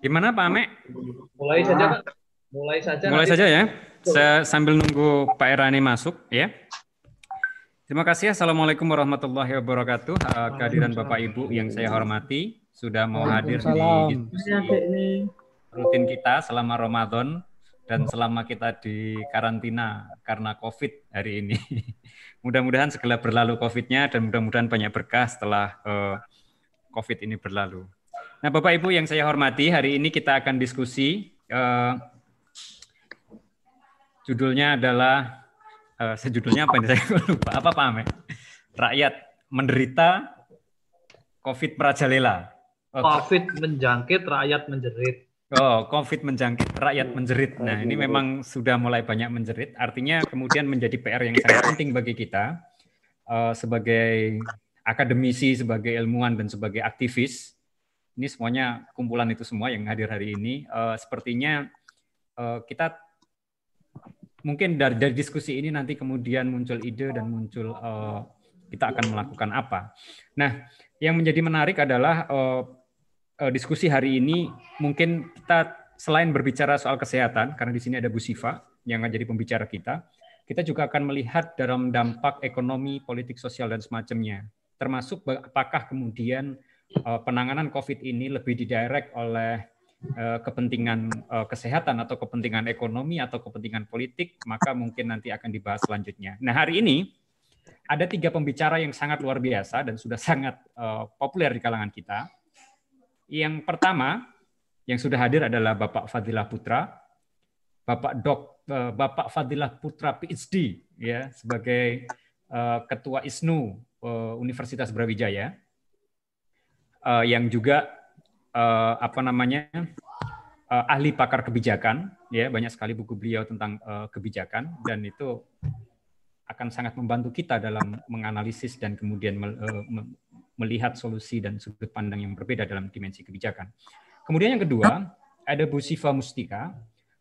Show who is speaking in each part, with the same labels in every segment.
Speaker 1: Gimana Pak Ame?
Speaker 2: Mulai saja Pak. Mulai saja.
Speaker 1: Mulai saja ya. Saya sambil nunggu Pak Erani masuk ya. Terima kasih. Assalamualaikum warahmatullahi wabarakatuh. Uh, kehadiran Bapak Ibu yang saya hormati sudah mau hadir di diskusi rutin kita selama Ramadan dan selama kita di karantina karena COVID hari ini. Mudah-mudahan segera berlalu COVID-nya dan mudah-mudahan banyak berkah setelah uh, COVID ini berlalu. Nah, Bapak Ibu yang saya hormati, hari ini kita akan diskusi. Uh, judulnya adalah uh, sejudulnya apa ini saya lupa apa Pak Ame? Rakyat menderita COVID merajalela.
Speaker 2: Oh, COVID menjangkit, rakyat menjerit.
Speaker 1: Oh, COVID menjangkit, rakyat menjerit. Nah, ini memang sudah mulai banyak menjerit. Artinya kemudian menjadi PR yang sangat penting bagi kita uh, sebagai akademisi, sebagai ilmuwan dan sebagai aktivis. Ini semuanya kumpulan itu semua yang hadir hari ini. Uh, sepertinya uh, kita mungkin dari, dari diskusi ini nanti kemudian muncul ide dan muncul uh, kita akan melakukan apa. Nah, yang menjadi menarik adalah uh, uh, diskusi hari ini mungkin kita selain berbicara soal kesehatan karena di sini ada Bu Siva yang akan jadi pembicara kita, kita juga akan melihat dalam dampak ekonomi, politik, sosial dan semacamnya. Termasuk apakah kemudian uh, penanganan COVID ini lebih didirect oleh Eh, kepentingan eh, kesehatan atau kepentingan ekonomi atau kepentingan politik, maka mungkin nanti akan dibahas selanjutnya. Nah, hari ini ada tiga pembicara yang sangat luar biasa dan sudah sangat populer di kalangan kita. Yang pertama yang sudah hadir adalah Bapak Fadilah Putra, Bapak Dok, Bapak Fadilah Putra PhD, ya sebagai Ketua ISNU Universitas Brawijaya, uh, yang juga uh, apa namanya uh, ahli pakar kebijakan ya banyak sekali buku beliau tentang uh, kebijakan dan itu akan sangat membantu kita dalam menganalisis dan kemudian melihat solusi dan sudut pandang yang berbeda dalam dimensi kebijakan. Kemudian yang kedua ada Bu Siva Mustika.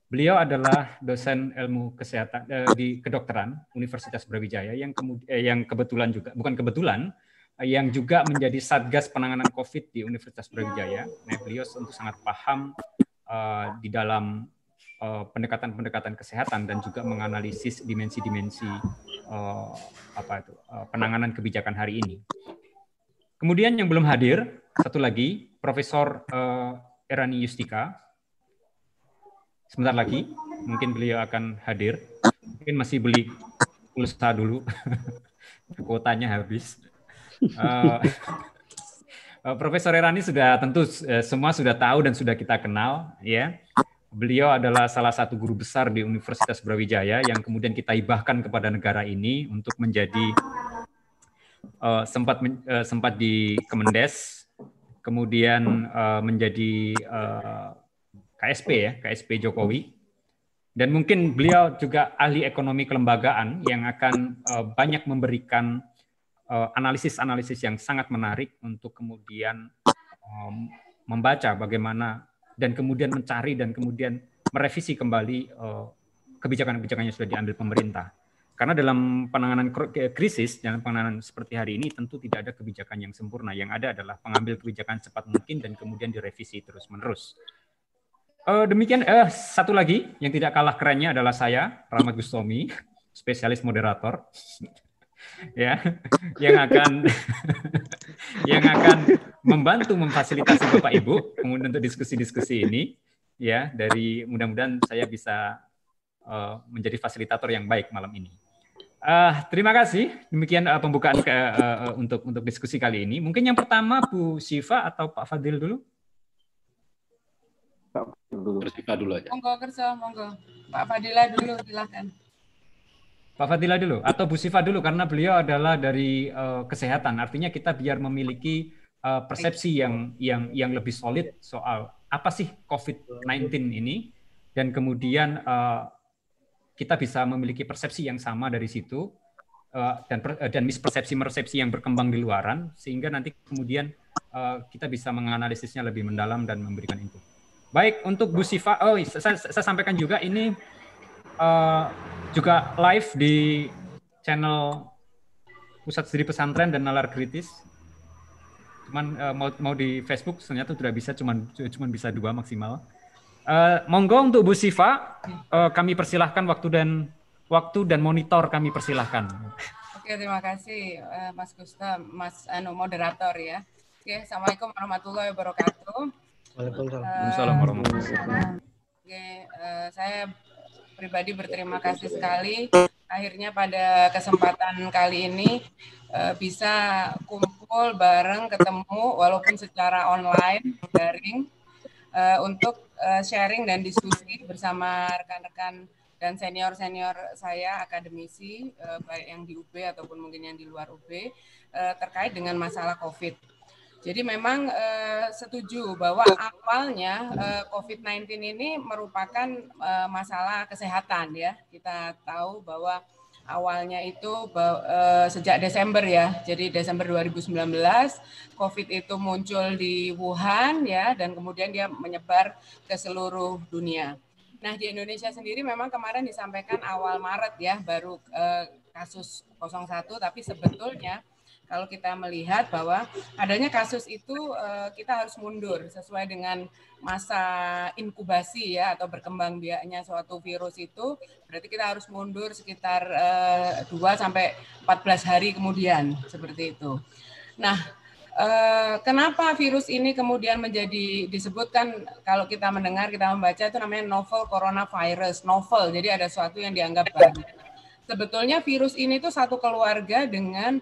Speaker 1: Beliau adalah dosen ilmu kesehatan di kedokteran Universitas Brawijaya yang kemudian yang kebetulan juga bukan kebetulan yang juga menjadi satgas penanganan COVID di Universitas Brawijaya. Nah, beliau tentu sangat paham uh, di dalam eh, pendekatan-pendekatan uh, kesehatan dan juga menganalisis dimensi-dimensi uh, apa itu uh, penanganan kebijakan hari ini. Kemudian yang belum hadir satu lagi Profesor uh, Erani Yustika. Sebentar lagi mungkin beliau akan hadir. Mungkin masih beli pulsa dulu. Kuotanya habis. Uh, Profesor Erani sudah tentu uh, semua sudah tahu dan sudah kita kenal, ya. Beliau adalah salah satu guru besar di Universitas Brawijaya yang kemudian kita hibahkan kepada negara ini untuk menjadi uh, sempat uh, sempat di Kemendes, kemudian uh, menjadi uh, KSP ya, KSP Jokowi. Dan mungkin beliau juga ahli ekonomi kelembagaan yang akan banyak memberikan Eh, analisis-analisis yang sangat menarik untuk kemudian membaca bagaimana dan kemudian mencari dan kemudian merevisi kembali uh, kebijakan-kebijakan yang sudah diambil pemerintah. Karena dalam penanganan krisis, dalam penanganan seperti hari ini tentu tidak ada kebijakan yang sempurna. Yang ada adalah pengambil kebijakan cepat mungkin dan kemudian direvisi terus-menerus. Uh, demikian, uh, satu lagi yang tidak kalah kerennya adalah saya, Rahmat Gustomi, spesialis moderator ya yang akan yang akan membantu memfasilitasi Bapak Ibu kemudian untuk diskusi-diskusi ini ya dari mudah-mudahan saya bisa uh, menjadi fasilitator yang baik malam ini. Uh, terima kasih. Demikian uh, pembukaan ke, uh, untuk untuk diskusi kali ini. Mungkin yang pertama Bu Siva atau Pak Fadil dulu.
Speaker 3: Pak Fadil dulu.
Speaker 4: Siva dulu aja.
Speaker 5: Monggo kerja, monggo. Pak Fadila dulu, silakan.
Speaker 1: Pak Fadila dulu atau Bu Siva dulu karena beliau adalah dari uh, kesehatan. Artinya kita biar memiliki uh, persepsi yang yang yang lebih solid soal apa sih COVID-19 ini dan kemudian uh, kita bisa memiliki persepsi yang sama dari situ uh, dan uh, dan mispersepsi-persepsi yang berkembang di luaran sehingga nanti kemudian uh, kita bisa menganalisisnya lebih mendalam dan memberikan input. Baik untuk Bu Siva, oh saya, saya sampaikan juga ini uh, juga live di channel Pusat Studi Pesantren dan Nalar Kritis. Cuman uh, mau mau di Facebook ternyata sudah bisa, cuman cuman bisa dua maksimal. Uh, monggo untuk Bu Siva, uh, kami persilahkan waktu dan waktu dan monitor kami persilahkan.
Speaker 5: Oke, terima kasih uh, Mas Gustaf, Mas anu moderator ya. Oke, Assalamualaikum warahmatullahi wabarakatuh.
Speaker 1: Waalaikumsalam warahmatullahi wabarakatuh.
Speaker 5: Oke, uh, saya pribadi berterima kasih sekali akhirnya pada kesempatan kali ini uh, bisa kumpul bareng ketemu walaupun secara online daring uh, untuk uh, sharing dan diskusi bersama rekan-rekan dan senior-senior saya akademisi uh, baik yang di UB ataupun mungkin yang di luar UB uh, terkait dengan masalah COVID. Jadi memang uh, setuju bahwa awalnya uh, COVID-19 ini merupakan uh, masalah kesehatan ya. Kita tahu bahwa awalnya itu uh, sejak Desember ya. Jadi Desember 2019 COVID itu muncul di Wuhan ya dan kemudian dia menyebar ke seluruh dunia. Nah, di Indonesia sendiri memang kemarin disampaikan awal Maret ya baru eh, kasus 01 tapi sebetulnya kalau kita melihat bahwa adanya kasus itu eh, kita harus mundur sesuai dengan masa inkubasi ya atau berkembang biaknya suatu virus itu berarti kita harus mundur sekitar eh, 2 sampai 14 hari kemudian seperti itu. Nah, Eh, kenapa virus ini kemudian menjadi disebutkan kalau kita mendengar kita membaca itu namanya novel coronavirus novel jadi ada sesuatu yang dianggap baru sebetulnya virus ini tuh satu keluarga dengan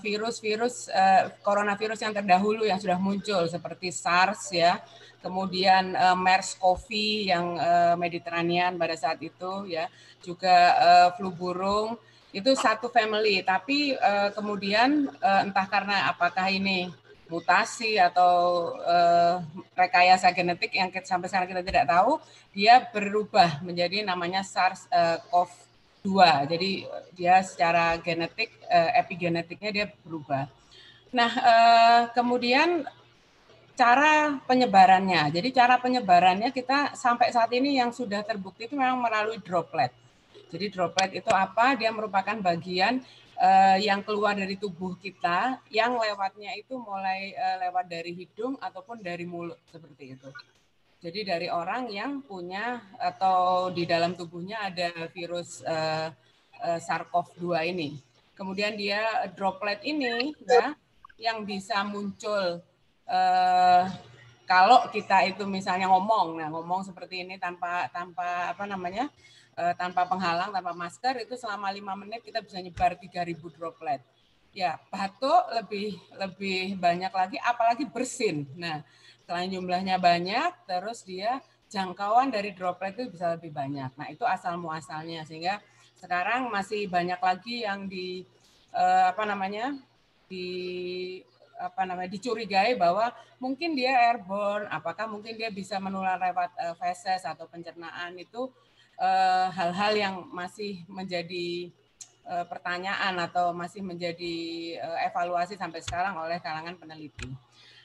Speaker 5: virus-virus uh, coronavirus yang terdahulu yang sudah muncul seperti SARS ya. Kemudian uh, MERS-CoV yang uh, Mediterranean pada saat itu ya. Juga uh, flu burung. Itu satu family. Tapi uh, kemudian uh, entah karena apakah ini mutasi atau uh, rekayasa genetik yang sampai sekarang kita tidak tahu dia berubah menjadi namanya SARS-CoV-2 jadi dia secara genetik uh, epigenetiknya dia berubah nah uh, kemudian cara penyebarannya jadi cara penyebarannya kita sampai saat ini yang sudah terbukti itu memang melalui droplet jadi droplet itu apa? Dia merupakan bagian uh, yang keluar dari tubuh kita yang lewatnya itu mulai lewat dari hidung ataupun dari mulut seperti itu. Jadi dari orang yang punya atau di dalam tubuhnya ada virus uh, uh, SARS-CoV-2 ini. Kemudian dia droplet ini ya yang bisa muncul uh, kalau kita itu misalnya ngomong, nah ngomong seperti ini tanpa tanpa apa namanya uh, tanpa penghalang, tanpa masker itu selama lima menit kita bisa nyebar 3000 droplet. Ya, batuk lebih lebih banyak lagi apalagi bersin. Nah, selain jumlahnya banyak terus dia jangkauan dari droplet itu bisa lebih banyak. Nah, itu asal muasalnya sehingga sekarang masih banyak lagi yang di uh, apa namanya? di apa namanya dicurigai bahwa mungkin dia airborne, apakah mungkin dia bisa menular lewat uh, feses atau pencernaan itu Eh, hal-hal uh, yang masih menjadi uh, pertanyaan atau masih menjadi uh, evaluasi sampai sekarang oleh kalangan peneliti.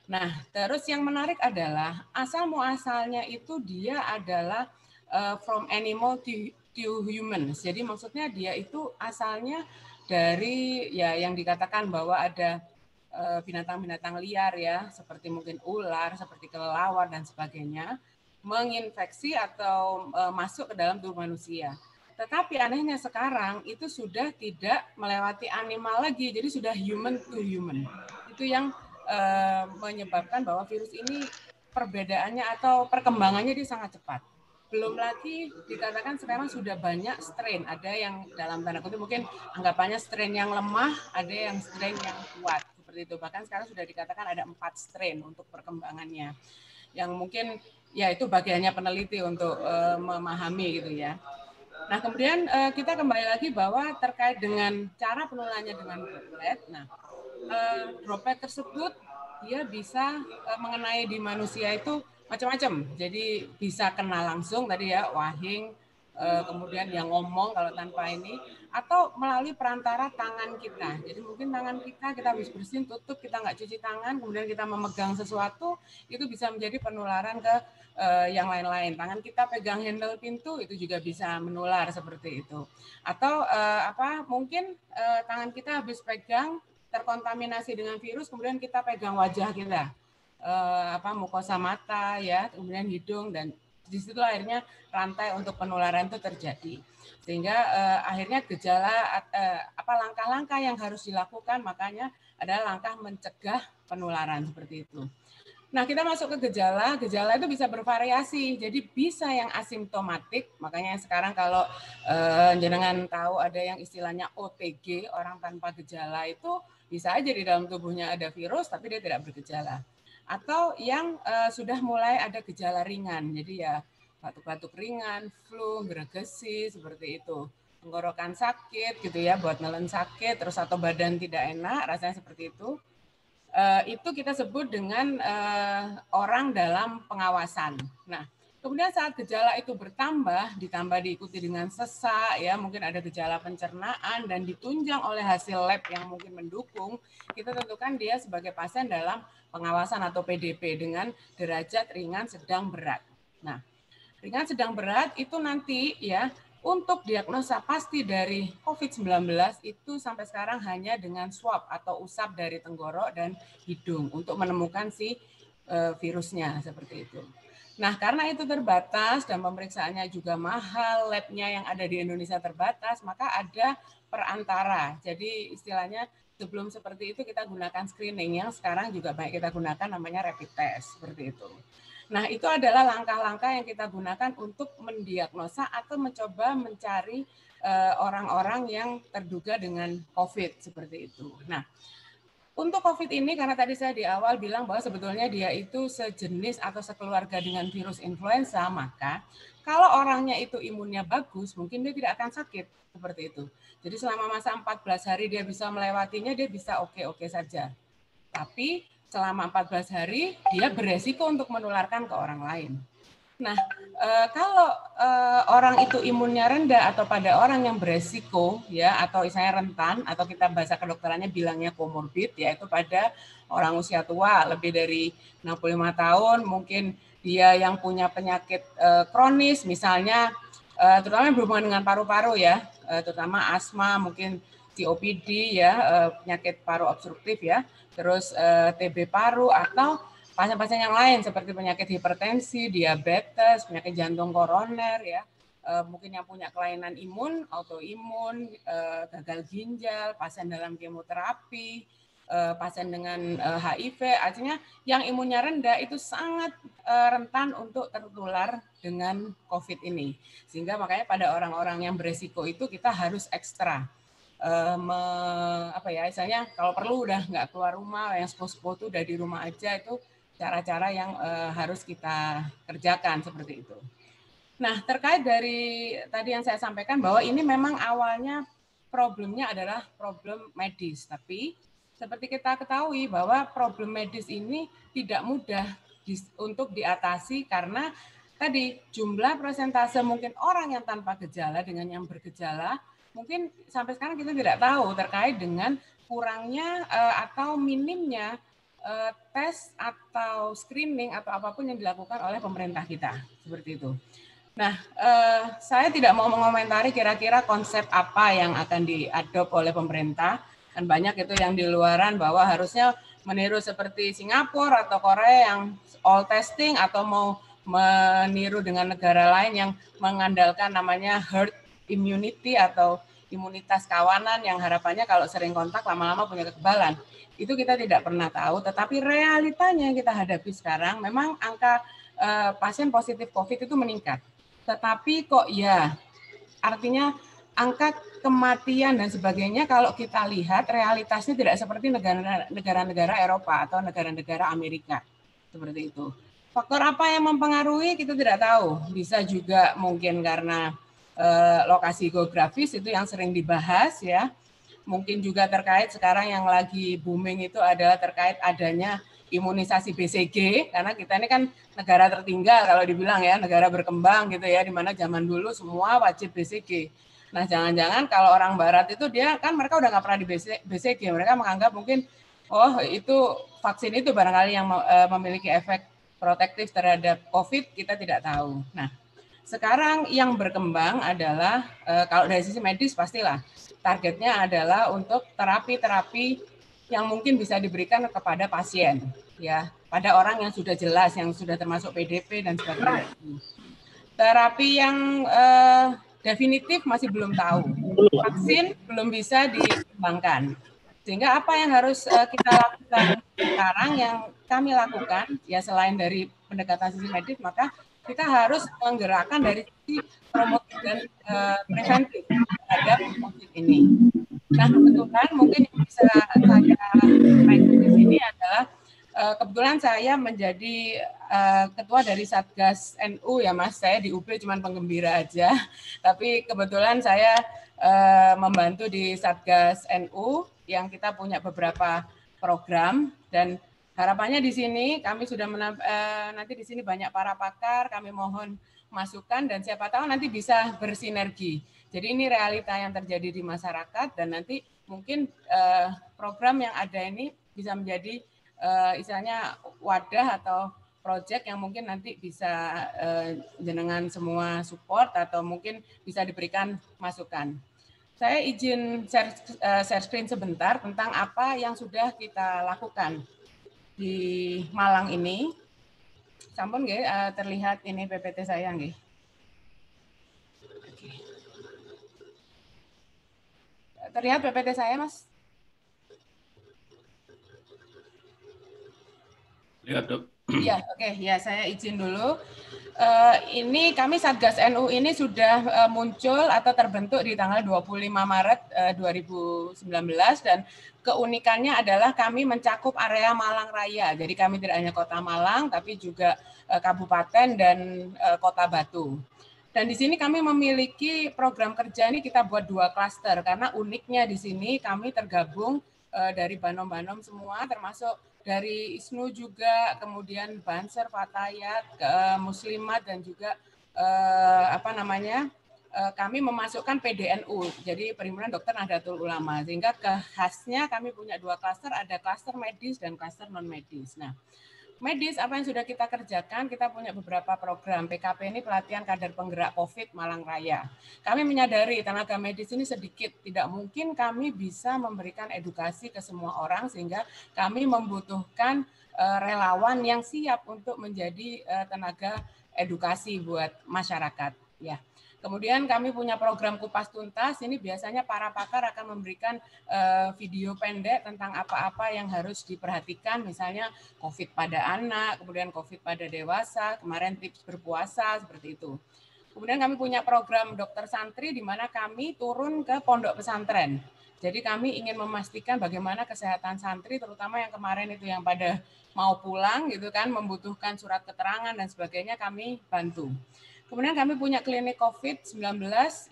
Speaker 5: Nah, terus yang menarik adalah asal muasalnya itu dia adalah uh, from animal to, to humans. Jadi maksudnya dia itu asalnya dari ya yang dikatakan bahwa ada binatang-binatang liar ya, seperti mungkin ular, seperti kelelawar dan sebagainya menginfeksi atau e, masuk ke dalam tubuh manusia. Tetapi anehnya sekarang itu sudah tidak melewati animal lagi, jadi sudah human to human. Itu yang e, menyebabkan bahwa virus ini perbedaannya atau perkembangannya dia sangat cepat. Belum lagi dikatakan sekarang sudah banyak strain. Ada yang dalam tanda kutip mungkin anggapannya strain yang lemah, ada yang strain yang kuat seperti itu. Bahkan sekarang sudah dikatakan ada empat strain untuk perkembangannya yang mungkin ya itu bagiannya peneliti untuk uh, memahami gitu ya. Nah kemudian uh, kita kembali lagi bahwa terkait dengan cara penularannya dengan droplet, nah uh, droplet tersebut dia bisa uh, mengenai di manusia itu macam-macam. Jadi bisa kena langsung tadi ya wahing, uh, kemudian yang ngomong kalau tanpa ini atau melalui perantara tangan kita. Jadi mungkin tangan kita kita habis bersin tutup kita nggak cuci tangan kemudian kita memegang sesuatu itu bisa menjadi penularan ke uh, yang lain-lain. Tangan kita pegang handle pintu itu juga bisa menular seperti itu. Atau uh, apa mungkin uh, tangan kita habis pegang terkontaminasi dengan virus, kemudian kita pegang wajah kita, eh, apa mukosa mata, ya, kemudian hidung dan di situ akhirnya rantai untuk penularan itu terjadi. Sehingga eh, akhirnya gejala eh, apa langkah-langkah yang harus dilakukan makanya adalah langkah mencegah penularan seperti itu. Nah, kita masuk ke gejala. Gejala itu bisa bervariasi. Jadi bisa yang asimptomatik, makanya sekarang kalau eh, jenengan tahu ada yang istilahnya OTG, orang tanpa gejala itu bisa aja di dalam tubuhnya ada virus tapi dia tidak bergejala. Atau yang eh, sudah mulai ada gejala ringan. Jadi ya batuk-batuk ringan, flu, gregesi seperti itu. Tenggorokan sakit gitu ya, buat nelen sakit, terus atau badan tidak enak, rasanya seperti itu Eh, itu kita sebut dengan uh, orang dalam pengawasan. Nah, kemudian saat gejala itu bertambah, ditambah diikuti dengan sesak, ya mungkin ada gejala pencernaan dan ditunjang oleh hasil lab yang mungkin mendukung, kita tentukan dia sebagai pasien dalam pengawasan atau PDP dengan derajat ringan, sedang, berat. Nah, ringan, sedang, berat itu nanti ya untuk diagnosa pasti dari COVID-19 itu sampai sekarang hanya dengan swab atau usap dari tenggorok dan hidung untuk menemukan si eh, virusnya seperti itu. Nah, karena itu terbatas dan pemeriksaannya juga mahal, labnya yang ada di Indonesia terbatas, maka ada perantara. Jadi istilahnya sebelum seperti itu kita gunakan screening yang sekarang juga baik kita gunakan namanya rapid test seperti itu. Nah, itu adalah langkah-langkah yang kita gunakan untuk mendiagnosa atau mencoba mencari eh, orang-orang yang terduga dengan COVID seperti itu. Nah, untuk COVID ini karena tadi saya di awal bilang bahwa sebetulnya dia itu sejenis atau sekeluarga dengan virus influenza, maka kalau orangnya itu imunnya bagus, mungkin dia tidak akan sakit seperti itu. Jadi selama masa 14 hari dia bisa melewatinya, dia bisa oke-oke saja. Tapi selama 14 hari dia beresiko untuk menularkan ke orang lain. Nah, e, kalau e, orang itu imunnya rendah atau pada orang yang beresiko ya atau misalnya rentan atau kita bahasa kedokterannya bilangnya komorbid yaitu pada orang usia tua lebih dari 65 tahun mungkin dia yang punya penyakit e, kronis misalnya e, terutama berhubungan dengan paru-paru ya, e, terutama asma mungkin COPD ya, e, penyakit paru obstruktif ya terus eh, TB paru atau pasien-pasien yang lain seperti penyakit hipertensi, diabetes, penyakit jantung koroner ya, uh, mungkin yang punya kelainan imun, autoimun, uh, gagal ginjal, pasien dalam kemoterapi, uh, pasien dengan uh, HIV, artinya yang imunnya rendah itu sangat uh, rentan untuk tertular dengan COVID ini. Sehingga makanya pada orang-orang yang beresiko itu kita harus ekstra me, apa ya misalnya kalau perlu udah nggak keluar rumah yang sepuh-sepuh itu udah di rumah aja itu cara-cara yang uh, harus kita kerjakan seperti itu. Nah terkait dari tadi yang saya sampaikan bahwa ini memang awalnya problemnya adalah problem medis, tapi seperti kita ketahui bahwa problem medis ini tidak mudah di, untuk diatasi karena tadi jumlah persentase mungkin orang yang tanpa gejala dengan yang bergejala mungkin sampai sekarang kita tidak tahu terkait dengan kurangnya uh, atau minimnya uh, tes atau screening atau apa pun yang dilakukan oleh pemerintah kita seperti itu. Nah, uh, saya tidak mau mengomentari kira-kira konsep apa yang akan diadop oleh pemerintah. Kan banyak itu yang di luaran bahwa harusnya meniru seperti Singapura atau Korea yang all testing atau mau meniru dengan negara lain yang mengandalkan namanya herd immunity atau imunitas kawanan yang harapannya kalau sering kontak lama-lama punya kekebalan. Itu kita tidak pernah tahu, tetapi realitanya yang kita hadapi sekarang memang angka uh, pasien positif COVID itu meningkat. Tetapi kok ya artinya angka kematian dan sebagainya kalau kita lihat realitasnya tidak seperti negara-negara Eropa atau negara-negara Amerika seperti itu. Faktor apa yang mempengaruhi kita tidak tahu. Bisa juga mungkin karena eh, lokasi geografis itu yang sering dibahas ya. Mungkin juga terkait sekarang yang lagi booming itu adalah terkait adanya imunisasi BCG karena kita ini kan negara tertinggal kalau dibilang ya negara berkembang gitu ya di mana zaman dulu semua wajib BCG. Nah jangan-jangan kalau orang Barat itu dia kan mereka udah nggak pernah di BCG mereka menganggap mungkin oh itu vaksin itu barangkali yang eh, memiliki efek protektif terhadap COVID kita tidak tahu. Nah sekarang yang berkembang adalah e, kalau dari sisi medis pastilah targetnya adalah untuk terapi-terapi yang mungkin bisa diberikan kepada pasien ya pada orang yang sudah jelas yang sudah termasuk PDP dan sebagainya. Terapi yang uh, definitif masih belum tahu. Vaksin belum bisa dikembangkan. Sehingga apa yang harus uh, kita lakukan sekarang yang kami lakukan ya selain dari pendekatan sisi medis maka kita harus menggerakkan dari sisi promotif dan uh, preventif terhadap COVID ini. Nah kebetulan mungkin yang bisa saya sampaikan di sini adalah uh, kebetulan saya menjadi uh, ketua dari Satgas NU ya Mas. Saya di UB cuma penggembira aja, tapi kebetulan saya uh, membantu di Satgas NU yang kita punya beberapa program dan Harapannya di sini kami sudah menamp- eh, nanti di sini banyak para pakar, kami mohon masukan dan siapa tahu nanti bisa bersinergi. Jadi ini realita yang terjadi di masyarakat dan nanti mungkin eh, program yang ada ini bisa menjadi eh, istilahnya wadah atau project yang mungkin nanti bisa eh, jenengan semua support atau mungkin bisa diberikan masukan. Saya izin share, eh, share screen sebentar tentang apa yang sudah kita lakukan di Malang ini. Sampun nggih uh, terlihat ini PPT saya nggih. Terlihat PPT saya, Mas?
Speaker 3: Lihat, Dok.
Speaker 5: Iya, oke. Okay. Ya, saya izin dulu. Uh, ini kami Satgas NU ini sudah uh, muncul atau terbentuk di tanggal 25 Maret uh, 2019 dan keunikannya adalah kami mencakup area Malang Raya. Jadi kami tidak hanya Kota Malang tapi juga uh, kabupaten dan uh, Kota Batu. Dan di sini kami memiliki program kerja ini kita buat dua klaster karena uniknya di sini kami tergabung dari banom-banom semua termasuk dari ISNU juga, kemudian Banser, Fatayat, ke Muslimat dan juga eh, apa namanya eh, kami memasukkan PDNU, jadi Perhimpunan Dokter Nahdlatul Ulama, sehingga khasnya kami punya dua klaster, ada klaster medis dan klaster non medis. Nah, medis apa yang sudah kita kerjakan kita punya beberapa program PKP ini pelatihan kader penggerak COVID Malang Raya. Kami menyadari tenaga medis ini sedikit tidak mungkin kami bisa memberikan edukasi ke semua orang sehingga kami membutuhkan uh, relawan yang siap untuk menjadi uh, tenaga edukasi buat masyarakat ya. Kemudian kami punya program kupas tuntas. Ini biasanya para pakar akan memberikan uh, video pendek tentang apa-apa yang harus diperhatikan, misalnya COVID pada anak, kemudian COVID pada dewasa, kemarin tips berpuasa seperti itu. Kemudian kami punya program dokter santri di mana kami turun ke pondok pesantren. Jadi kami ingin memastikan bagaimana kesehatan santri, terutama yang kemarin itu yang pada mau pulang gitu kan, membutuhkan surat keterangan dan sebagainya, kami bantu. Kemudian kami punya klinik COVID-19,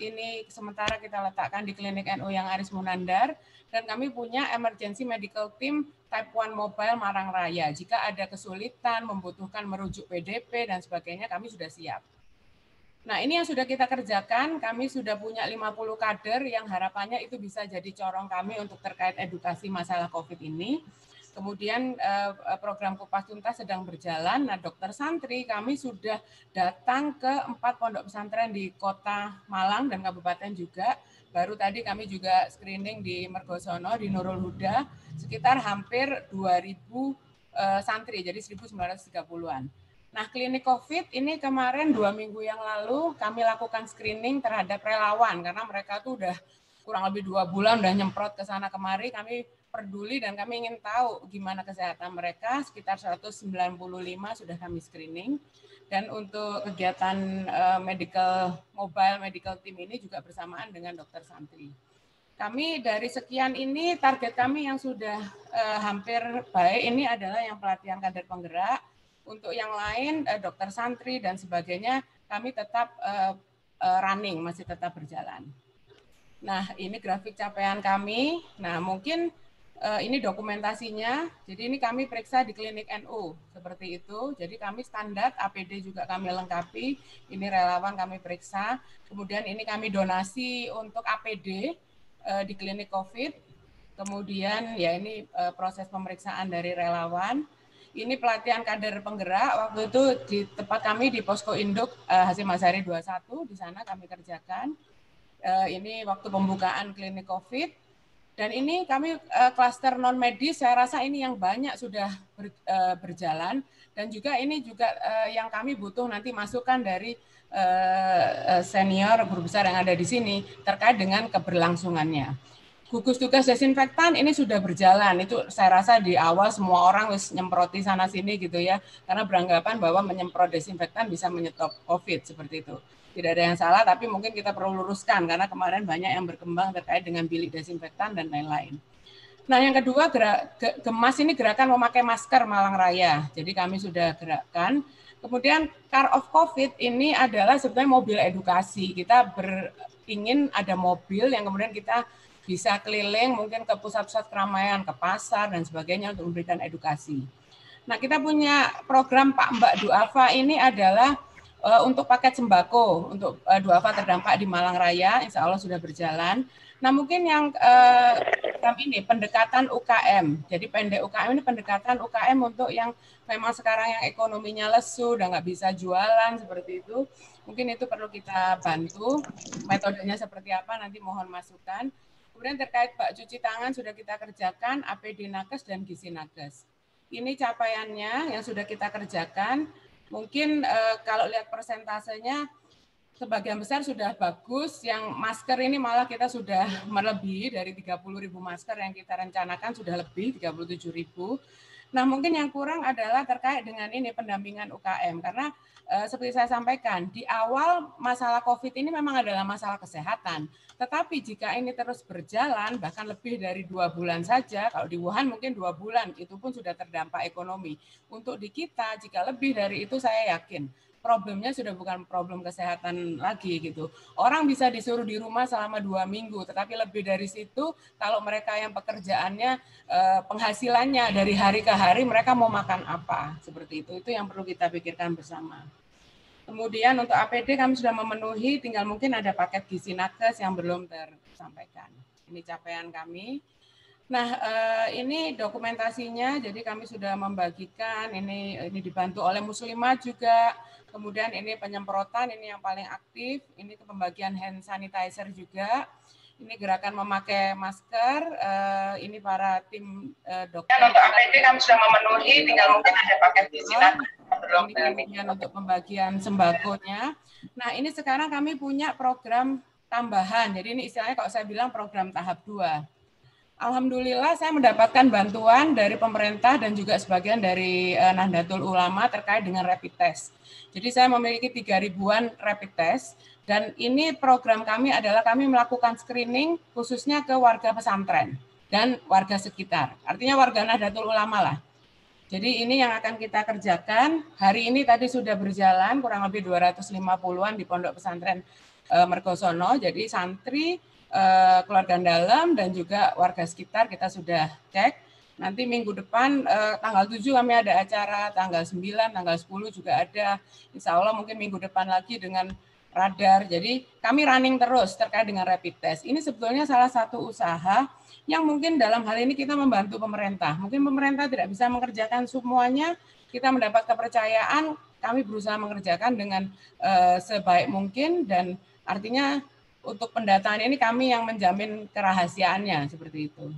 Speaker 5: ini sementara kita letakkan di klinik NU yang Aris Munandar, dan kami punya emergency medical team type 1 mobile Marang Raya. Jika ada kesulitan, membutuhkan merujuk PDP dan sebagainya, kami sudah siap. Nah, ini yang sudah kita kerjakan, kami sudah punya 50 kader yang harapannya itu bisa jadi corong kami untuk terkait edukasi masalah COVID ini. Kemudian eh, program Kupas Tuntas sedang berjalan. Nah, dokter santri kami sudah datang ke empat pondok pesantren di Kota Malang dan Kabupaten juga. Baru tadi kami juga screening di Mergosono, di Nurul Huda, sekitar hampir 2.000 eh, santri, jadi 1.930-an. Nah, klinik COVID ini kemarin dua minggu yang lalu kami lakukan screening terhadap relawan karena mereka tuh udah kurang lebih dua bulan udah nyemprot ke sana kemari. Kami peduli dan kami ingin tahu gimana kesehatan mereka. Sekitar 195 sudah kami screening. Dan untuk kegiatan uh, medical mobile medical team ini juga bersamaan dengan dokter santri. Kami dari sekian ini target kami yang sudah uh, hampir baik ini adalah yang pelatihan kader penggerak. Untuk yang lain uh, dokter santri dan sebagainya kami tetap uh, uh, running masih tetap berjalan. Nah, ini grafik capaian kami. Nah, mungkin uh, ini dokumentasinya. Jadi ini kami periksa di klinik NU seperti itu. Jadi kami standar APD juga kami lengkapi. Ini relawan kami periksa. Kemudian ini kami donasi untuk APD eh, di klinik COVID. Kemudian ya ini uh, proses pemeriksaan dari relawan. Ini pelatihan kader penggerak waktu itu di tempat kami di Posko Induk uh, Hasim Masari 21 di sana kami kerjakan. Ini waktu pembukaan klinik COVID Dan ini kami klaster non medis, saya rasa ini yang banyak sudah ber, berjalan dan juga ini juga yang kami butuh nanti masukan dari senior guru besar yang ada di sini terkait dengan keberlangsungannya gugus tugas desinfektan ini sudah berjalan. Itu saya rasa di awal semua orang harus nyemproti sana sini gitu ya. Karena beranggapan bahwa menyemprot desinfektan bisa menyetop COVID seperti itu. Tidak ada yang salah, tapi mungkin kita perlu luruskan karena kemarin banyak yang berkembang terkait dengan bilik desinfektan dan lain-lain. Nah, yang kedua gerak gemas ini gerakan memakai masker Malang Raya. Jadi kami sudah gerakkan. Kemudian car of COVID ini adalah sebenarnya mobil edukasi. Kita ber, ingin ada mobil yang kemudian kita bisa keliling mungkin ke pusat-pusat keramaian, ke pasar dan sebagainya untuk memberikan edukasi. Nah, kita punya program Pak Mbak Duafa ini adalah uh, untuk paket sembako untuk uh, Duafa terdampak di Malang Raya, insya Allah sudah berjalan. Nah, mungkin yang uh, ini pendekatan UKM. Jadi pendek UKM ini pendekatan UKM untuk yang memang sekarang yang ekonominya lesu, udah nggak bisa jualan seperti itu. Mungkin itu perlu kita bantu. Metodenya seperti apa nanti mohon masukan. Kemudian terkait bak cuci tangan sudah kita kerjakan APD Nakes dan Gizi Nakes. Ini capaiannya yang sudah kita kerjakan. Mungkin eh, kalau lihat persentasenya sebagian besar sudah bagus. Yang masker ini malah kita sudah melebihi dari 30 ribu masker yang kita rencanakan sudah lebih 37 ribu. Nah mungkin yang kurang adalah terkait dengan ini pendampingan UKM karena eh, seperti saya sampaikan di awal masalah COVID ini memang adalah masalah kesehatan. Tetapi jika ini terus berjalan, bahkan lebih dari dua bulan saja, kalau di Wuhan mungkin dua bulan, itu pun sudah terdampak ekonomi. Untuk di kita, jika lebih dari itu saya yakin problemnya sudah bukan problem kesehatan lagi gitu. Orang bisa disuruh di rumah selama dua minggu, tetapi lebih dari situ kalau mereka yang pekerjaannya eh, penghasilannya dari hari ke hari mereka mau makan apa seperti itu itu yang perlu kita pikirkan bersama. Kemudian untuk APD kami sudah memenuhi, tinggal mungkin ada paket gizi nakes yang belum tersampaikan. Ini capaian kami. Nah, eh, ini dokumentasinya, jadi kami sudah membagikan, ini ini dibantu oleh Muslimah juga, kemudian ini penyemprotan, ini yang paling aktif, ini pembagian hand sanitizer juga, ini gerakan memakai masker, uh, ini para tim uh, dokter. Dan untuk APD kami sudah memenuhi, tinggal mungkin ada paket belum. Ini kemudian untuk pembagian sembakonya. Nah ini sekarang kami punya program tambahan, jadi ini istilahnya kalau saya bilang program tahap 2. Alhamdulillah saya mendapatkan bantuan dari pemerintah dan juga sebagian dari uh, Nahdlatul Ulama terkait dengan rapid test. Jadi saya memiliki tiga ribuan rapid test dan ini program kami adalah kami melakukan screening khususnya ke warga pesantren dan warga sekitar. Artinya warga Nahdlatul Ulama lah. Jadi ini yang akan kita kerjakan. Hari ini tadi sudah berjalan kurang lebih 250-an di Pondok Pesantren e, Mergosono. Jadi santri, e, keluarga dalam dan juga warga sekitar kita sudah cek. Nanti minggu depan e, tanggal 7 kami ada acara, tanggal 9, tanggal 10 juga ada. Insya Allah mungkin minggu depan lagi dengan radar. Jadi kami running terus terkait dengan rapid test. Ini sebetulnya salah satu usaha yang mungkin dalam hal ini kita membantu pemerintah. Mungkin pemerintah tidak bisa mengerjakan semuanya, kita mendapat kepercayaan, kami berusaha mengerjakan dengan uh, sebaik mungkin dan artinya untuk pendataan ini kami yang menjamin kerahasiaannya seperti itu.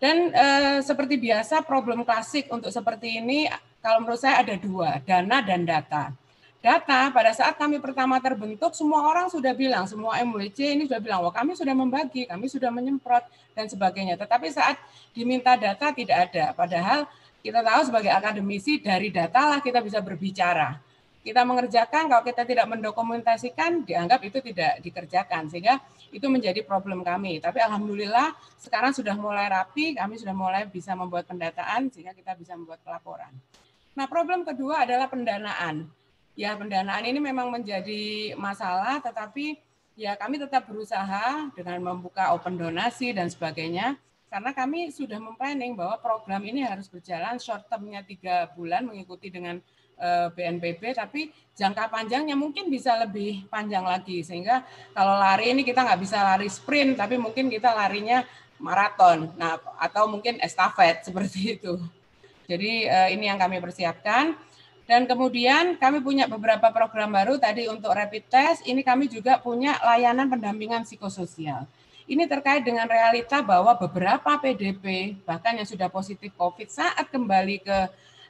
Speaker 5: Dan uh, seperti biasa problem klasik untuk seperti ini kalau menurut saya ada dua, dana dan data. Data pada saat kami pertama terbentuk semua orang sudah bilang semua MWC ini sudah bilang wah kami sudah membagi kami sudah menyemprot dan sebagainya. Tetapi saat diminta data tidak ada. Padahal kita tahu sebagai akademisi dari data lah kita bisa berbicara kita mengerjakan kalau kita tidak mendokumentasikan dianggap itu tidak dikerjakan. Sehingga itu menjadi problem kami. Tapi alhamdulillah sekarang sudah mulai rapi kami sudah mulai bisa membuat pendataan sehingga kita bisa membuat pelaporan. Nah problem kedua adalah pendanaan. Ya pendanaan ini memang menjadi masalah, tetapi ya kami tetap berusaha dengan membuka open donasi dan sebagainya, karena kami sudah memplanning bahwa program ini harus berjalan short termnya tiga bulan mengikuti dengan BNPB, tapi jangka panjangnya mungkin bisa lebih panjang lagi, sehingga kalau lari ini kita nggak bisa lari sprint, tapi mungkin kita larinya maraton, nah atau mungkin estafet seperti itu. Jadi eh, ini yang kami persiapkan. Dan kemudian kami punya beberapa program baru tadi untuk rapid test. Ini kami juga punya layanan pendampingan psikososial. ini terkait dengan realita bahwa beberapa PDP bahkan yang sudah positif COVID saat kembali ke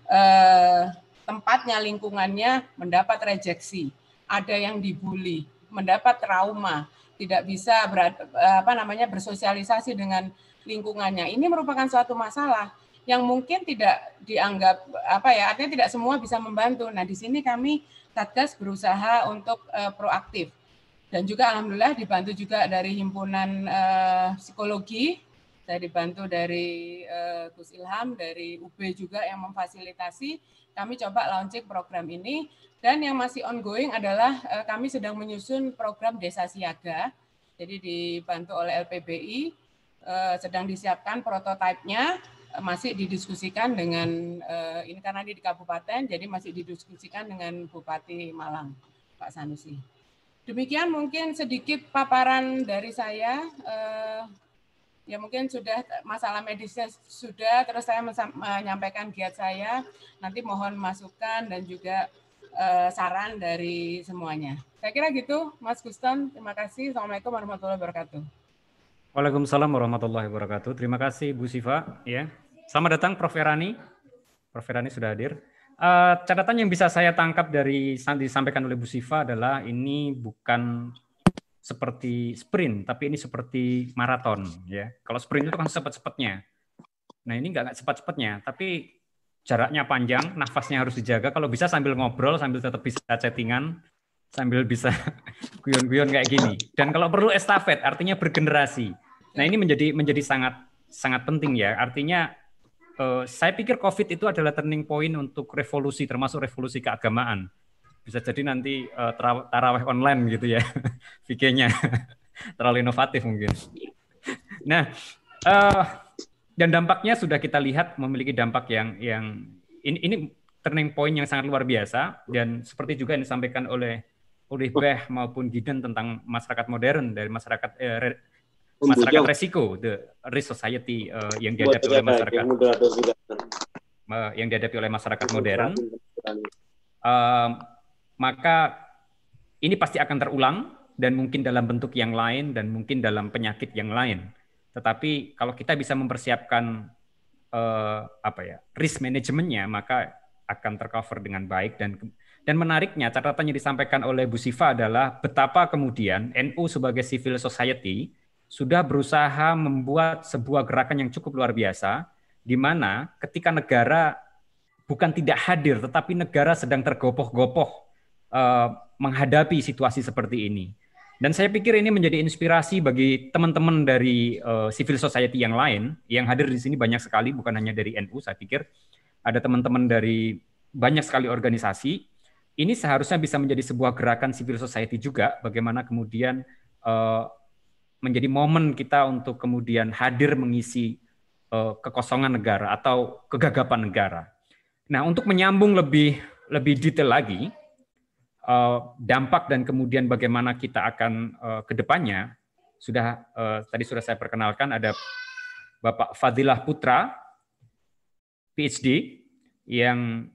Speaker 5: eh, tempatnya lingkungannya mendapat rejeksi, ada yang dibully, mendapat trauma, tidak bisa ber, apa namanya bersosialisasi dengan lingkungannya. Ini merupakan suatu masalah yang mungkin tidak dianggap apa ya artinya tidak semua bisa membantu. Nah di sini kami Satgas berusaha untuk uh, proaktif dan juga alhamdulillah dibantu juga dari himpunan uh, psikologi saya dibantu dari uh, Gus Ilham dari UB juga yang memfasilitasi kami coba launching program ini dan yang masih ongoing adalah uh, kami sedang menyusun program desa siaga jadi dibantu oleh LPBI uh, sedang disiapkan prototipenya masih didiskusikan dengan uh, ini karena di kabupaten jadi masih didiskusikan dengan Bupati Malang Pak Sanusi. Demikian mungkin sedikit paparan dari saya. Uh, ya mungkin sudah masalah medisnya sudah terus saya menyampaikan giat saya. Nanti mohon masukan dan juga uh, saran dari semuanya. Saya kira gitu Mas Guston. Terima kasih. Assalamualaikum warahmatullahi wabarakatuh.
Speaker 1: Waalaikumsalam warahmatullahi wabarakatuh. Terima kasih Bu Siva. Ya. Selamat datang Prof. Erani. Prof. Erani sudah hadir. Uh, catatan yang bisa saya tangkap dari disampaikan oleh Bu Siva adalah ini bukan seperti sprint, tapi ini seperti maraton ya. Kalau sprint itu kan cepat-cepatnya. Nah ini nggak cepat-cepatnya, tapi jaraknya panjang, nafasnya harus dijaga. Kalau bisa sambil ngobrol, sambil tetap bisa chattingan, sambil bisa guyon-guyon kayak gini. Dan kalau perlu estafet, artinya bergenerasi. Nah ini menjadi menjadi sangat sangat penting ya. Artinya eh, saya pikir COVID itu adalah turning point untuk revolusi, termasuk revolusi keagamaan bisa jadi nanti uh, taraweh online gitu ya VK-nya terlalu inovatif mungkin. Nah, uh, dan dampaknya sudah kita lihat memiliki dampak yang yang ini ini turning point yang sangat luar biasa. Dan seperti juga yang disampaikan oleh oleh Beh maupun Gideon tentang masyarakat modern dari masyarakat eh, re, masyarakat resiko the risk society uh, yang dihadapi oleh masyarakat. uh, yang dihadapi oleh masyarakat modern. uh, maka ini pasti akan terulang dan mungkin dalam bentuk yang lain dan mungkin dalam penyakit yang lain. Tetapi kalau kita bisa mempersiapkan eh, apa ya risk manajemennya, maka akan tercover dengan baik dan dan menariknya catatan yang disampaikan oleh Bu Siva adalah betapa kemudian NU sebagai civil society sudah berusaha membuat sebuah gerakan yang cukup luar biasa di mana ketika negara bukan tidak hadir tetapi negara sedang tergopoh-gopoh uh, menghadapi situasi seperti ini. Dan saya pikir ini menjadi inspirasi bagi teman-teman dari uh, civil society yang lain yang hadir di sini banyak sekali, bukan hanya dari NU. Saya pikir ada teman-teman dari banyak sekali organisasi. Ini seharusnya bisa menjadi sebuah gerakan civil society juga. Bagaimana kemudian uh, menjadi momen kita untuk kemudian hadir mengisi uh, kekosongan negara atau kegagapan negara. Nah, untuk menyambung lebih lebih detail lagi, uh, dampak dan kemudian bagaimana kita akan uh, ke depannya sudah uh, tadi sudah saya perkenalkan ada Bapak Fadilah Putra PhD yang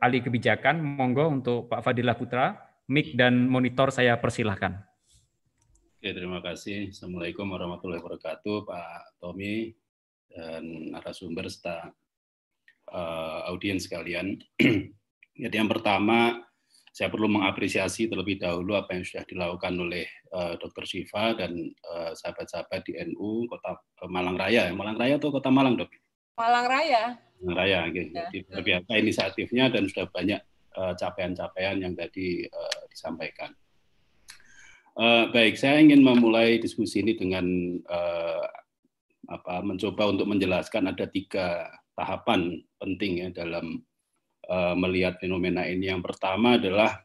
Speaker 1: ahli kebijakan monggo untuk Pak Fadilah Putra mic dan monitor saya persilahkan.
Speaker 3: Oke, terima kasih. Assalamualaikum warahmatullahi wabarakatuh, Pak Tommy dan narasumber serta uh, audiens sekalian. Jadi yang pertama, saya perlu mengapresiasi terlebih dahulu apa yang sudah dilakukan oleh uh, eh, Dr. Siva dan uh, sahabat-sahabat di NU Kota uh, Malang Raya. Malang Raya atau Kota Malang, Dok?
Speaker 5: Malang Raya.
Speaker 3: Malang Raya, gitu. Ya. Jadi luar biasa inisiatifnya dan sudah banyak capaian-capaian uh, yang tadi uh, disampaikan. Uh, baik, saya ingin memulai diskusi ini dengan uh, apa, mencoba untuk menjelaskan ada tiga tahapan penting ya dalam uh, melihat fenomena ini. Yang pertama adalah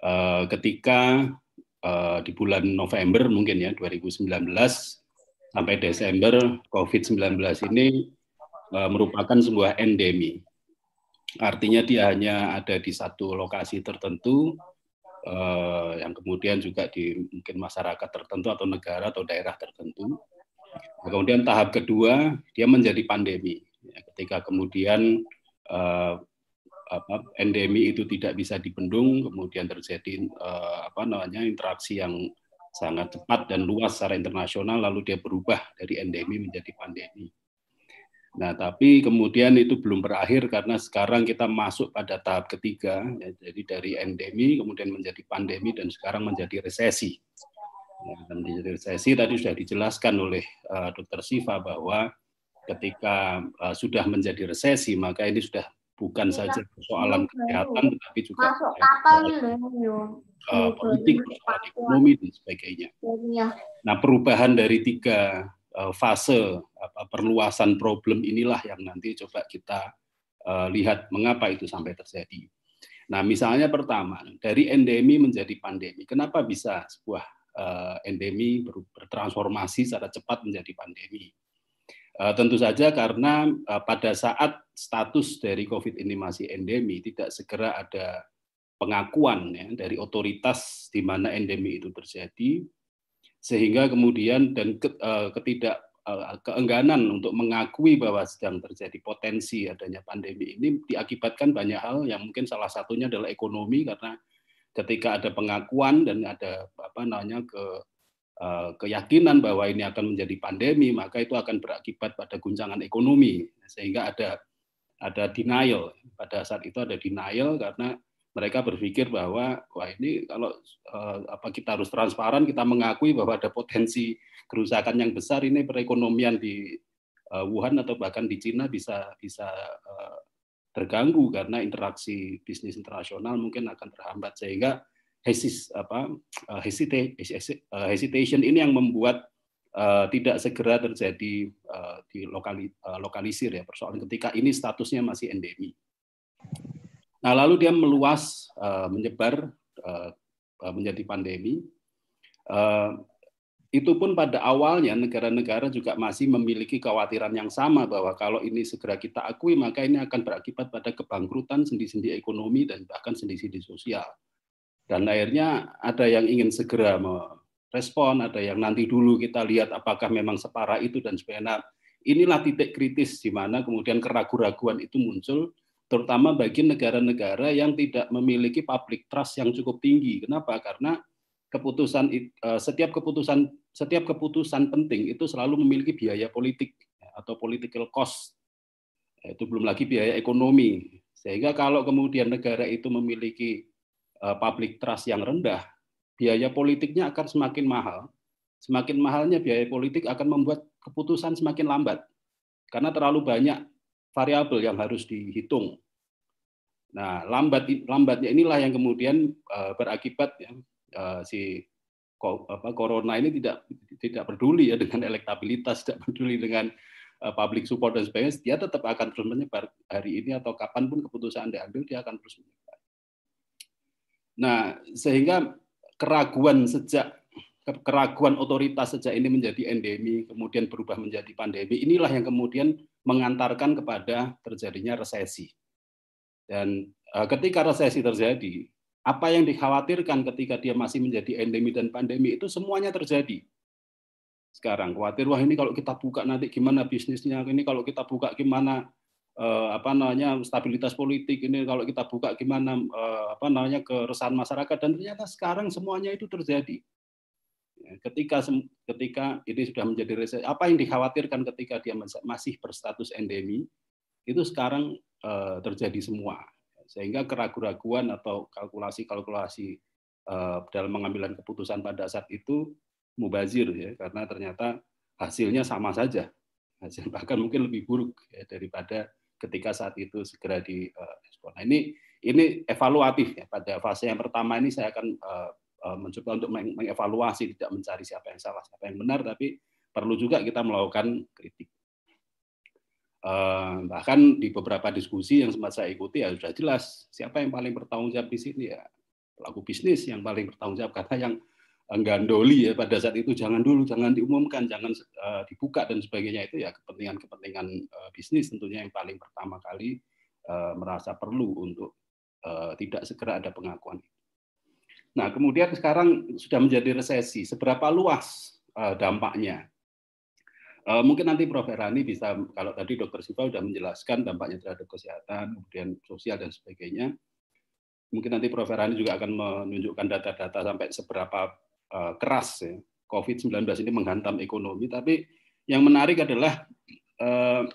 Speaker 3: uh, ketika uh, di bulan November mungkin ya 2019 sampai Desember COVID-19 ini uh, merupakan sebuah endemi. Artinya dia hanya ada di satu lokasi tertentu uh, yang kemudian juga di mungkin masyarakat tertentu atau negara atau daerah tertentu. Nah, kemudian tahap kedua dia menjadi pandemi. Ya, ketika kemudian uh, apa, endemi itu tidak bisa dibendung, kemudian terjadi uh, apa namanya interaksi yang sangat cepat dan luas secara internasional lalu dia berubah dari endemi menjadi pandemi. Nah, tapi kemudian itu belum berakhir karena sekarang kita masuk pada tahap ketiga, ya, jadi dari endemi kemudian menjadi pandemi dan sekarang menjadi resesi. Dan menjadi resesi tadi sudah dijelaskan oleh uh, Dr. Siva bahwa ketika uh, sudah menjadi resesi maka ini sudah bukan iya, saja persoalan kesehatan tetapi juga uh, politik, persoalan ekonomi dan sebagainya. Nah, perubahan dari tiga uh, fase apa, perluasan problem inilah yang nanti coba kita uh, lihat mengapa itu sampai terjadi. Nah, misalnya pertama dari endemi menjadi pandemi. Kenapa bisa sebuah uh, endemi ber, bertransformasi secara cepat menjadi pandemi? Uh, tentu saja karena uh, pada saat status dari COVID ini masih endemi, tidak segera ada pengakuan ya, dari otoritas di mana endemi itu terjadi, sehingga kemudian dan eh, ketidak eh, keengganan untuk mengakui bahwa sedang terjadi potensi adanya pandemi ini diakibatkan banyak hal. Yang mungkin salah satunya adalah ekonomi karena ketika ada pengakuan dan ada apa namanya ke eh, keyakinan bahwa ini akan menjadi pandemi maka itu akan berakibat pada guncangan ekonomi. Sehingga ada ada denial. Pada saat itu ada denial karena mereka berpikir bahwa wah ini kalau uh, apa kita harus transparan kita mengakui bahwa ada potensi kerusakan yang besar ini perekonomian di uh, Wuhan atau bahkan di Cina bisa bisa terganggu karena interaksi bisnis internasional mungkin akan terhambat. Sehingga hesis apa uh, hesita, hesitation ini yang membuat uh, tidak segera terjadi uh, di lokali, uh, lokalisir ya persoalan ketika ini statusnya masih endemi. Nah, lalu dia meluas, uh, menyebar uh, menjadi pandemi. Uh, itu pun pada awalnya negara-negara juga masih memiliki kekhawatiran yang sama bahwa kalau ini segera kita akui maka ini akan berakibat pada kebangkrutan sendi-sendi ekonomi dan bahkan sendi-sendi sosial. Dan akhirnya ada yang ingin segera merespon, ada yang nanti dulu kita lihat apakah memang separah itu dan sebagainya. Inilah titik kritis di mana kemudian keraguan-raguan itu muncul terutama bagi negara-negara yang tidak memiliki public trust yang cukup tinggi. Kenapa? Karena keputusan eh, setiap keputusan setiap keputusan penting itu selalu memiliki biaya politik atau political cost. Itu belum lagi biaya ekonomi. Sehingga kalau kemudian negara itu memiliki public trust yang rendah, biaya politiknya akan semakin mahal. Semakin mahalnya biaya politik akan membuat keputusan semakin lambat. Karena terlalu banyak variabel yang harus dihitung. Nah, lambat lambatnya inilah yang kemudian uh, berakibat ya, uh, si apa corona ini tidak tidak peduli ya dengan elektabilitas, tidak peduli dengan public support dan sebagainya, dia tetap akan terus menyebar hari ini atau kapan pun keputusan diambil dia akan terus menyebar. Nah, sehingga keraguan sejak keraguan otoritas sejak ini menjadi endemi, kemudian berubah menjadi pandemi, inilah yang kemudian mengantarkan kepada terjadinya resesi. Dan uh, ketika resesi terjadi, apa yang dikhawatirkan ketika dia masih menjadi endemi dan pandemi itu semuanya terjadi. Sekarang khawatir wah ini kalau kita buka nanti gimana bisnisnya, ini kalau kita buka gimana uh, apa namanya stabilitas politik, ini kalau kita buka gimana uh, apa namanya keresahan masyarakat. Dan ternyata sekarang semuanya itu terjadi. Ketika ketika ini sudah menjadi resesi, apa yang dikhawatirkan ketika dia masih berstatus endemi itu sekarang uh, terjadi semua. Sehingga keraguan-raguan atau kalkulasi-kalkulasi uh, dalam pengambilan keputusan pada saat itu mubazir ya. Karena ternyata hasilnya sama saja. Bahkan mungkin lebih buruk ya, daripada ketika saat itu segera di uh, Nah ini ini evaluatif ya. Pada fase yang pertama ini saya akan uh, Eh, mencoba untuk mengevaluasi, tidak mencari siapa yang salah, siapa yang benar, tapi perlu juga kita melakukan kritik. Eh, bahkan di beberapa diskusi yang sempat saya ikuti ya sudah jelas siapa yang paling bertanggung jawab di sini ya pelaku bisnis yang paling bertanggung jawab. Karena yang gandoli ya pada saat itu jangan dulu jangan diumumkan jangan uh, dibuka dan sebagainya itu ya kepentingan-kepentingan uh, bisnis tentunya yang paling pertama kali uh, merasa perlu untuk tidak segera ada pengakuan Nah, kemudian sekarang sudah menjadi resesi. Seberapa luas dampaknya? Mungkin nanti Prof. Erani bisa, kalau tadi Dr. Siva sudah menjelaskan dampaknya terhadap kesehatan, kemudian sosial dan sebagainya. Mungkin nanti Prof. Erani juga akan menunjukkan data-data sampai seberapa uh, keras ya. COVID-19 ini menghantam ekonomi, tapi yang menarik adalah uh,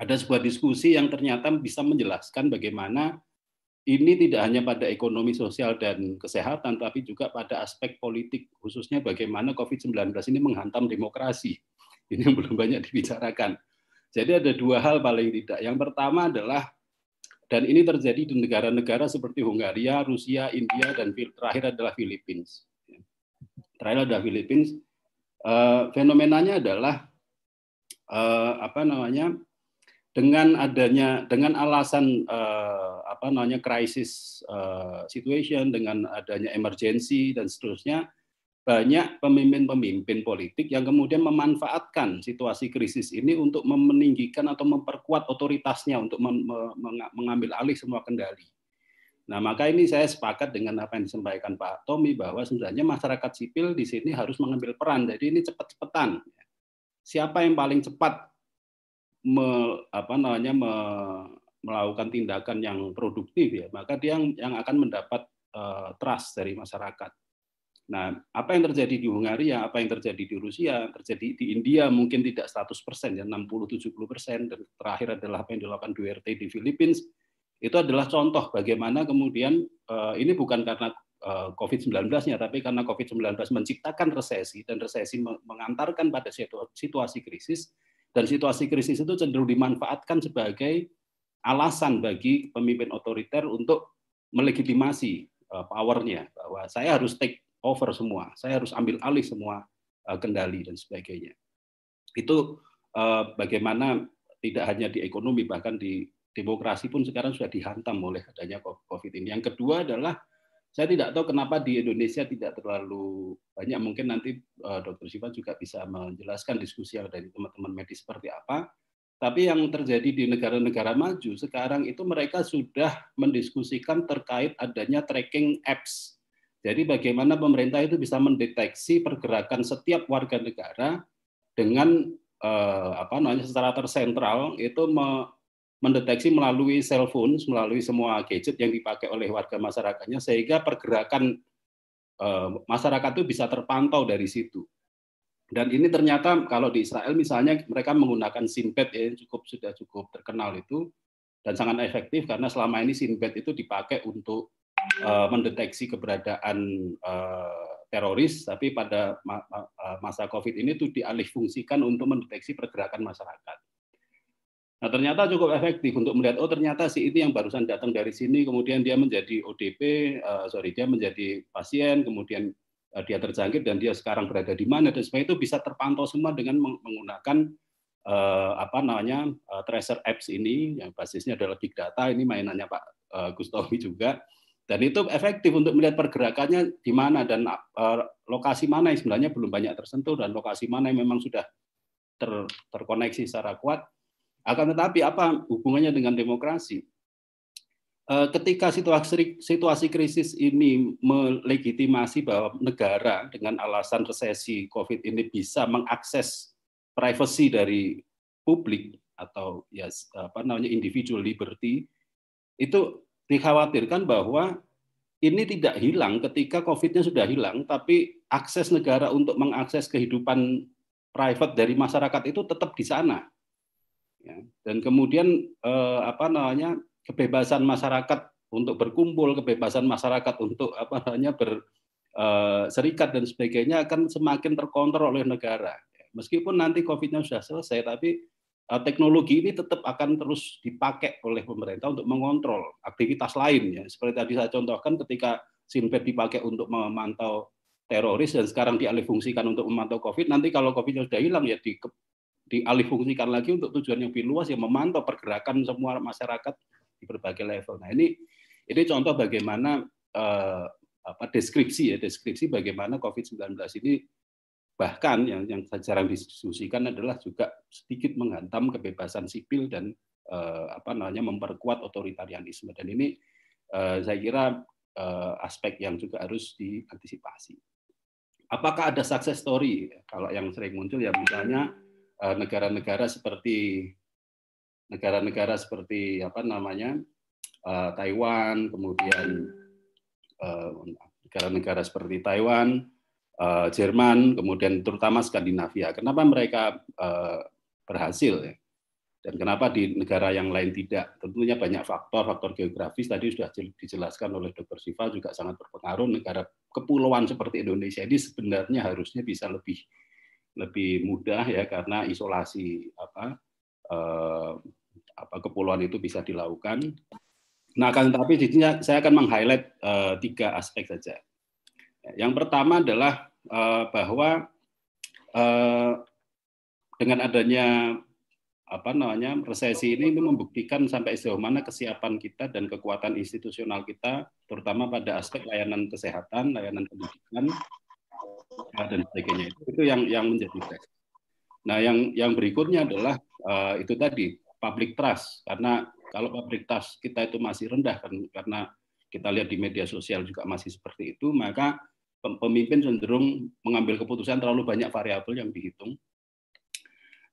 Speaker 3: ada sebuah diskusi yang ternyata bisa menjelaskan bagaimana ini tidak hanya pada ekonomi sosial dan kesehatan, tapi juga pada aspek politik, khususnya bagaimana COVID-19 ini menghantam demokrasi. Ini yang belum banyak dibicarakan. Jadi ada dua hal paling tidak. Yang pertama adalah dan ini terjadi di negara-negara seperti Hungaria, Rusia, India, dan terakhir adalah Filipina. Terakhir adalah Filipina. Eh, fenomenanya adalah eh, apa namanya dengan adanya dengan alasan eh, apa namanya crisis situation dengan adanya emergency dan seterusnya banyak pemimpin-pemimpin politik yang kemudian memanfaatkan situasi krisis ini untuk meninggikan atau memperkuat otoritasnya untuk mengambil alih semua kendali. Nah, maka ini saya sepakat dengan apa yang disampaikan Pak Tommy bahwa sebenarnya masyarakat sipil di sini harus mengambil peran. Jadi ini cepat-cepatan. Siapa yang paling cepat me, apa namanya me, melakukan tindakan yang produktif ya, maka dia yang, yang akan mendapat uh, trust dari masyarakat. Nah, apa yang terjadi di Hungaria, apa yang terjadi di Rusia, terjadi di India mungkin tidak 100%, ya 60-70%, dan terakhir adalah apa yang dilakukan Duterte di Filipina, itu adalah contoh bagaimana kemudian eh, ini bukan karena eh, COVID-19-nya, tapi karena COVID-19 menciptakan resesi, dan resesi mengantarkan pada situasi krisis, dan situasi krisis itu cenderung dimanfaatkan sebagai alasan bagi pemimpin otoriter untuk melegitimasi eh, powernya bahwa saya harus take over semua. Saya harus ambil alih semua kendali dan sebagainya. Itu bagaimana tidak hanya di ekonomi bahkan di demokrasi pun sekarang sudah dihantam oleh adanya COVID ini. Yang kedua adalah saya tidak tahu kenapa di Indonesia tidak terlalu banyak. Mungkin nanti uh, Dr. Siva juga bisa menjelaskan diskusi yang dari teman-teman medis seperti apa. Tapi yang terjadi di negara-negara maju sekarang itu mereka sudah mendiskusikan terkait adanya tracking apps jadi bagaimana pemerintah itu bisa mendeteksi pergerakan setiap warga negara dengan eh, apa namanya secara tersentral itu mendeteksi melalui cellphone, melalui semua gadget yang dipakai oleh warga masyarakatnya sehingga pergerakan eh, masyarakat itu bisa terpantau dari situ. Dan ini ternyata kalau di Israel misalnya mereka menggunakan Sinbad ya cukup sudah cukup terkenal itu dan sangat efektif karena selama ini Sinbad itu dipakai untuk uh, mendeteksi keberadaan uh, teroris, tapi pada eh, masa COVID ini itu dialihfungsikan untuk mendeteksi pergerakan masyarakat. Nah ternyata cukup efektif untuk melihat oh ternyata si ini yang barusan datang dari sini kemudian dia menjadi ODP, uh, sorry dia menjadi pasien kemudian uh, dia terjangkit dan dia sekarang berada di mana dan sebagainya itu bisa terpantau semua dengan menggunakan uh, apa namanya uh, tracer apps ini yang basisnya adalah big data ini mainannya Pak uh, juga dan itu efektif untuk melihat pergerakannya di mana dan uh, lokasi mana yang sebenarnya belum banyak tersentuh dan lokasi mana yang memang sudah ter, terkoneksi secara kuat. Akan tetapi apa hubungannya dengan demokrasi? Uh, ketika situasi, situasi krisis ini melegitimasi bahwa negara dengan alasan resesi COVID ini bisa mengakses privasi dari publik atau ya apa namanya individual liberty itu dikhawatirkan bahwa ini tidak hilang ketika COVID-nya sudah hilang, tapi akses negara untuk mengakses kehidupan private dari masyarakat itu tetap di sana. Ya. Dan kemudian eh, apa namanya kebebasan masyarakat untuk berkumpul, kebebasan masyarakat untuk apa namanya berserikat eh, dan sebagainya akan semakin terkontrol oleh negara. Meskipun nanti COVID-nya sudah selesai, tapi Eh, teknologi ini tetap akan terus dipakai oleh pemerintah untuk mengontrol aktivitas lain ya. Seperti tadi saya contohkan ketika Sinpet dipakai untuk memantau teroris dan sekarang dialihfungsikan untuk memantau COVID, nanti kalau COVID sudah hilang ya di dialihfungsikan lagi untuk tujuan yang lebih luas yang memantau pergerakan semua masyarakat di berbagai level. Nah, ini ini contoh bagaimana eh, apa deskripsi ya, deskripsi bagaimana COVID-19 ini bahkan yang yang jarang didiskusikan adalah juga sedikit menghantam kebebasan sipil dan eh, apa namanya memperkuat otoritarianisme dan ini eh, saya kira eh, aspek yang juga harus diantisipasi. Apakah ada success story? Kalau yang sering muncul ya misalnya negara-negara seperti negara-negara seperti apa namanya eh, Taiwan, kemudian eh, negara-negara seperti Taiwan, Jerman, kemudian terutama Skandinavia. Kenapa mereka berhasil ya? Dan kenapa di negara yang lain tidak? Tentunya banyak faktor, faktor geografis tadi sudah dijelaskan oleh Dr. Siva juga sangat berpengaruh. Negara kepulauan seperti Indonesia ini sebenarnya harusnya bisa lebih lebih mudah ya karena isolasi apa eh, apa kepulauan itu bisa dilakukan. Nah, akan tetapi saya akan meng-highlight eh, tiga aspek saja. Yang pertama adalah eh, bahwa eh, dengan adanya apa namanya resesi ini membuktikan sampai sejauh mana kesiapan kita dan kekuatan institusional kita, terutama pada aspek layanan kesehatan, layanan pendidikan dan sebagainya itu, itu yang yang menjadi tes. Nah, yang yang berikutnya adalah uh, itu tadi public trust karena kalau public trust kita itu masih rendah kan karena kita lihat di media sosial juga masih seperti itu, maka pemimpin cenderung mengambil keputusan terlalu banyak variabel yang dihitung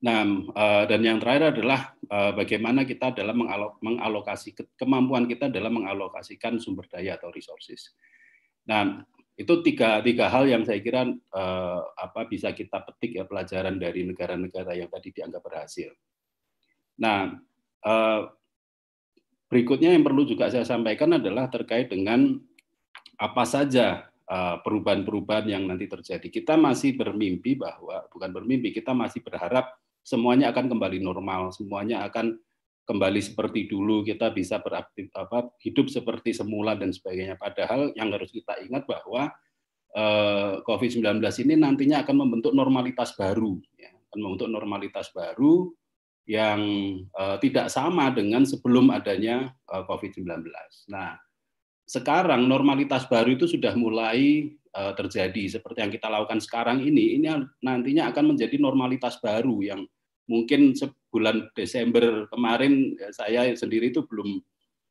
Speaker 3: Nah, eh, dan yang terakhir adalah eh, bagaimana kita dalam mengalokasi kemampuan kita dalam mengalokasikan sumber daya atau resources. Nah, itu tiga tiga hal yang saya kira eh, apa bisa kita petik ya pelajaran dari negara-negara yang tadi dianggap berhasil. Nah, berikutnya yang perlu juga saya sampaikan adalah terkait dengan apa saja perubahan-perubahan yang nanti terjadi. Kita masih bermimpi bahwa bukan bermimpi, kita masih berharap semuanya akan kembali normal, semuanya akan kembali seperti dulu, kita bisa beraktif apa hidup seperti semula dan sebagainya. Padahal yang harus kita ingat bahwa eh, COVID-19 ini nantinya akan membentuk normalitas baru, ya, akan membentuk normalitas baru yang eh, tidak sama dengan sebelum adanya eh, COVID-19. Nah, sekarang normalitas baru itu sudah mulai uh, terjadi seperti yang kita lakukan sekarang ini ini nantinya akan menjadi normalitas baru yang mungkin sebulan Desember kemarin ya, saya sendiri itu belum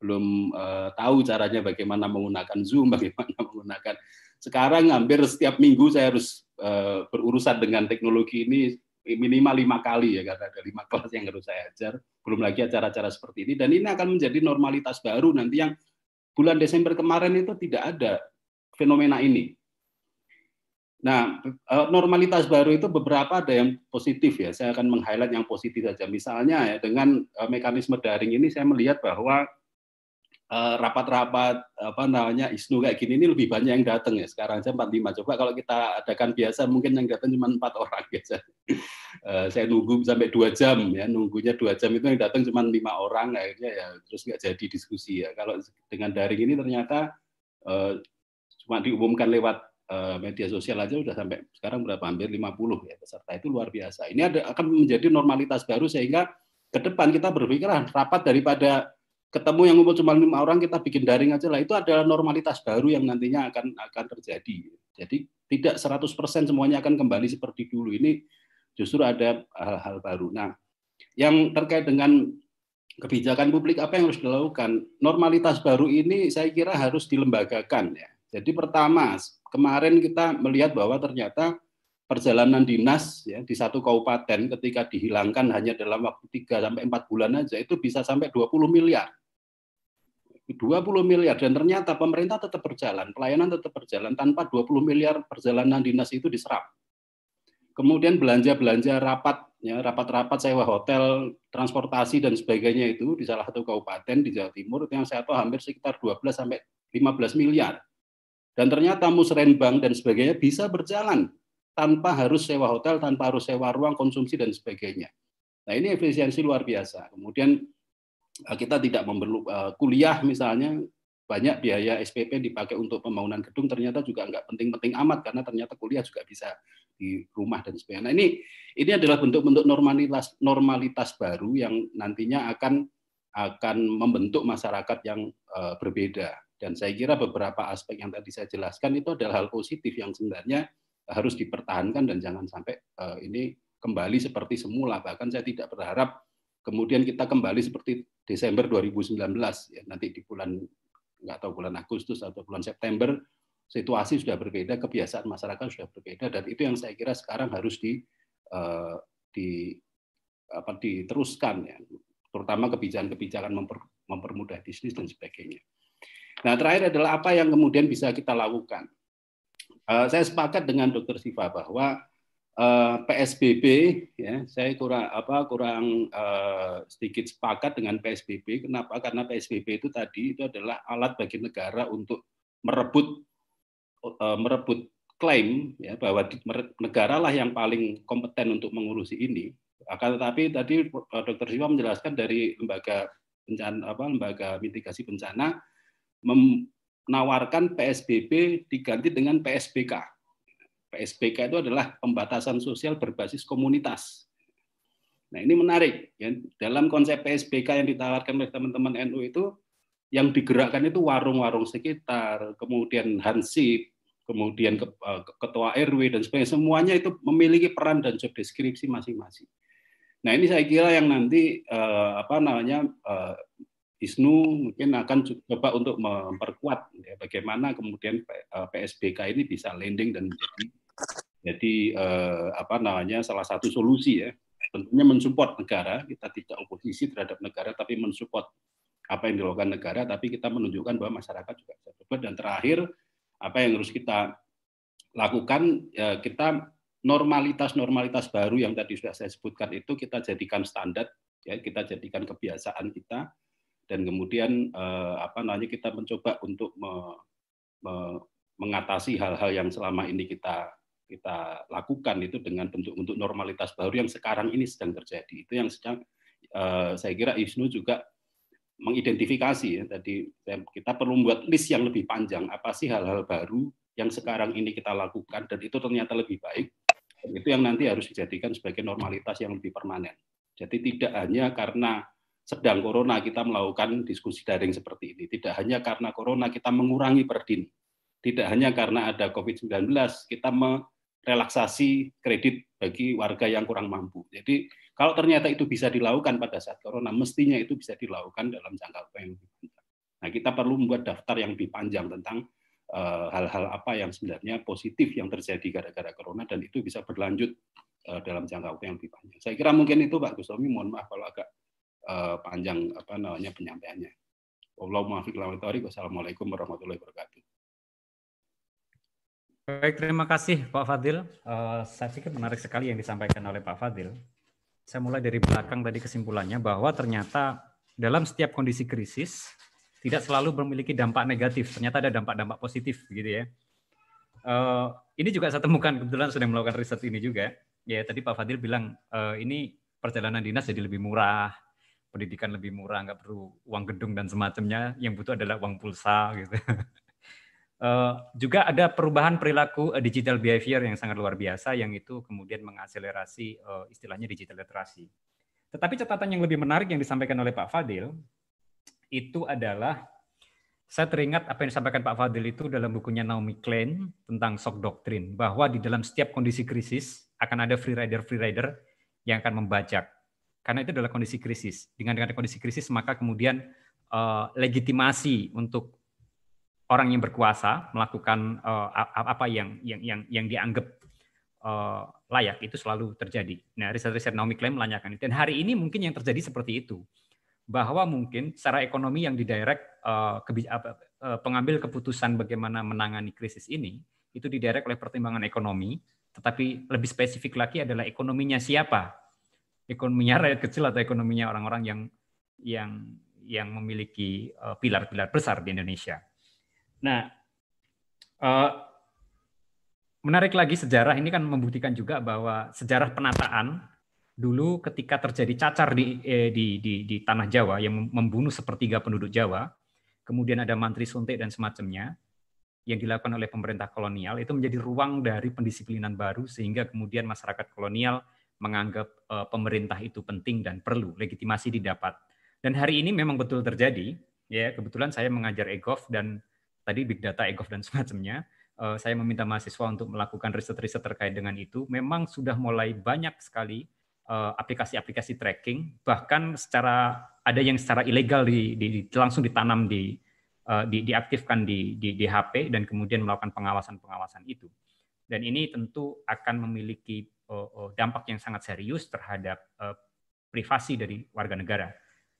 Speaker 3: belum uh, tahu caranya bagaimana menggunakan Zoom, bagaimana menggunakan. Sekarang hampir setiap minggu saya harus uh, berurusan dengan teknologi ini minimal lima kali ya karena ada lima kelas yang harus saya ajar. Belum lagi acara-acara seperti ini dan ini akan menjadi normalitas baru nanti yang bulan Desember kemarin itu tidak ada fenomena ini. Nah, eh, normalitas baru itu beberapa ada yang positif ya. Saya akan meng-highlight yang positif saja. Misalnya ya dengan eh, mekanisme daring ini saya melihat bahwa eh, rapat-rapat apa namanya ISNU kayak gini ini lebih banyak yang datang ya. Sekarang saya 45. Coba kalau kita adakan biasa mungkin yang datang cuma empat orang biasa. Saya nunggu sampai dua jam ya. Nunggunya dua jam itu yang datang cuma lima orang akhirnya ya terus nggak jadi diskusi ya. Kalau dengan daring ini ternyata cuma diumumkan lewat media sosial aja udah sampai sekarang berapa hampir 50 ya peserta itu luar biasa. Ini ada akan menjadi normalitas baru sehingga ke depan kita berpikir ah, rapat daripada ketemu yang ngumpul cuma lima orang kita bikin daring aja lah itu adalah normalitas baru yang nantinya akan akan terjadi. Jadi tidak 100% semuanya akan kembali seperti dulu. Ini justru ada hal-hal baru. Nah, yang terkait dengan kebijakan publik apa yang harus dilakukan? Normalitas baru ini saya kira harus dilembagakan ya. Jadi pertama, kemarin kita melihat bahwa ternyata perjalanan dinas ya di satu kabupaten ketika dihilangkan hanya dalam waktu 3 sampai 4 bulan aja itu bisa sampai 20 miliar. 20 miliar dan ternyata pemerintah tetap berjalan, pelayanan tetap berjalan tanpa 20 miliar perjalanan dinas itu diserap. Kemudian belanja-belanja rapat ya rapat-rapat sewa hotel, transportasi dan sebagainya itu di salah satu kabupaten di Jawa Timur itu yang saya tahu hampir sekitar 12 sampai 15 miliar dan ternyata musrenbang dan sebagainya bisa berjalan tanpa harus sewa hotel, tanpa harus sewa ruang konsumsi dan sebagainya. Nah ini efisiensi luar biasa. Kemudian eh, kita tidak memerlu eh, kuliah misalnya banyak biaya SPP dipakai untuk pembangunan gedung ternyata juga nggak penting-penting amat karena ternyata kuliah juga bisa di rumah dan sebagainya. Nah ini ini adalah bentuk-bentuk normalitas normalitas baru yang nantinya akan akan membentuk masyarakat yang uh, berbeda. Dan saya kira beberapa aspek yang tadi saya jelaskan itu adalah hal positif yang sebenarnya harus dipertahankan dan jangan sampai uh, ini kembali seperti semula. Bahkan saya tidak berharap kemudian kita kembali seperti Desember 2019 ya nanti di bulan nggak tahu bulan Agustus atau bulan September situasi sudah berbeda, kebiasaan masyarakat sudah berbeda dan itu yang saya kira sekarang harus di uh, di apa diteruskan ya terutama kebijakan-kebijakan memper, mempermudah bisnis dan sebagainya. Nah, terakhir adalah apa yang kemudian bisa kita lakukan. uh, saya sepakat dengan Dr. Siva bahwa uh, PSBB ya saya kurang apa kurang uh, sedikit sepakat dengan PSBB kenapa karena PSBB itu tadi itu adalah alat bagi negara untuk merebut uh, merebut klaim ya bahwa negara lah yang paling kompeten untuk mengurusi ini akan tetapi tadi Dr. Siva menjelaskan dari lembaga bencana apa lembaga mitigasi bencana menawarkan PSBB diganti dengan PSBK PSBK itu adalah pembatasan sosial berbasis komunitas. Nah ini menarik. Ya. Dalam konsep PSBK yang ditawarkan oleh teman-teman NU itu, yang digerakkan itu warung-warung sekitar, kemudian hansip, kemudian eh, ketua RW dan sebagainya. Semuanya itu memiliki peran dan job deskripsi masing-masing. Nah ini saya kira yang nanti eh, apa namanya eh, Isnu mungkin akan coba untuk memperkuat ya, bagaimana kemudian PSBK ini bisa landing dan menjadi jadi eh, apa namanya salah satu solusi ya. Tentunya mensupport negara kita tidak oposisi terhadap negara tapi mensupport apa yang dilakukan negara tapi kita menunjukkan bahwa masyarakat juga bisa berbuat. Dan terakhir apa yang harus kita lakukan ya, kita normalitas normalitas baru yang tadi sudah saya sebutkan itu kita jadikan standar ya kita jadikan kebiasaan kita dan kemudian eh, apa namanya kita mencoba untuk me, me, mengatasi hal-hal yang selama ini kita kita lakukan itu dengan bentuk-bentuk normalitas baru yang sekarang ini sedang terjadi. Itu yang sedang uh, saya kira Isnu juga mengidentifikasi ya. Tadi kita perlu membuat list yang lebih panjang. Apa sih hal-hal baru yang sekarang ini kita lakukan dan itu ternyata lebih baik? Itu yang nanti harus dijadikan sebagai normalitas yang lebih permanen. Jadi tidak hanya karena sedang corona kita melakukan diskusi daring seperti ini tidak hanya karena corona kita mengurangi perdin tidak hanya karena ada COVID-19 kita relaksasi kredit bagi warga yang kurang mampu. Jadi kalau ternyata itu bisa dilakukan pada saat corona, mestinya itu bisa dilakukan dalam jangka waktu yang lebih panjang. Nah, kita perlu membuat daftar yang lebih panjang tentang eh, hal-hal apa yang sebenarnya positif yang terjadi gara-gara corona dan itu bisa berlanjut uh, dalam jangka waktu yang lebih panjang. Saya kira mungkin itu Pak Gustomi, mohon maaf kalau agak uh, panjang apa namanya penyampaiannya. Wassalamualaikum warahmatullahi wabarakatuh.
Speaker 1: Baik, terima kasih Pak Fadil. Uh, saya pikir menarik sekali yang disampaikan oleh Pak Fadil. Saya mulai dari belakang tadi kesimpulannya bahwa ternyata dalam setiap kondisi krisis tidak selalu memiliki dampak negatif. Ternyata ada dampak-dampak positif, gitu ya. Uh, ini juga saya temukan kebetulan sudah melakukan riset ini juga. Ya tadi Pak Fadil bilang ini perjalanan dinas jadi lebih murah, pendidikan lebih murah, nggak perlu uang gedung dan semacamnya. Yang butuh adalah uang pulsa, gitu. Uh, juga ada perubahan perilaku uh, digital behavior yang sangat luar biasa yang itu kemudian mengakselerasi uh, istilahnya digital literasi. Tetapi catatan yang lebih menarik yang disampaikan oleh Pak Fadil itu adalah saya teringat apa yang disampaikan Pak Fadil itu dalam bukunya Naomi Klein tentang shock doctrine bahwa di dalam setiap kondisi krisis akan ada free rider free rider yang akan membajak karena itu adalah kondisi krisis. Dengan dengan kondisi krisis maka kemudian uh, legitimasi untuk orang yang berkuasa melakukan uh, apa yang yang yang yang dianggap uh, layak itu selalu terjadi. Nah, riset-riset Naomi Klein menanyakan itu. Dan hari ini mungkin yang terjadi seperti itu. Bahwa mungkin secara ekonomi yang didirect uh, uh, pengambil keputusan bagaimana menangani krisis ini itu didirect oleh pertimbangan ekonomi, tetapi lebih spesifik lagi adalah ekonominya siapa? Ekonominya rakyat kecil atau ekonominya orang-orang yang yang yang memiliki pilar-pilar besar di Indonesia. Nah, uh, menarik lagi sejarah ini kan membuktikan juga bahwa sejarah penataan dulu ketika terjadi cacar di, eh, di, di, di tanah Jawa yang membunuh sepertiga penduduk Jawa, kemudian ada mantri suntik dan semacamnya yang dilakukan oleh pemerintah kolonial itu menjadi ruang dari pendisiplinan baru sehingga kemudian masyarakat kolonial menganggap uh, pemerintah itu penting dan perlu legitimasi didapat. Dan hari ini memang betul terjadi. Ya, kebetulan saya mengajar EGOV dan tadi big data, EGOV dan semacamnya, uh, saya meminta mahasiswa untuk melakukan riset-riset terkait dengan itu. Memang sudah mulai banyak sekali eh, aplikasi-aplikasi uh, tracking, bahkan secara ada yang secara ilegal di, di, di langsung ditanam di, di diaktifkan di, di, di HP dan kemudian melakukan pengawasan-pengawasan itu. Dan ini tentu akan memiliki dampak yang sangat serius terhadap uh, privasi dari warga negara.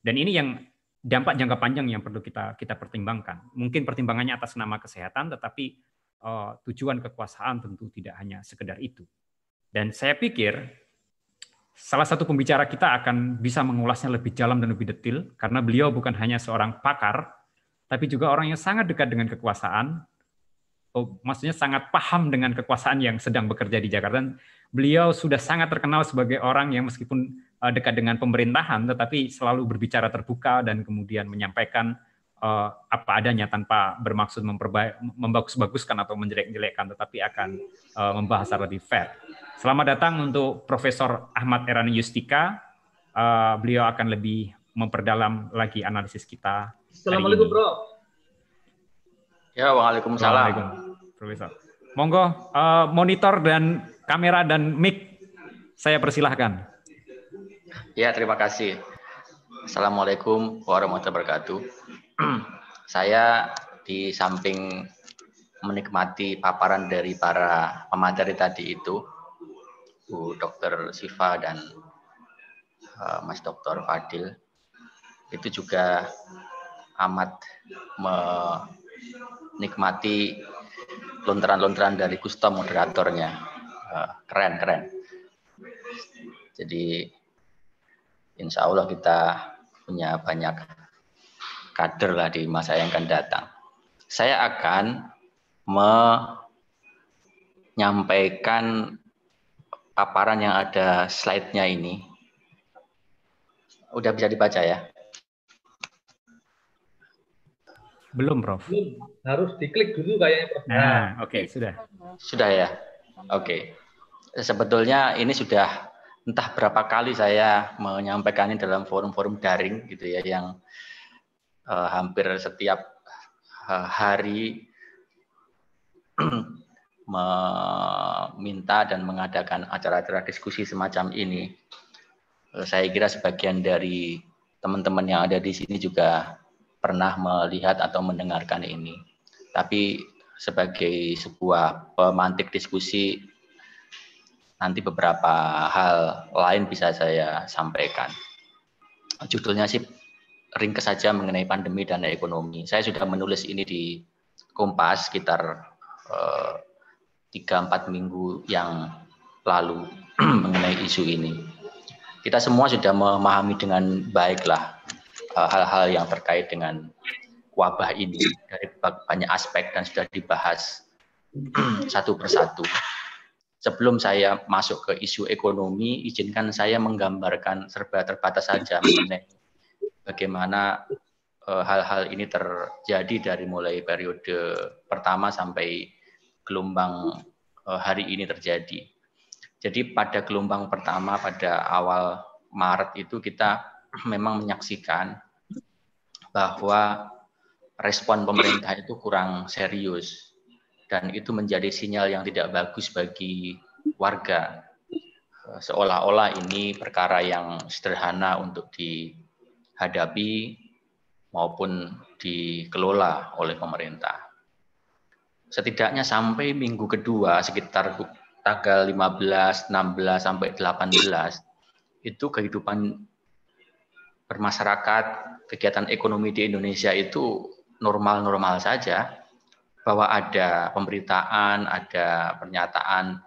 Speaker 1: Dan ini yang dampak jangka panjang yang perlu kita kita pertimbangkan. Mungkin pertimbangannya atas nama kesehatan, tetapi uh, tujuan kekuasaan tentu tidak hanya sekedar itu. Dan saya pikir salah satu pembicara kita akan bisa mengulasnya lebih dalam dan lebih detail karena beliau bukan hanya seorang pakar, tapi juga orang yang sangat dekat dengan kekuasaan. Oh, maksudnya sangat paham dengan kekuasaan yang sedang bekerja di Jakarta. Beliau sudah sangat terkenal sebagai orang yang meskipun uh, dekat dengan pemerintahan, tetapi selalu berbicara terbuka dan kemudian menyampaikan uh, apa adanya tanpa bermaksud membagus-baguskan atau menjelek-jelekkan, tetapi akan uh, membahas secara lebih fair. Selamat datang untuk Profesor Ahmad Erani Yustika. Uh, beliau akan lebih memperdalam lagi analisis kita.
Speaker 2: Assalamualaikum, Bro.
Speaker 4: Ya, waalaikumsalam.
Speaker 1: Profesor. Monggo uh, monitor dan kamera dan mic saya persilahkan.
Speaker 4: Ya, terima kasih. Assalamualaikum warahmatullahi wabarakatuh. saya di samping menikmati paparan dari para pemateri tadi itu, Bu Dr. Siva dan uh, Mas Dr. Fadil, itu juga amat menikmati lontaran-lontaran dari Gusto moderatornya. Uh, keren, keren. Jadi insya Allah kita punya banyak kader lah di masa yang akan datang. Saya akan menyampaikan paparan yang ada slide-nya ini. Udah bisa dibaca ya?
Speaker 1: Belum, Prof.
Speaker 2: Belum. Harus diklik dulu kayaknya, Prof.
Speaker 1: Nah, oke, okay, sudah.
Speaker 4: Sudah ya? Oke. Okay. Sebetulnya ini sudah entah berapa kali saya menyampaikan ini dalam forum-forum daring gitu ya yang uh, hampir setiap uh, hari meminta dan mengadakan acara-acara diskusi semacam ini. Uh, saya kira sebagian dari teman-teman yang ada di sini juga pernah melihat atau mendengarkan ini. Tapi sebagai sebuah pemantik diskusi nanti beberapa hal lain bisa saya sampaikan. Judulnya sih ringkes saja mengenai pandemi dan ekonomi. Saya sudah menulis ini di Kompas sekitar eh, tiga empat minggu yang lalu mengenai isu ini. Kita semua sudah memahami dengan baiklah hal-hal yang terkait dengan wabah ini dari banyak aspek dan sudah dibahas satu persatu. Sebelum saya masuk ke isu ekonomi, izinkan saya menggambarkan serba terbatas saja mengenai bagaimana eh, hal-hal ini terjadi dari mulai periode pertama sampai gelombang eh, hari ini terjadi. Jadi pada gelombang pertama pada awal Maret itu kita memang menyaksikan bahwa respon pemerintah itu kurang serius dan itu menjadi sinyal yang tidak bagus bagi warga. Eh, seolah-olah ini perkara yang sederhana untuk di dihadapi maupun dikelola oleh pemerintah. Setidaknya sampai minggu kedua sekitar tanggal 15, 16 sampai 18 itu kehidupan bermasyarakat, kegiatan ekonomi di Indonesia itu normal-normal saja bahwa ada pemberitaan, ada pernyataan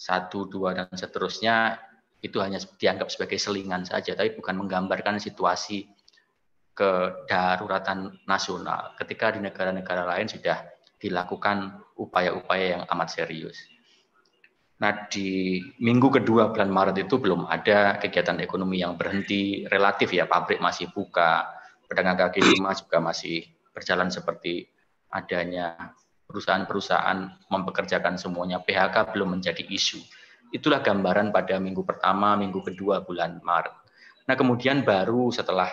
Speaker 4: satu, dua, dan seterusnya itu hanya dianggap sebagai selingan saja, tapi bukan menggambarkan situasi kedaruratan nasional ketika di negara-negara lain sudah dilakukan upaya-upaya yang amat serius. Nah, di minggu kedua bulan Maret itu belum ada kegiatan ekonomi yang berhenti relatif ya, pabrik masih buka, pedagang kaki lima juga masih berjalan seperti adanya perusahaan-perusahaan mempekerjakan semuanya, PHK belum menjadi isu. Itulah gambaran pada minggu pertama, minggu kedua bulan Maret. Nah, kemudian baru setelah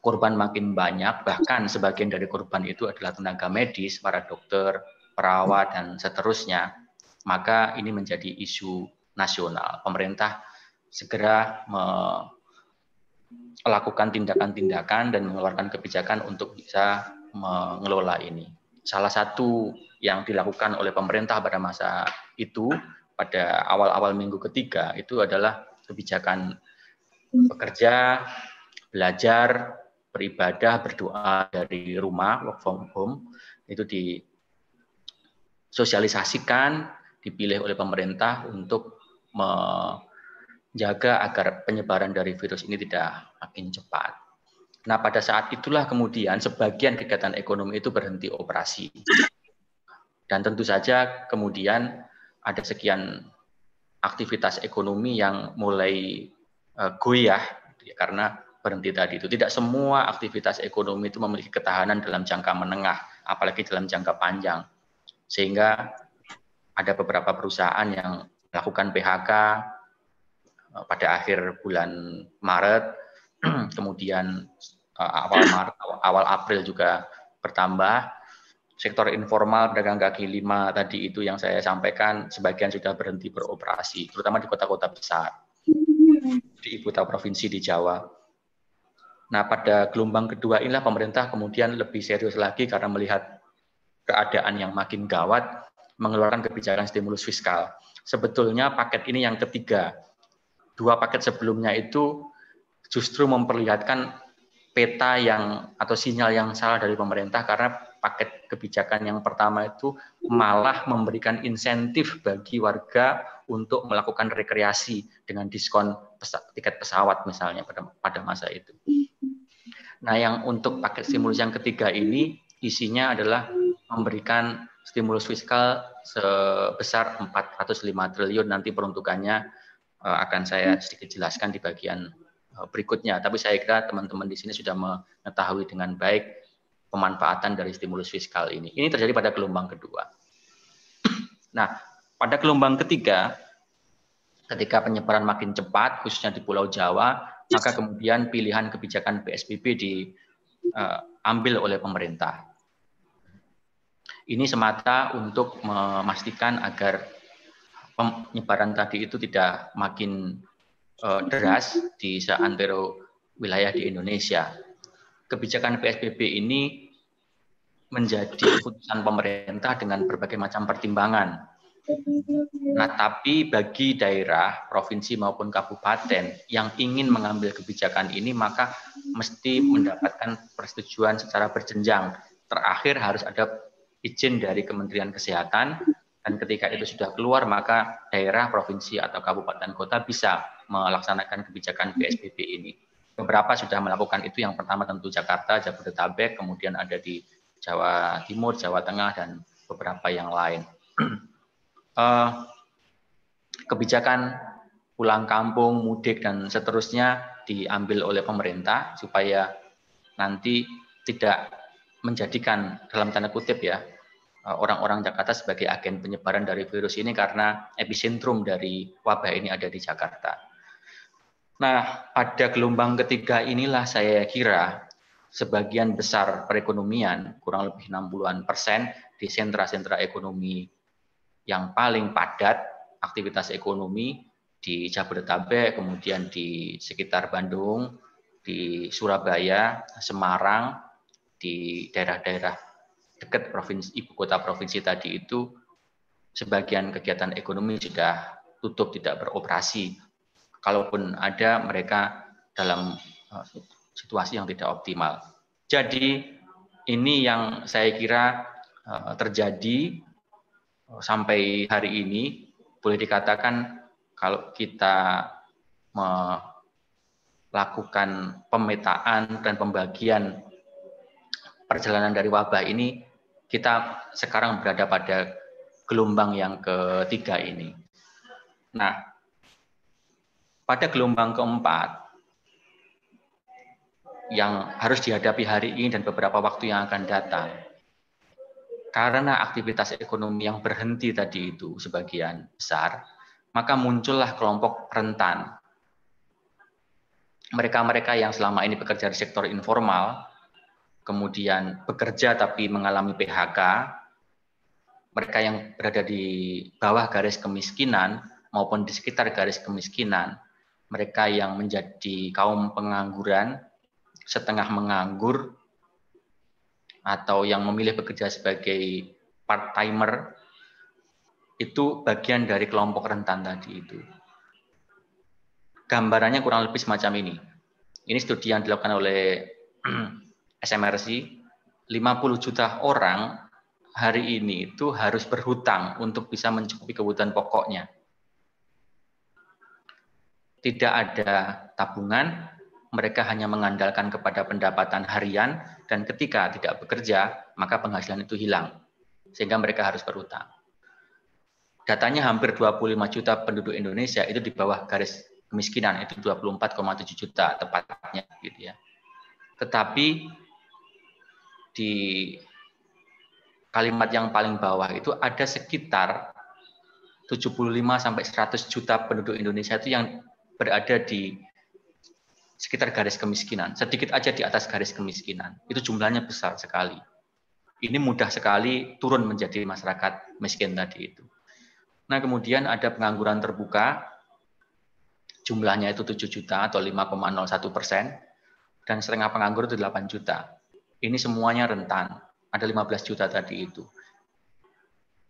Speaker 4: korban makin banyak, bahkan sebagian dari korban itu adalah tenaga medis, para dokter, perawat, dan seterusnya, maka ini menjadi isu nasional. Pemerintah segera melakukan tindakan-tindakan dan mengeluarkan kebijakan untuk bisa mengelola ini. Salah satu yang dilakukan oleh pemerintah pada masa itu, pada awal-awal minggu ketiga, itu adalah kebijakan bekerja, belajar, beribadah, berdoa dari rumah, work from home, itu di disosialisasikan, dipilih oleh pemerintah untuk menjaga agar penyebaran dari virus ini tidak makin cepat. Nah, pada saat itulah kemudian sebagian kegiatan ekonomi itu berhenti operasi. Dan tentu saja kemudian ada sekian aktivitas ekonomi yang mulai uh, goyah ya, karena berhenti tadi itu. Tidak semua aktivitas ekonomi itu memiliki ketahanan dalam jangka menengah, apalagi dalam jangka panjang. Sehingga ada beberapa perusahaan yang melakukan PHK uh, pada akhir bulan Maret, kemudian uh, awal Maret, awal April juga bertambah. Sektor informal pedagang kaki lima tadi itu yang saya sampaikan sebagian sudah berhenti beroperasi, terutama di kota-kota besar, di ibu kota provinsi di Jawa. Nah pada gelombang kedua inilah pemerintah kemudian lebih serius lagi karena melihat keadaan yang makin gawat, mengeluarkan kebijakan stimulus fiskal. Sebetulnya paket ini yang ketiga. Dua paket sebelumnya itu justru memperlihatkan peta yang atau sinyal yang salah dari pemerintah karena paket kebijakan yang pertama itu malah memberikan insentif bagi warga untuk melakukan rekreasi dengan diskon pesa tiket pesawat misalnya pada pada masa itu. Nah, yang untuk paket stimulus yang ketiga ini isinya adalah memberikan stimulus fiskal sebesar 405 triliun nanti peruntukannya eh, akan saya sedikit jelaskan di bagian Eh, berikutnya. Tapi saya kira teman-teman di sini sudah mengetahui dengan baik pemanfaatan dari stimulus fiskal ini. Ini terjadi pada gelombang kedua. Nah, pada gelombang ketiga, ketika penyebaran makin cepat, khususnya di Pulau Jawa, maka kemudian pilihan kebijakan PSBB diambil eh, oleh pemerintah. Ini semata untuk memastikan agar penyebaran tadi itu tidak makin uh, deras di seantero wilayah di Indonesia. Kebijakan PSBB ini menjadi keputusan pemerintah dengan berbagai macam pertimbangan. Nah, tapi bagi daerah, provinsi maupun kabupaten yang ingin mengambil kebijakan ini, maka mesti mendapatkan persetujuan secara berjenjang. Terakhir harus ada izin dari Kementerian Kesehatan, dan ketika itu sudah keluar, maka daerah, provinsi, atau kabupaten kota bisa melaksanakan kebijakan PSBB ini. Beberapa sudah melakukan itu. Yang pertama tentu Jakarta, Jabodetabek, kemudian ada di Jawa Timur, Jawa Tengah, dan beberapa yang lain. uh, kebijakan pulang kampung, mudik, dan seterusnya diambil oleh pemerintah supaya nanti tidak menjadikan dalam tanda kutip ya orang-orang Jakarta sebagai agen penyebaran dari virus ini karena epicentrum dari wabah ini ada di Jakarta. Nah, pada gelombang ketiga inilah saya kira sebagian besar perekonomian, kurang lebih 60-an persen, di sentra-sentra ekonomi yang paling padat aktivitas ekonomi di Jabodetabek, kemudian di sekitar Bandung, di Surabaya, Semarang, di daerah-daerah dekat provinsi ibu kota provinsi tadi itu sebagian kegiatan ekonomi sudah tutup tidak beroperasi kalaupun ada mereka dalam uh, situasi yang tidak optimal. Jadi ini yang saya kira uh, terjadi uh, sampai hari ini boleh dikatakan kalau kita melakukan pemetaan dan pembagian perjalanan dari wabah ini kita sekarang berada pada gelombang yang ketiga ini. Nah, pada gelombang keempat yang harus dihadapi hari ini dan beberapa waktu yang akan datang, karena aktivitas ekonomi yang berhenti tadi itu sebagian besar, maka muncullah kelompok rentan. Mereka-mereka yang selama ini bekerja di sektor informal, kemudian bekerja tapi mengalami PHK, mereka yang berada di bawah garis kemiskinan maupun di sekitar garis kemiskinan, mereka yang menjadi kaum pengangguran, setengah menganggur, atau yang memilih bekerja sebagai part-timer, itu bagian dari kelompok rentan tadi itu. Gambarannya kurang lebih semacam ini. Ini studi yang dilakukan oleh SMRC, 50 juta orang hari ini itu harus berhutang untuk bisa mencukupi kebutuhan pokoknya. Tidak ada tabungan, mereka hanya mengandalkan kepada pendapatan harian dan ketika tidak bekerja, maka penghasilan itu hilang. Sehingga mereka harus berhutang. Datanya hampir 25 juta penduduk Indonesia itu di bawah garis kemiskinan, itu 24,7 juta tepatnya gitu ya. Tetapi di kalimat yang paling bawah itu ada sekitar 75 sampai 100 juta penduduk Indonesia itu yang berada di sekitar garis kemiskinan, sedikit aja di atas garis kemiskinan. Itu jumlahnya besar sekali. Ini mudah sekali turun menjadi masyarakat miskin tadi itu. Nah, kemudian ada pengangguran terbuka, jumlahnya itu 7 juta atau 5,01 persen, dan setengah penganggur itu 8 juta. Ini semuanya rentan ada 15 juta tadi itu.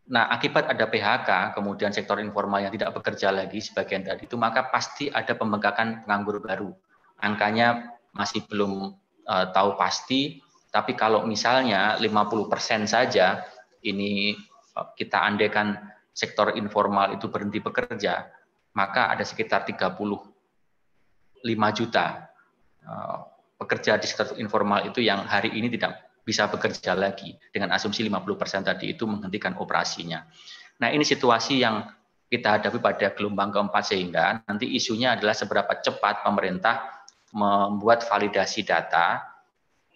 Speaker 4: Nah, akibat ada PHK, kemudian sektor informal yang tidak bekerja lagi sebagian tadi itu, maka pasti ada pembengkakan penganggur baru. Angkanya masih belum uh, tahu pasti, tapi kalau misalnya 50% saja ini uh, kita andekan sektor informal itu berhenti bekerja, maka ada sekitar 35 juta uh, pekerja di sektor informal itu yang hari ini tidak bisa bekerja lagi dengan asumsi 50% tadi itu menghentikan operasinya. Nah, ini situasi yang kita hadapi pada gelombang keempat sehingga nanti isunya adalah seberapa cepat pemerintah membuat validasi data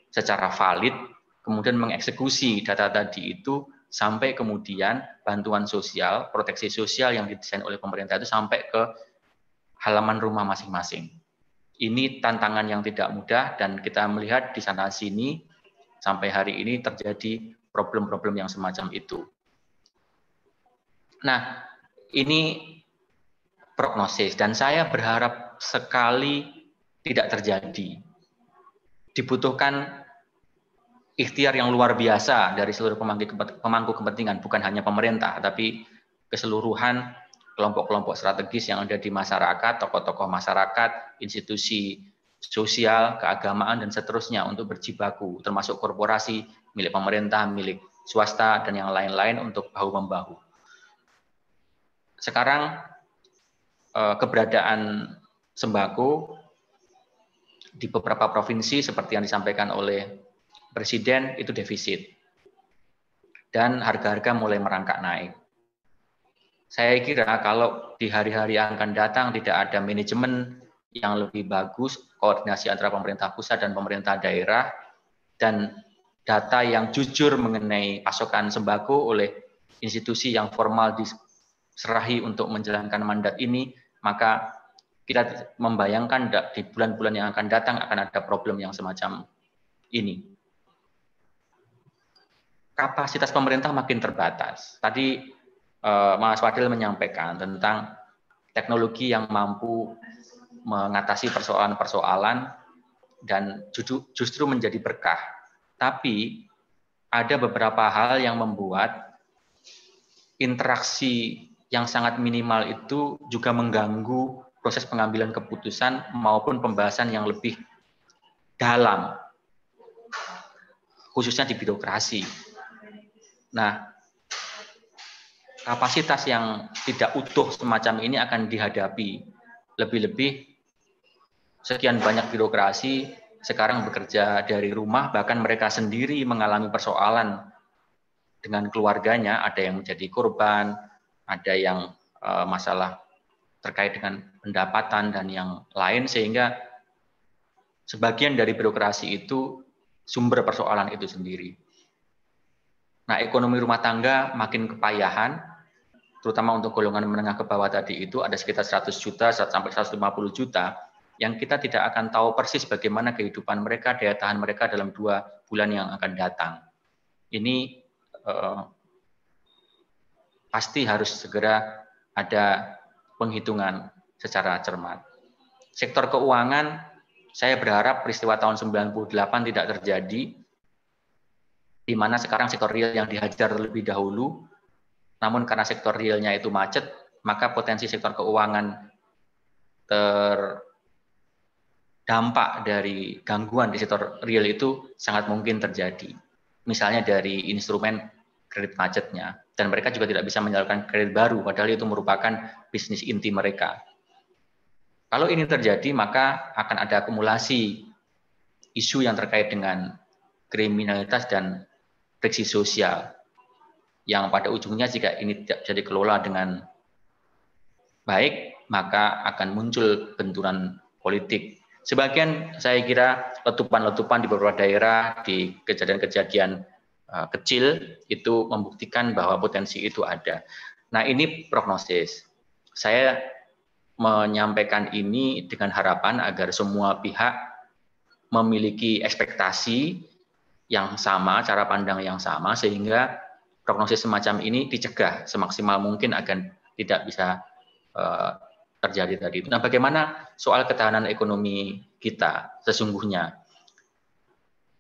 Speaker 4: secara valid, kemudian mengeksekusi data tadi itu sampai kemudian bantuan sosial, proteksi sosial yang didesain oleh pemerintah itu sampai ke halaman rumah masing-masing. Ini tantangan yang tidak mudah dan kita melihat di sana sini sampai hari ini terjadi problem-problem yang semacam itu. Nah, ini prognosis dan saya berharap sekali tidak terjadi. Dibutuhkan ikhtiar yang luar biasa dari seluruh pemangku kepentingan, bukan hanya pemerintah, tapi keseluruhan kelompok-kelompok strategis yang ada di masyarakat, tokoh-tokoh masyarakat, institusi sosial, keagamaan, dan seterusnya untuk berjibaku, termasuk korporasi, milik pemerintah, milik swasta, dan yang lain-lain untuk bahu-membahu. Sekarang eh, keberadaan sembako di beberapa provinsi seperti yang disampaikan oleh Presiden itu defisit. Dan harga-harga mulai merangkak naik. Saya kira kalau di hari-hari yang akan datang tidak ada manajemen yang lebih bagus, koordinasi antara pemerintah pusat dan pemerintah daerah, dan data yang jujur mengenai pasokan sembako oleh institusi yang formal diserahi untuk menjalankan mandat ini, maka kita membayangkan di bulan-bulan yang akan datang akan ada problem yang semacam ini. Kapasitas pemerintah makin terbatas. Tadi eh, Mas Wadil menyampaikan tentang teknologi yang mampu mengatasi persoalan-persoalan dan justru menjadi berkah. Tapi ada beberapa hal yang membuat interaksi yang sangat minimal itu juga mengganggu proses pengambilan keputusan maupun pembahasan yang lebih dalam, khususnya di birokrasi. Nah, kapasitas yang tidak utuh semacam ini akan dihadapi lebih-lebih sekian banyak birokrasi sekarang bekerja dari rumah, bahkan mereka sendiri mengalami persoalan dengan keluarganya, ada yang menjadi korban, ada yang uh, masalah terkait dengan pendapatan dan yang lain, sehingga sebagian dari birokrasi itu sumber persoalan itu sendiri. Nah, ekonomi rumah tangga makin kepayahan, terutama untuk golongan menengah ke bawah tadi itu ada sekitar 100 juta sampai 150 juta yang kita tidak akan tahu persis bagaimana kehidupan mereka, daya tahan mereka dalam dua bulan yang akan datang. Ini eh, pasti harus segera ada penghitungan secara cermat. Sektor keuangan, saya berharap peristiwa tahun 98 tidak terjadi, di mana sekarang sektor real yang dihajar terlebih dahulu, namun karena sektor realnya itu macet, maka potensi sektor keuangan ter dampak dari gangguan di sektor real itu sangat mungkin terjadi. Misalnya dari instrumen kredit macetnya dan mereka juga tidak bisa menyalurkan kredit baru padahal itu merupakan bisnis inti mereka. Kalau ini terjadi maka akan ada akumulasi isu yang terkait dengan kriminalitas dan friksi sosial yang pada ujungnya jika ini tidak bisa dikelola dengan baik maka akan muncul benturan politik. Sebagian saya kira letupan-letupan di beberapa daerah di kejadian-kejadian uh, kecil itu membuktikan bahwa potensi itu ada. Nah ini prognosis. Saya menyampaikan ini dengan harapan agar semua pihak memiliki ekspektasi yang sama, cara pandang yang sama, sehingga prognosis semacam ini dicegah semaksimal mungkin agar tidak bisa uh, terjadi tadi. Nah, bagaimana soal ketahanan ekonomi kita sesungguhnya?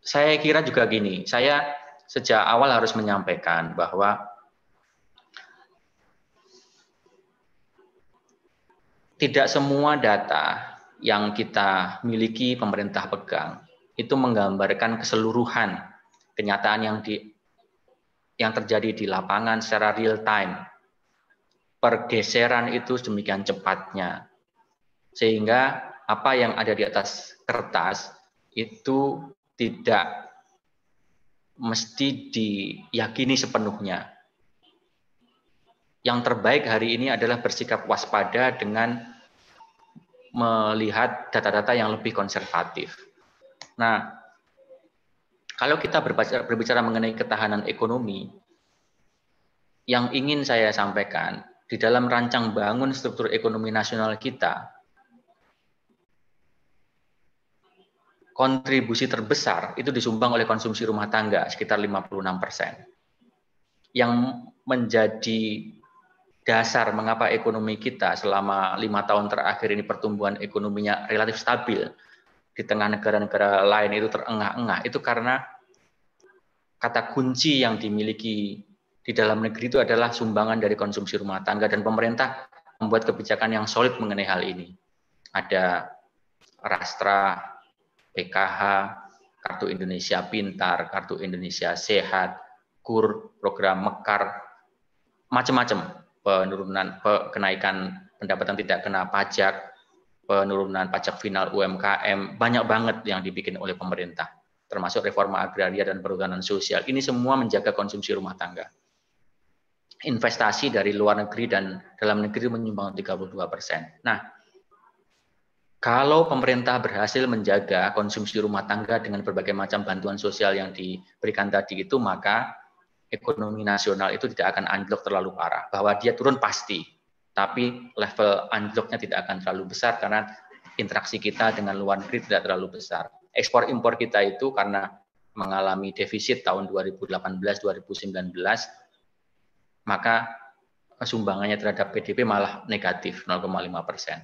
Speaker 4: Saya kira juga gini, saya sejak awal harus menyampaikan bahwa tidak semua data yang kita miliki pemerintah pegang itu menggambarkan keseluruhan kenyataan yang di yang terjadi di lapangan secara real time. Pergeseran itu demikian cepatnya. Sehingga apa yang ada di atas kertas itu tidak mesti diyakini sepenuhnya. Yang terbaik hari ini adalah bersikap waspada dengan melihat data-data yang lebih konservatif. Nah, kalau kita berbicara, berbicara mengenai ketahanan ekonomi, yang ingin saya sampaikan di dalam rancang bangun struktur ekonomi nasional kita, kontribusi terbesar itu disumbang oleh konsumsi rumah tangga sekitar 56 persen. Yang menjadi dasar mengapa ekonomi kita selama lima tahun terakhir ini pertumbuhan ekonominya relatif stabil di tengah negara-negara lain itu terengah-engah itu karena kata kunci yang dimiliki di dalam negeri itu adalah sumbangan dari konsumsi rumah tangga dan pemerintah membuat kebijakan yang solid mengenai hal ini. Ada Rastra, PKH, Kartu Indonesia Pintar, Kartu Indonesia Sehat, KUR, program Mekar, macam-macam penurunan kenaikan pendapatan tidak kena pajak, penurunan pajak final UMKM, banyak banget yang dibikin oleh pemerintah, termasuk reforma agraria dan perhutanan sosial. Ini semua menjaga konsumsi rumah tangga. Investasi dari luar negeri dan dalam negeri menyumbang 32 persen. Nah, kalau pemerintah berhasil menjaga konsumsi rumah tangga dengan berbagai macam bantuan sosial yang diberikan tadi itu, maka ekonomi nasional itu tidak akan anjlok terlalu parah. Bahwa dia turun pasti, tapi level anjloknya tidak akan terlalu besar karena interaksi kita dengan luar negeri tidak terlalu besar. Ekspor impor kita itu karena mengalami defisit tahun 2018-2019, maka sumbangannya terhadap PDB malah negatif 0,5 persen.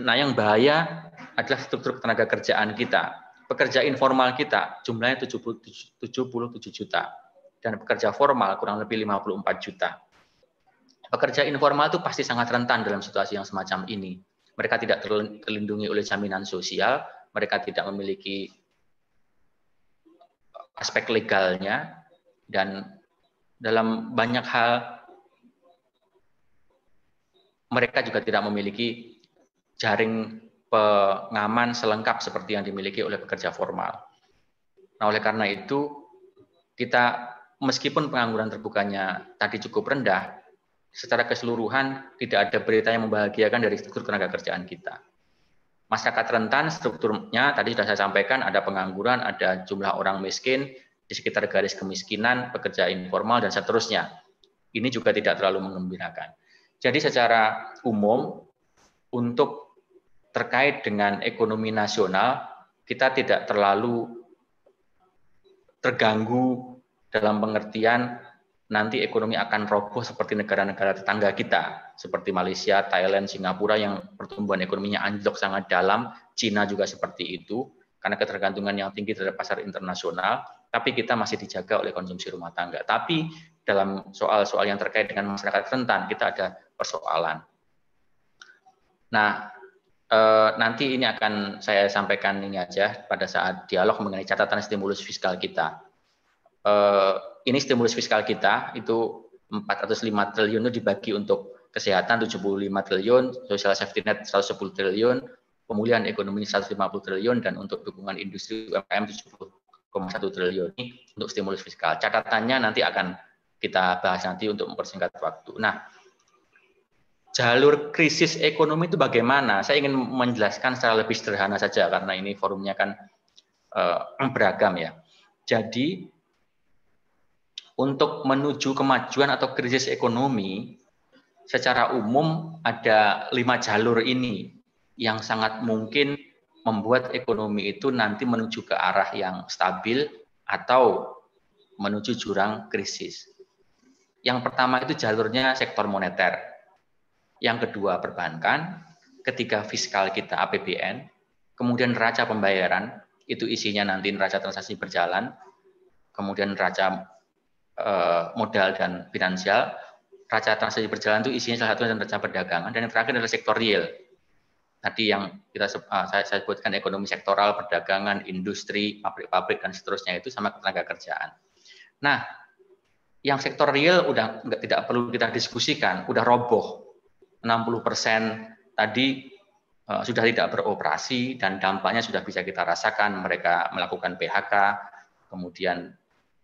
Speaker 4: Nah yang bahaya adalah struktur tenaga kerjaan kita. Pekerja informal kita jumlahnya 77 juta dan pekerja formal kurang lebih 54 juta. Pekerja informal itu pasti sangat rentan dalam situasi yang semacam ini. Mereka tidak terlindungi oleh jaminan sosial, mereka tidak memiliki aspek legalnya, dan dalam banyak hal mereka juga tidak memiliki jaring pengaman selengkap seperti yang dimiliki oleh pekerja formal. Nah, oleh karena itu kita meskipun pengangguran terbukanya tadi cukup rendah, secara keseluruhan tidak ada berita yang membahagiakan dari struktur tenaga kerjaan kita. Masyarakat rentan strukturnya tadi sudah saya sampaikan ada pengangguran, ada jumlah orang miskin di sekitar garis kemiskinan, pekerja informal dan seterusnya. Ini juga tidak terlalu mengembirakan. Jadi secara umum untuk terkait dengan ekonomi nasional kita tidak terlalu terganggu dalam pengertian nanti ekonomi akan roboh seperti negara-negara tetangga kita, seperti Malaysia, Thailand, Singapura yang pertumbuhan ekonominya anjlok sangat dalam, Cina juga seperti itu, karena ketergantungan yang tinggi terhadap pasar internasional, tapi kita masih dijaga oleh konsumsi rumah tangga. Tapi dalam soal-soal yang terkait dengan masyarakat rentan, kita ada persoalan. Nah, eh, nanti ini akan saya sampaikan ini aja pada saat dialog mengenai catatan stimulus fiskal kita eh, ini stimulus fiskal kita itu 405 triliun itu dibagi untuk kesehatan 75 triliun, social safety net 110 triliun, pemulihan ekonomi 150 triliun dan untuk dukungan industri UMKM 70,1 triliun ini untuk stimulus fiskal. Catatannya nanti akan kita bahas nanti untuk mempersingkat waktu. Nah, jalur krisis ekonomi itu bagaimana? Saya ingin menjelaskan secara lebih sederhana saja karena ini forumnya kan uh, beragam ya. Jadi untuk menuju kemajuan atau krisis ekonomi, secara umum ada lima jalur ini yang sangat mungkin membuat ekonomi itu nanti menuju ke arah yang stabil atau menuju jurang krisis. Yang pertama itu jalurnya sektor moneter. Yang kedua perbankan, ketiga fiskal kita APBN, kemudian neraca pembayaran, itu isinya nanti neraca transaksi berjalan, kemudian neraca modal dan finansial. Raca transaksi berjalan itu isinya salah satu neraca perdagangan dan yang terakhir adalah sektor real. Tadi yang kita uh, saya, sebutkan ekonomi sektoral, perdagangan, industri, pabrik-pabrik dan seterusnya itu sama tenaga kerjaan. Nah, yang sektor real udah nggak tidak perlu kita diskusikan, udah roboh. 60 persen tadi uh, sudah tidak beroperasi dan dampaknya sudah bisa kita rasakan. Mereka melakukan PHK, kemudian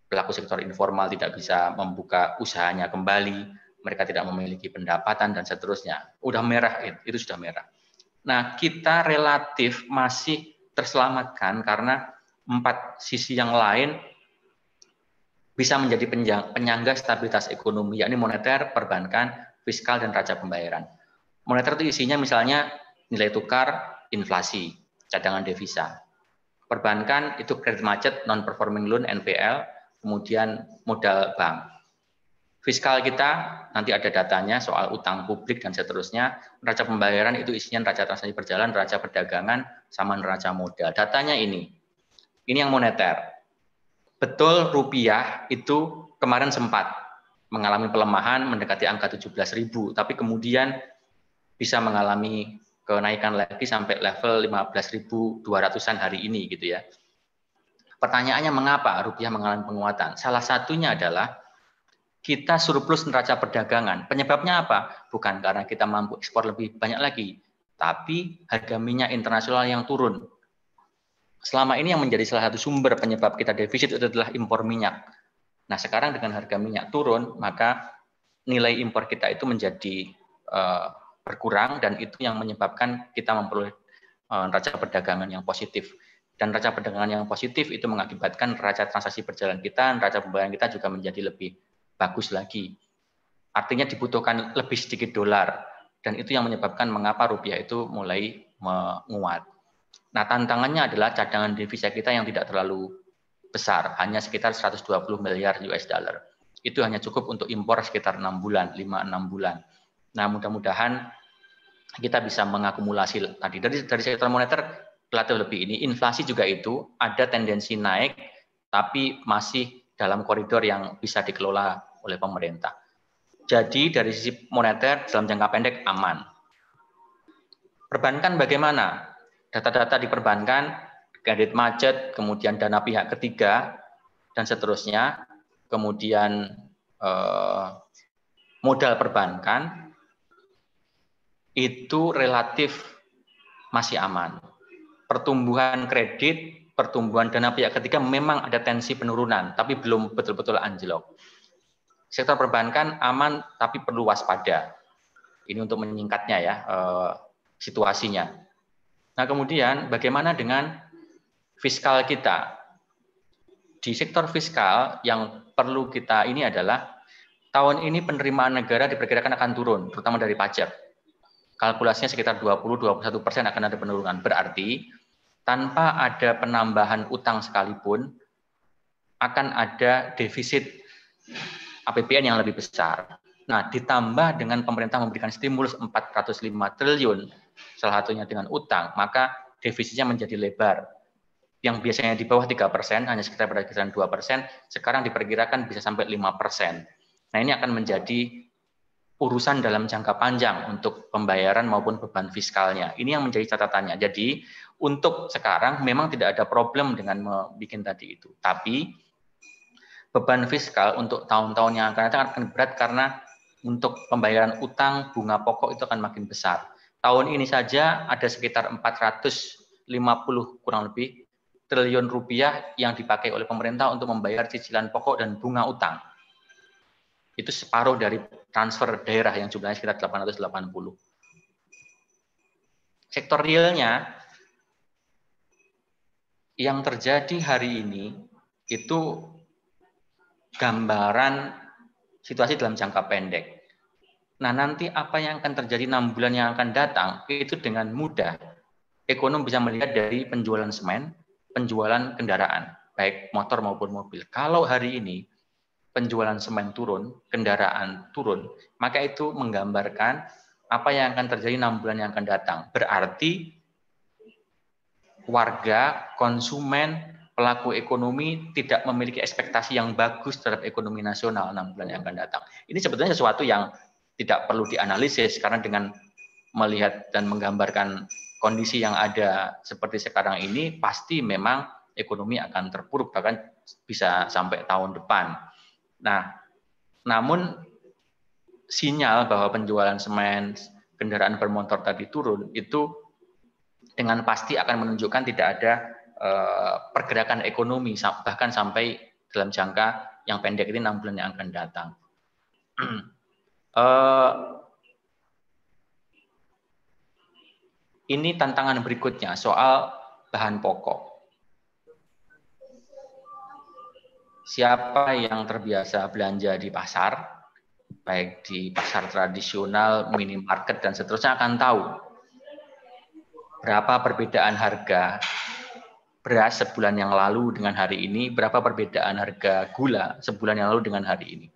Speaker 4: pelaku sektor informal tidak bisa membuka usahanya kembali, mereka tidak memiliki pendapatan dan seterusnya. Udah merah itu sudah merah. Nah, kita relatif masih terselamatkan karena empat sisi yang lain bisa menjadi penyangga stabilitas ekonomi, yakni moneter, perbankan, fiskal, dan raca pembayaran. Moneter itu isinya misalnya nilai tukar, inflasi, cadangan devisa. Perbankan itu kredit macet, non-performing loan, NPL, kemudian modal bank. Fiskal kita nanti ada datanya soal utang publik dan seterusnya. Neraca pembayaran itu isinya neraca transaksi berjalan, neraca perdagangan, sama neraca modal. Datanya ini. Ini yang moneter. Betul rupiah itu kemarin sempat mengalami pelemahan mendekati angka 17.000, tapi kemudian bisa mengalami kenaikan lagi sampai level 15.200-an hari ini gitu ya. Pertanyaannya mengapa rupiah mengalami penguatan? Salah satunya adalah kita surplus neraca perdagangan. Penyebabnya apa? Bukan karena kita mampu ekspor lebih banyak lagi, tapi harga minyak internasional yang turun. Selama ini yang menjadi salah satu sumber penyebab kita defisit itu adalah impor minyak. Nah, sekarang dengan harga minyak turun, maka nilai impor kita itu menjadi uh, berkurang dan itu yang menyebabkan kita memperoleh uh, neraca perdagangan yang positif dan neraca perdagangan yang positif itu mengakibatkan neraca transaksi berjalan kita, neraca pembayaran kita juga menjadi lebih bagus lagi. Artinya dibutuhkan lebih sedikit dolar dan itu yang menyebabkan mengapa rupiah itu mulai menguat. Nah, tantangannya adalah cadangan devisa kita yang tidak terlalu besar, hanya sekitar 120 miliar US dollar. Itu hanya cukup untuk impor sekitar 6 bulan, 5-6 bulan. Nah, mudah-mudahan kita bisa mengakumulasi tadi dari dari sektor moneter relatif lebih ini inflasi juga itu ada tendensi naik tapi masih dalam koridor yang bisa dikelola oleh pemerintah. Jadi dari sisi moneter dalam jangka pendek aman. Perbankan bagaimana? Data-data di perbankan, kredit macet, kemudian dana pihak ketiga, dan seterusnya. Kemudian eh, modal perbankan itu relatif masih aman pertumbuhan kredit, pertumbuhan dana pihak ketiga memang ada tensi penurunan, tapi belum betul-betul anjlok. Sektor perbankan aman, tapi perlu waspada. Ini untuk menyingkatnya ya eh, situasinya. Nah kemudian bagaimana dengan fiskal kita? Di sektor fiskal yang perlu kita ini adalah tahun ini penerimaan negara diperkirakan akan turun, terutama dari pajak. Kalkulasinya sekitar 20-21 persen akan ada penurunan. Berarti tanpa ada penambahan utang sekalipun, akan ada defisit APBN yang lebih besar. Nah, ditambah dengan pemerintah memberikan stimulus 405 triliun, salah satunya dengan utang, maka defisitnya menjadi lebar. Yang biasanya di bawah 3 persen, hanya sekitar pada kisaran 2 persen, sekarang diperkirakan bisa sampai 5 persen. Nah, ini akan menjadi urusan dalam jangka panjang untuk pembayaran maupun beban fiskalnya. Ini yang menjadi catatannya. Jadi untuk sekarang memang tidak ada problem dengan membuat tadi itu. Tapi beban fiskal untuk tahun-tahun yang akan datang akan berat karena untuk pembayaran utang bunga pokok itu akan makin besar. Tahun ini saja ada sekitar 450 kurang lebih triliun rupiah yang dipakai oleh pemerintah untuk membayar cicilan pokok dan bunga utang. Itu separuh dari transfer daerah yang jumlahnya sekitar 880. Sektor realnya yang terjadi hari ini itu gambaran situasi dalam jangka pendek. Nah, nanti apa yang akan terjadi enam bulan yang akan datang itu dengan mudah ekonom bisa melihat dari penjualan semen, penjualan kendaraan, baik motor maupun mobil. Kalau hari ini penjualan semen turun, kendaraan turun, maka itu menggambarkan apa yang akan terjadi enam bulan yang akan datang. Berarti warga, konsumen, pelaku ekonomi tidak memiliki ekspektasi yang bagus terhadap ekonomi nasional enam bulan yang akan datang. Ini sebetulnya sesuatu yang tidak perlu dianalisis karena dengan melihat dan menggambarkan kondisi yang ada seperti sekarang ini pasti memang ekonomi akan terpuruk bahkan bisa sampai tahun depan. Nah, namun sinyal bahwa penjualan semen, kendaraan bermotor tadi turun itu dengan pasti akan menunjukkan tidak ada Eh, pergerakan ekonomi bahkan sampai dalam jangka yang pendek ini enam bulan yang akan datang. Eh, ini tantangan berikutnya soal bahan pokok. Siapa yang terbiasa belanja di pasar, baik di pasar tradisional, minimarket, dan seterusnya akan tahu berapa perbedaan harga beras sebulan yang lalu dengan hari ini, berapa perbedaan harga gula sebulan yang lalu dengan hari ini.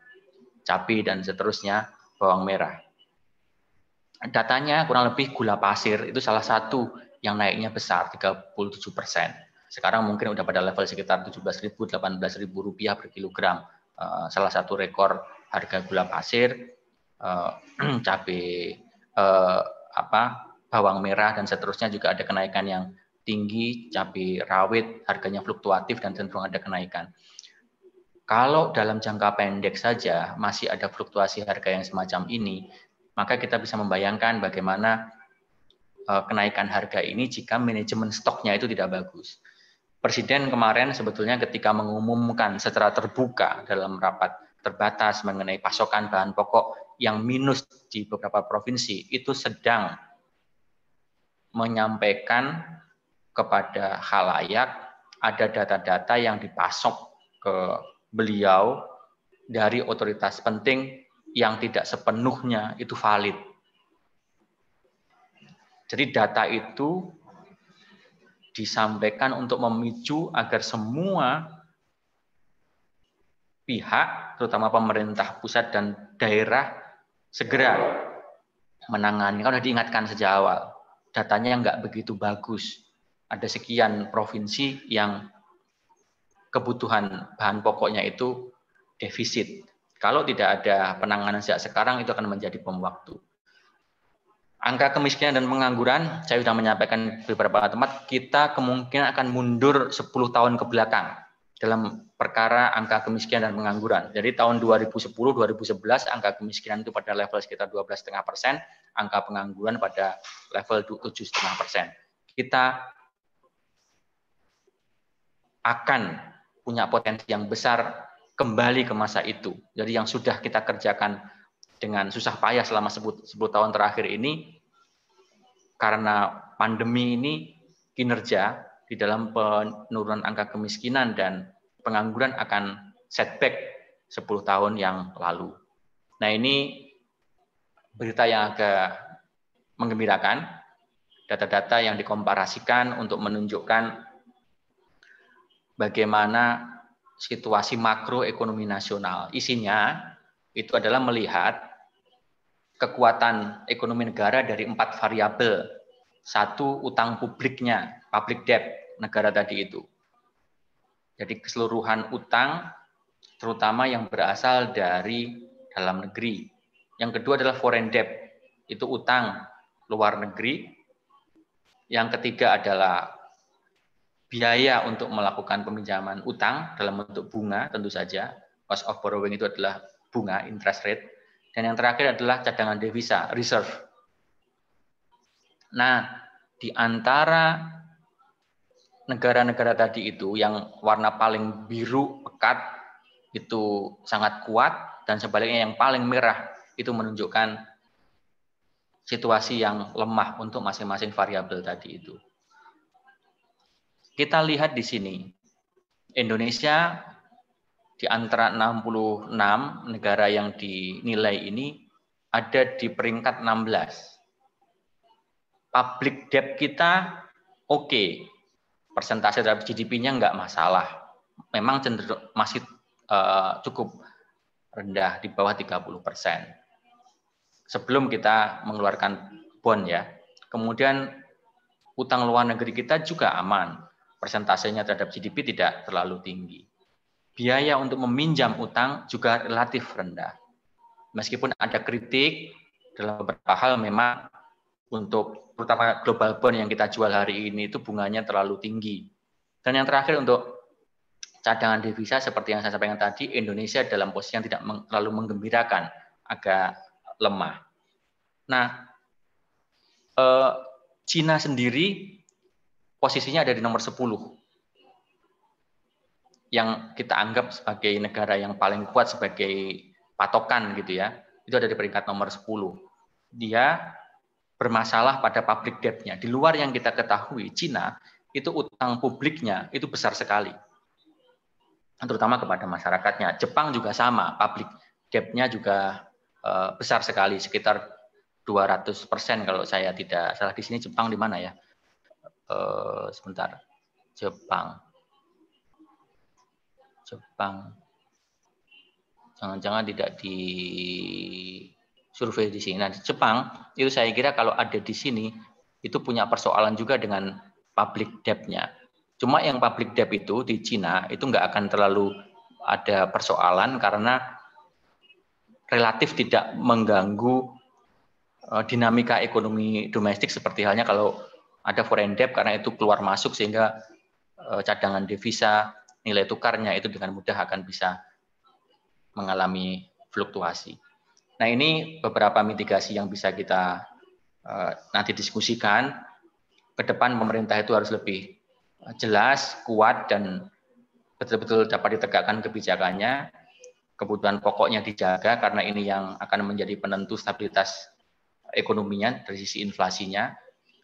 Speaker 4: Cabai dan seterusnya, bawang merah. Datanya kurang lebih gula pasir itu salah satu yang naiknya besar, 37 persen. Sekarang mungkin udah pada level sekitar 17.000, 18.000 rupiah per kilogram. Eh, salah satu rekor harga gula pasir, eh, cabai, eh, apa, bawang merah dan seterusnya juga ada kenaikan yang tinggi, cabai rawit harganya fluktuatif dan cenderung ada kenaikan. Kalau dalam jangka pendek saja masih ada fluktuasi harga yang semacam ini, maka kita bisa membayangkan bagaimana eh, kenaikan harga ini jika manajemen stoknya itu tidak bagus. Presiden kemarin sebetulnya ketika mengumumkan secara terbuka dalam rapat terbatas mengenai pasokan bahan pokok yang minus di beberapa provinsi itu sedang menyampaikan kepada halayak ada data-data yang dipasok ke beliau dari otoritas penting yang tidak sepenuhnya itu valid. Jadi data itu disampaikan untuk memicu agar semua pihak, terutama pemerintah pusat dan daerah, segera menangani. Kalau diingatkan sejak awal, datanya nggak begitu bagus ada sekian provinsi yang kebutuhan bahan pokoknya itu defisit. Kalau tidak ada penanganan sejak sekarang itu akan menjadi bom waktu. Angka kemiskinan dan pengangguran, saya sudah menyampaikan beberapa tempat, kita kemungkinan akan mundur 10 tahun ke belakang dalam perkara angka kemiskinan dan pengangguran. Jadi tahun 2010-2011 angka kemiskinan itu pada level sekitar 12,5 persen, angka pengangguran pada level 7,5 persen. Kita akan punya potensi yang besar kembali ke masa itu. Jadi yang sudah kita kerjakan dengan susah payah selama 10, 10 tahun terakhir ini, karena pandemi ini kinerja di dalam penurunan angka kemiskinan dan pengangguran akan setback 10 tahun yang lalu. Nah ini berita yang agak menggembirakan, data-data yang dikomparasikan untuk menunjukkan bagaimana situasi makroekonomi nasional. Isinya itu adalah melihat kekuatan ekonomi negara dari empat variabel. Satu, utang publiknya, public debt negara tadi itu. Jadi keseluruhan utang, terutama yang berasal dari dalam negeri. Yang kedua adalah foreign debt, itu utang luar negeri. Yang ketiga adalah biaya untuk melakukan peminjaman utang dalam bentuk bunga tentu saja. cost of borrowing itu adalah bunga interest rate dan yang terakhir adalah cadangan devisa reserve. Nah, di antara negara-negara tadi itu yang warna paling biru pekat itu sangat kuat dan sebaliknya yang paling merah itu menunjukkan situasi yang lemah untuk masing-masing variabel tadi itu. Kita lihat di sini, Indonesia di antara 66 negara yang dinilai ini ada di peringkat 16. Public debt kita oke, okay. persentase terhadap GDP-nya nggak masalah. Memang cenderung masih uh, cukup rendah di bawah 30 persen. Sebelum kita mengeluarkan bond ya. Kemudian utang luar negeri kita juga aman. Persentasenya terhadap GDP tidak terlalu tinggi biaya untuk meminjam utang juga relatif rendah. Meskipun ada kritik dalam beberapa hal memang untuk terutama global bond yang kita jual hari ini itu bunganya terlalu tinggi. Dan yang terakhir untuk cadangan devisa seperti yang saya sampaikan tadi, Indonesia dalam posisi yang tidak terlalu menggembirakan, agak lemah. Nah, eh, Cina sendiri posisinya ada di nomor 10 yang kita anggap sebagai negara yang paling kuat sebagai patokan gitu ya, itu ada di peringkat nomor 10. Dia bermasalah pada public debt-nya. Di luar yang kita ketahui, Cina itu utang publiknya itu besar sekali. Terutama kepada masyarakatnya. Jepang juga sama, public debt-nya juga uh, besar sekali, sekitar 200 persen kalau saya tidak salah di sini Jepang di mana ya? Uh, sebentar, Jepang Jepang. Jangan-jangan tidak di survei di sini. Nah, Jepang itu saya kira kalau ada di sini itu punya persoalan juga dengan public debt-nya. Cuma yang public debt itu di Cina itu nggak akan terlalu ada persoalan karena relatif tidak mengganggu eh, dinamika ekonomi domestik seperti halnya kalau ada foreign debt karena itu keluar masuk sehingga eh, cadangan devisa nilai tukarnya itu dengan mudah akan bisa mengalami fluktuasi. Nah ini beberapa mitigasi yang bisa kita uh, nanti diskusikan. Ke depan pemerintah itu harus lebih jelas, kuat, dan betul-betul dapat ditegakkan kebijakannya. Kebutuhan pokoknya dijaga karena ini yang akan menjadi penentu stabilitas ekonominya dari sisi inflasinya.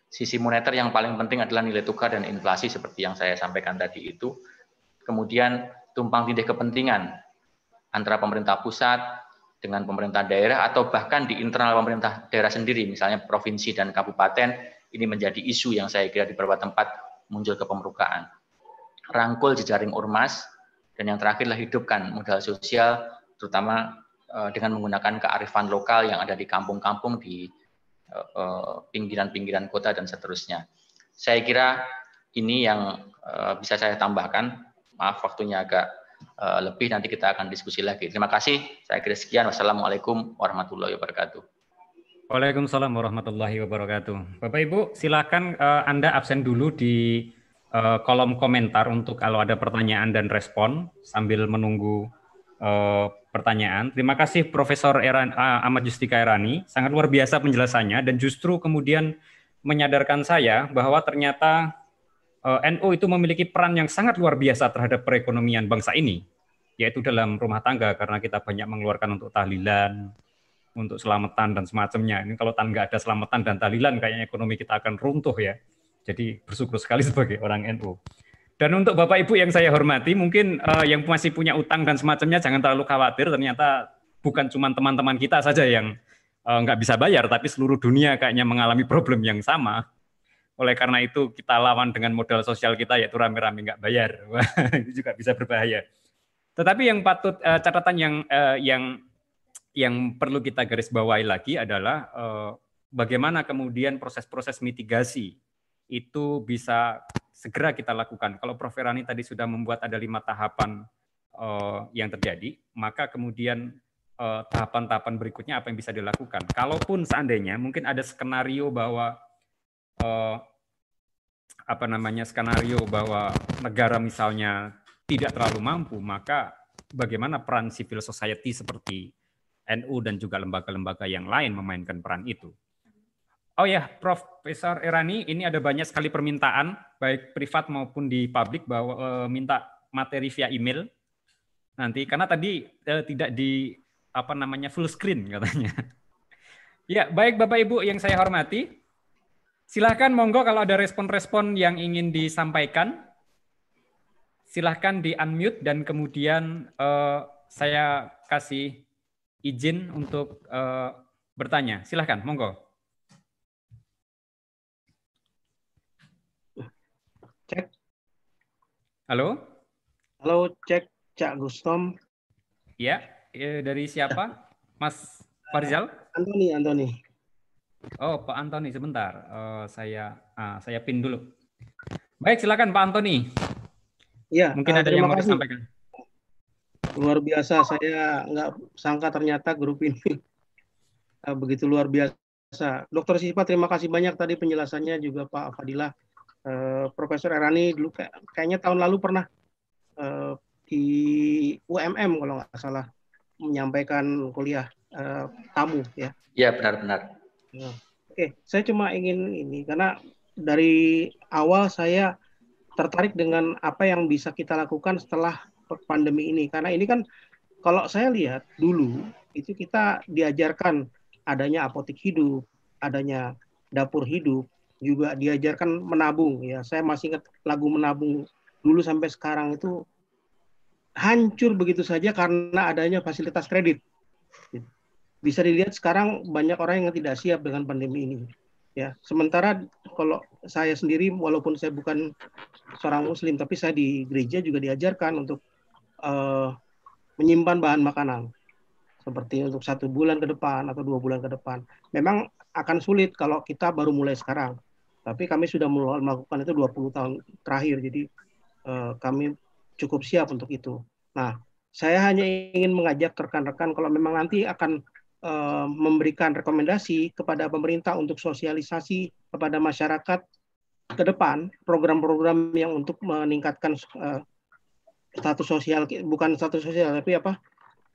Speaker 4: Sisi moneter yang paling penting adalah nilai tukar dan inflasi seperti yang saya sampaikan tadi itu kemudian tumpang tindih kepentingan antara pemerintah pusat dengan pemerintah daerah atau bahkan di internal pemerintah daerah sendiri, misalnya provinsi dan kabupaten, ini menjadi isu yang saya kira di beberapa tempat muncul ke pemermukaan. Rangkul jejaring ormas, dan yang terakhirlah hidupkan modal sosial, terutama eh, dengan menggunakan kearifan lokal yang ada di kampung-kampung, di eh, eh, pinggiran-pinggiran kota, dan seterusnya. Saya kira ini yang bisa saya tambahkan Maaf waktunya agak lebih, nanti kita akan diskusi lagi. Terima kasih. Saya kira sekian. Wassalamualaikum warahmatullahi wabarakatuh.
Speaker 1: Waalaikumsalam warahmatullahi wabarakatuh. Bapak Ibu, silakan Anda absen dulu di uh, kolom komentar untuk kalau ada pertanyaan dan respon sambil menunggu uh, pertanyaan. Terima kasih Profesor Eran, uh, Ahmad Justika Erani, sangat luar biasa penjelasannya dan justru kemudian menyadarkan saya bahwa ternyata uh, eh, NU itu memiliki peran yang sangat luar biasa terhadap perekonomian bangsa ini, yaitu dalam rumah tangga karena kita banyak mengeluarkan untuk tahlilan, untuk selamatan dan semacamnya. Ini kalau nggak ada selamatan dan tahlilan, kayaknya ekonomi kita akan runtuh ya. Jadi bersyukur sekali sebagai orang NU. Dan untuk Bapak Ibu yang saya hormati, mungkin uh, yang masih punya utang dan semacamnya jangan terlalu khawatir. Ternyata bukan cuma teman-teman kita saja yang uh, nggak bisa bayar, tapi seluruh dunia kayaknya mengalami problem yang sama oleh karena itu kita lawan dengan modal sosial kita yaitu rame-rame nggak bayar. itu juga bisa berbahaya. Tetapi yang patut uh, catatan yang uh, yang yang perlu kita garis bawahi lagi adalah uh, bagaimana kemudian proses-proses mitigasi itu bisa segera kita lakukan. Kalau Prof. Erani tadi sudah membuat ada lima tahapan uh, yang terjadi, maka kemudian tahapan-tahapan uh, berikutnya apa yang bisa dilakukan. Kalaupun seandainya mungkin ada skenario bahwa uh, apa namanya skenario bahwa negara misalnya tidak terlalu mampu, maka bagaimana peran civil society seperti NU dan juga lembaga-lembaga yang lain memainkan peran itu. Oh ya, Profesor Erani, ini ada banyak sekali permintaan, baik privat maupun di publik, bahwa e, minta materi via email nanti, karena tadi e, tidak di apa namanya full screen katanya. ya, baik Bapak Ibu yang saya hormati, silahkan monggo kalau ada respon-respon yang ingin disampaikan, silahkan di unmute dan kemudian e, saya kasih izin untuk bertanya. Silahkan, monggo.
Speaker 6: Cek.
Speaker 1: Halo?
Speaker 6: Halo, cek Cak Gustom.
Speaker 1: Ya, dari siapa? Mas Farizal?
Speaker 6: Antoni, Antoni.
Speaker 1: Oh, Pak Antoni, sebentar. Uh, saya uh, saya pin dulu. Baik, silakan Pak Antoni.
Speaker 6: Ya,
Speaker 1: mungkin uh, ada yang mau kasih. disampaikan.
Speaker 6: Luar biasa, saya nggak sangka ternyata grup ini uh, begitu luar biasa. Dokter Sipa, terima kasih banyak tadi penjelasannya juga Pak Fadilah uh, Profesor Erani dulu kayak, kayaknya tahun lalu pernah uh, di UMM kalau nggak salah menyampaikan kuliah uh, tamu ya.
Speaker 4: Iya benar-benar.
Speaker 6: Ya. Oke, saya cuma ingin ini karena dari awal saya tertarik dengan apa yang bisa kita lakukan setelah pandemi ini karena ini kan kalau saya lihat dulu itu kita diajarkan adanya apotek hidup, adanya dapur hidup, juga diajarkan menabung ya. Saya masih ingat lagu menabung dulu sampai sekarang itu hancur begitu saja karena adanya fasilitas kredit. Bisa dilihat sekarang banyak orang yang tidak siap dengan pandemi ini. Ya, sementara kalau saya sendiri walaupun saya bukan seorang muslim tapi saya di gereja juga diajarkan untuk uh, menyimpan bahan makanan seperti untuk satu bulan ke depan atau dua bulan ke depan. Memang akan sulit kalau kita baru mulai sekarang. Tapi kami sudah melakukan itu 20 tahun terakhir, jadi uh, kami cukup siap untuk itu. Nah, saya hanya ingin mengajak rekan-rekan kalau memang nanti akan uh, memberikan rekomendasi kepada pemerintah untuk sosialisasi kepada masyarakat ke depan program-program yang untuk meningkatkan uh, status sosial bukan status sosial tapi apa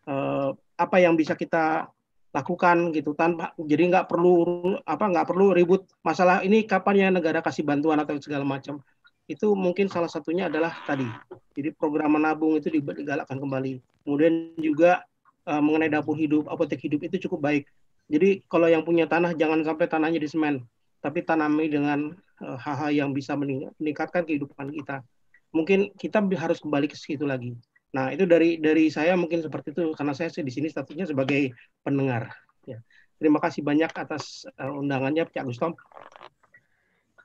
Speaker 6: uh, apa yang bisa kita lakukan gitu tanpa jadi nggak perlu apa nggak perlu ribut masalah ini kapan ya negara kasih bantuan atau segala macam. Itu mungkin salah satunya adalah tadi. Jadi program menabung itu digalakkan kembali. Kemudian juga uh, mengenai dapur hidup apotek hidup itu cukup baik. Jadi kalau yang punya tanah jangan sampai tanahnya di semen tapi tanami dengan uh, hal-hal yang bisa meningkatkan kehidupan kita. Mungkin kita harus kembali ke situ lagi Nah, itu dari dari saya mungkin seperti itu karena saya di sini statusnya sebagai pendengar. Ya. Terima kasih banyak atas uh, undangannya, Pak Gustom.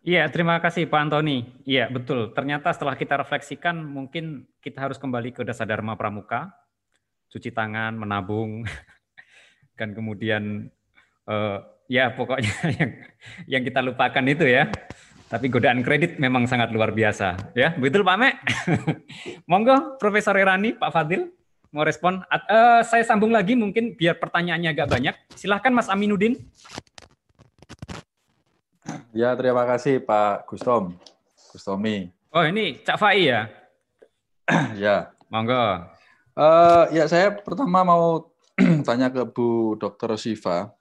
Speaker 1: Iya, terima kasih Pak Antoni. Iya, betul. Ternyata setelah kita refleksikan, mungkin kita harus kembali ke dasar dharma pramuka, cuci tangan, menabung, dan kemudian uh, ya pokoknya yang yang kita lupakan itu ya. Tapi godaan kredit memang sangat luar biasa, ya. Betul Pak Mek? Monggo Profesor Irani, Pak Fadil mau respon. Uh, saya sambung lagi mungkin biar pertanyaannya agak banyak. Silahkan Mas Aminuddin.
Speaker 7: Ya, terima kasih Pak Gustom. Gustomi.
Speaker 1: Oh, ini Cak Fai ya?
Speaker 7: ya.
Speaker 1: Monggo.
Speaker 7: Uh, ya, saya pertama mau tanya ke Bu Dr. Siva.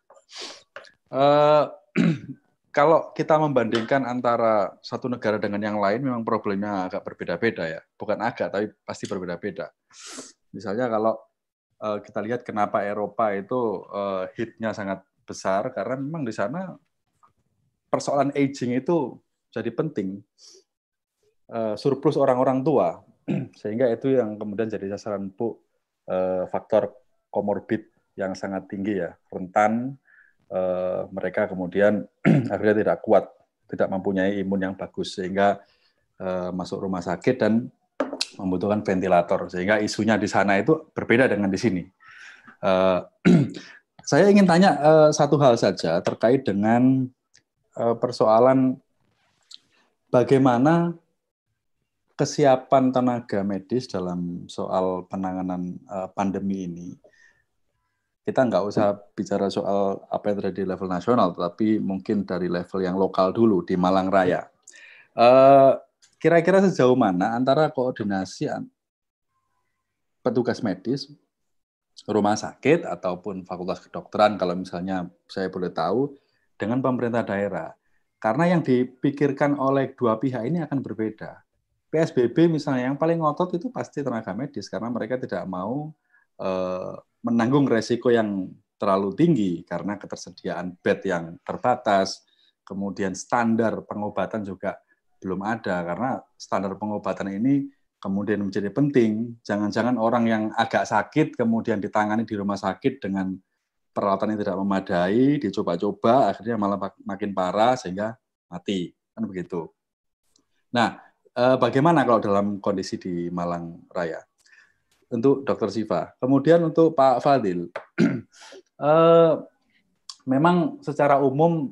Speaker 7: Uh, kalau kita membandingkan antara satu negara dengan yang lain, memang problemnya agak berbeda-beda ya. Bukan agak, tapi pasti berbeda-beda. Misalnya kalau uh, kita lihat kenapa Eropa itu uh, hitnya sangat besar, karena memang di sana persoalan aging itu jadi penting. Uh, surplus orang-orang tua, sehingga itu yang kemudian jadi sasaran bu uh, faktor komorbid yang sangat tinggi ya, rentan, Eh, mereka kemudian akhirnya tidak kuat, tidak mempunyai imun yang bagus sehingga uh, masuk rumah sakit dan membutuhkan ventilator. Sehingga isunya di sana itu berbeda dengan di sini. Uh, saya ingin tanya uh, satu hal saja terkait dengan uh, persoalan bagaimana kesiapan tenaga medis dalam soal penanganan uh, pandemi ini kita nggak usah bicara soal apa yang terjadi di level nasional, tapi mungkin dari level yang lokal dulu di Malang Raya. Eh, kira-kira sejauh mana antara koordinasi petugas medis, rumah sakit ataupun fakultas kedokteran kalau misalnya saya boleh tahu dengan pemerintah daerah. Karena yang dipikirkan oleh dua pihak ini akan berbeda. PSBB misalnya yang paling ngotot itu pasti tenaga medis karena mereka tidak mau menanggung resiko yang terlalu tinggi karena ketersediaan bed yang terbatas, kemudian standar pengobatan juga belum ada karena standar pengobatan ini kemudian menjadi penting. Jangan-jangan orang yang agak sakit kemudian ditangani di rumah sakit dengan peralatan yang tidak memadai, dicoba-coba, akhirnya malah makin parah sehingga mati, kan begitu. Nah, Eh, bagaimana kalau dalam kondisi di Malang Raya? Untuk Dokter Siva. Kemudian untuk Pak Fadil, eh, memang secara umum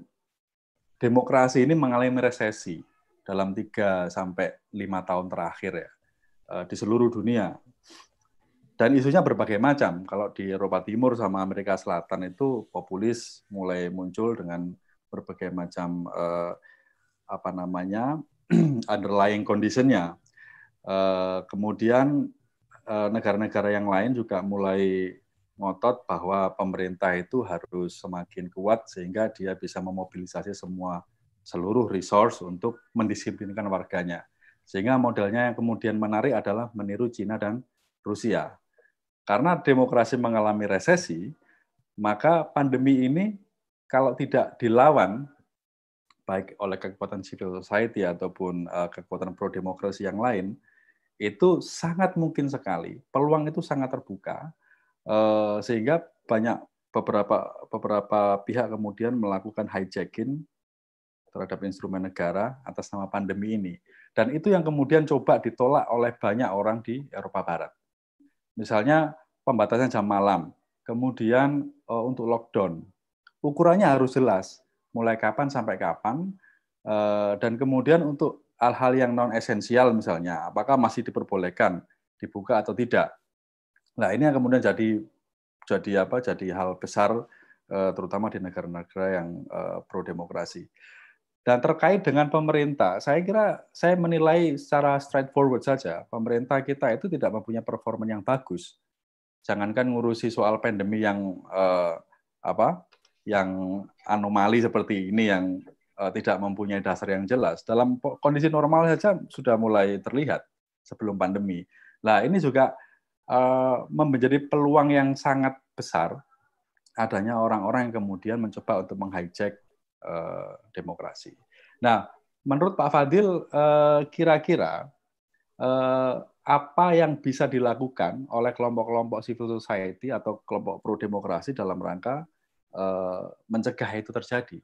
Speaker 7: demokrasi ini mengalami resesi dalam 3 sampai 5 tahun terakhir ya eh, di seluruh dunia. Dan isunya berbagai macam. Kalau di Eropa Timur sama Amerika Selatan itu populis mulai muncul dengan berbagai macam apa namanya underlying conditionnya. Uh, kemudian eh, negara-negara yang lain juga mulai ngotot bahwa pemerintah itu harus semakin kuat sehingga dia bisa memobilisasi semua seluruh resource untuk mendisiplinkan warganya. Sehingga modelnya yang kemudian menarik adalah meniru Cina dan Rusia. Karena demokrasi mengalami resesi, maka pandemi ini kalau tidak dilawan baik oleh kekuatan civil society ataupun uh, kekuatan pro demokrasi yang lain itu sangat mungkin sekali peluang itu sangat terbuka uh, sehingga banyak beberapa beberapa pihak kemudian melakukan hijacking terhadap instrumen negara atas nama pandemi ini. Dan itu yang kemudian coba ditolak oleh banyak orang di Eropa Barat. Misalnya pembatasan jam malam kemudian uh, untuk lockdown. Ukurannya harus jelas mulai kapan sampai kapan, eh, dan kemudian untuk hal-hal yang non esensial misalnya, apakah masih diperbolehkan dibuka atau tidak. Nah ini yang kemudian jadi jadi apa? Jadi hal besar eh, terutama di negara-negara yang eh, pro demokrasi. Dan terkait dengan pemerintah, saya kira saya menilai secara straightforward saja, pemerintah kita itu tidak mempunyai performa yang bagus. Jangankan ngurusi soal pandemi yang eh, apa yang anomali seperti ini yang tidak mempunyai dasar yang jelas. Dalam kondisi normal saja sudah mulai terlihat sebelum pandemi. Nah, ini juga uh, menjadi peluang yang sangat besar adanya orang-orang yang kemudian mencoba untuk menghijack uh, demokrasi. Nah, menurut Pak Fadil, kira-kira uh, apa yang bisa dilakukan oleh kelompok-kelompok civil society atau kelompok pro demokrasi dalam rangka Eh, mencegah itu terjadi.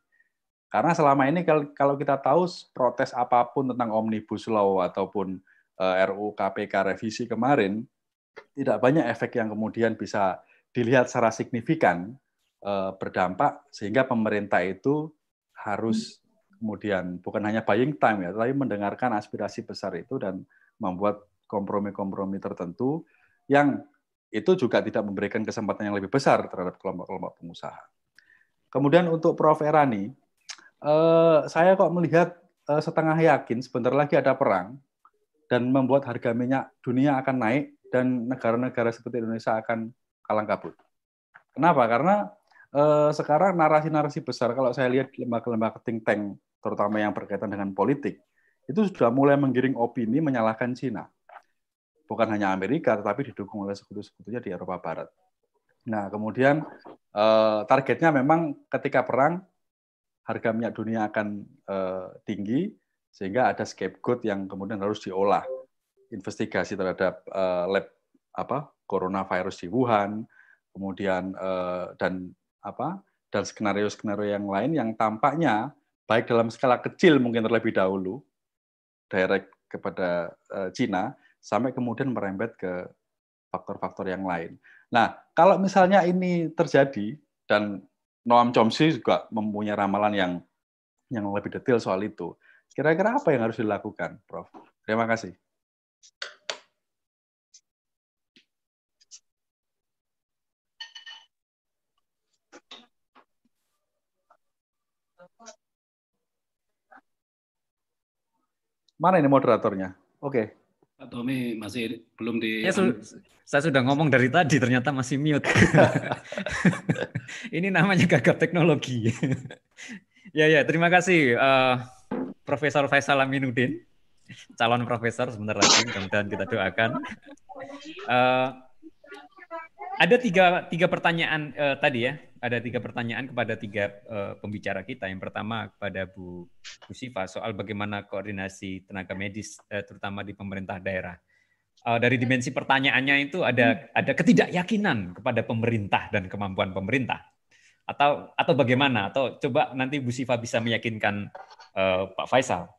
Speaker 7: Karena selama ini kalau kita tahu protes apa pun tentang omnibus law ataupun eh, RUU KPK revisi kemarin tidak banyak efek yang kemudian bisa dilihat secara signifikan eh, berdampak sehingga pemerintah itu harus kemudian bukan hanya buying time ya, tapi mendengarkan aspirasi besar itu dan membuat kompromi-kompromi tertentu yang itu juga tidak memberikan kesempatan yang lebih besar terhadap kelompok-kelompok pengusaha. Kemudian untuk Prof. Erani, eh, saya kok melihat eh, setengah yakin sebentar lagi ada perang dan membuat harga minyak dunia akan naik dan negara-negara seperti Indonesia akan kalang kabut. Kenapa? Karena eh, sekarang narasi-narasi besar kalau saya lihat lembaga-lembaga think tank terutama yang berkaitan dengan politik itu sudah mulai menggiring opini menyalahkan Cina. Bukan hanya Amerika, tetapi didukung oleh sekutu-sekutunya di Eropa Barat. Nah, kemudian eh, targetnya memang ketika perang harga minyak dunia akan eh, tinggi sehingga ada scapegoat yang kemudian harus diolah investigasi terhadap eh, lab apa coronavirus di Wuhan, kemudian eh, dan apa dan skenario-skenario yang lain yang tampaknya baik dalam skala kecil mungkin terlebih dahulu direct kepada Cina sampai kemudian merembet ke faktor-faktor yang lain. Nah, kalau misalnya ini terjadi dan Noam Chomsky juga mempunyai ramalan yang yang lebih detail soal itu. Kira-kira apa yang harus dilakukan, Prof? Terima kasih. Mana ini moderatornya? Oke. Okay.
Speaker 3: Pak Tommy masih belum di.
Speaker 1: Ya, su saya sudah ngomong dari tadi, ternyata masih mute. Ini namanya gagap teknologi. ya ya, terima kasih uh, Profesor Faisal Aminuddin, calon profesor sebentar lagi, kemudian kita doakan. Uh, ada tiga tiga pertanyaan uh, tadi ya, ada tiga pertanyaan kepada tiga uh, pembicara kita. Yang pertama kepada Bu, Bu Siva soal bagaimana koordinasi tenaga medis, uh, terutama di pemerintah daerah. Uh, dari dimensi pertanyaannya itu ada ada ketidakyakinan kepada pemerintah dan kemampuan pemerintah, atau atau bagaimana? Atau coba nanti Bu Siva bisa meyakinkan uh, Pak Faisal.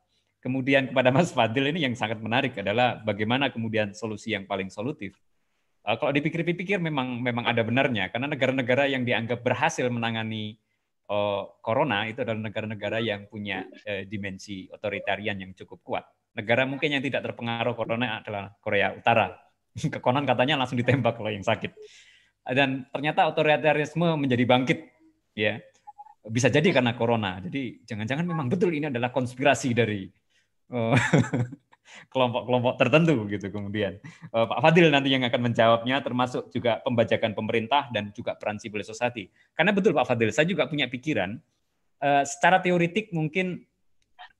Speaker 1: Kemudian kepada Mas Fadil ini yang sangat menarik adalah bagaimana kemudian solusi yang paling solutif Uh, kalau dipikir-pikir memang memang ada benarnya karena negara-negara yang dianggap berhasil menangani uh, corona itu adalah negara-negara yang punya uh, dimensi otoritarian yang cukup kuat. Negara mungkin yang tidak terpengaruh corona adalah Korea Utara. Kekonon katanya langsung ditembak kalau yang sakit. Dan ternyata otoritarianisme menjadi bangkit ya. Bisa jadi karena corona. Jadi jangan-jangan memang betul ini adalah konspirasi dari uh, kelompok-kelompok tertentu gitu kemudian. Uh, Pak Fadil nanti yang akan menjawabnya termasuk juga pembajakan pemerintah dan juga peran civil society. Karena betul Pak Fadil saya juga punya pikiran uh, secara teoritik mungkin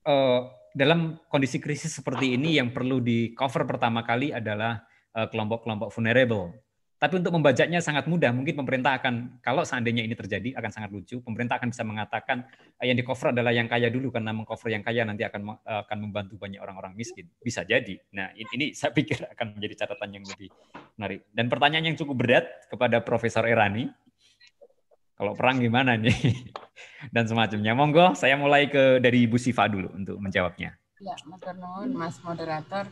Speaker 1: uh, dalam kondisi krisis seperti ini yang perlu di cover pertama kali adalah kelompok-kelompok vulnerable tapi untuk membacanya sangat mudah. Mungkin pemerintah akan, kalau seandainya ini terjadi, akan sangat lucu. Pemerintah akan bisa mengatakan eh, yang di cover adalah yang kaya dulu, karena mengcover yang kaya nanti akan eh, akan membantu banyak orang-orang miskin. Bisa jadi. Nah, ini saya pikir akan menjadi catatan yang lebih menarik. Dan pertanyaan yang cukup berat kepada Profesor Erani, kalau perang gimana nih? Dan semacamnya. Monggo, saya mulai ke dari Ibu Siva dulu untuk menjawabnya.
Speaker 5: Ya, Mas Mas Moderator.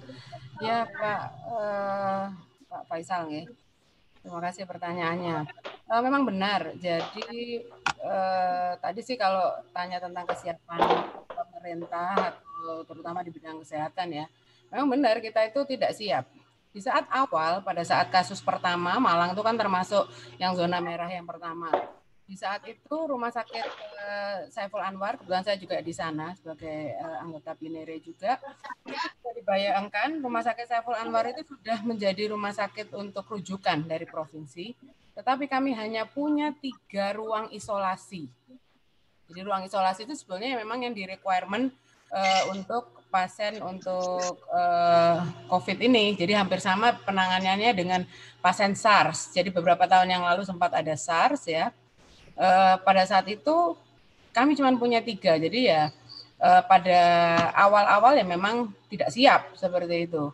Speaker 5: Ya, Pak, uh, Pak Faisal, ya. Terima kasih pertanyaannya. Uh, memang benar. Jadi uh, tadi sih kalau tanya tentang kesiapan pemerintah terutama di bidang kesehatan ya, memang benar kita itu tidak siap. Di saat awal, pada saat kasus pertama, Malang itu kan termasuk yang zona merah yang pertama di saat itu rumah sakit uh, Saiful Anwar, kebetulan saya juga di sana sebagai uh, anggota Binere juga, dibayangkan rumah sakit Saiful Anwar itu sudah menjadi rumah sakit untuk rujukan dari provinsi, tetapi kami hanya punya tiga ruang isolasi. Jadi ruang isolasi itu sebetulnya memang yang di requirement uh, untuk pasien untuk uh, COVID ini. Jadi hampir sama penanganannya dengan pasien SARS. Jadi beberapa tahun yang lalu sempat ada SARS ya uh, pada saat itu kami cuma punya tiga, jadi ya uh, pada awal-awal ya memang tidak siap seperti itu.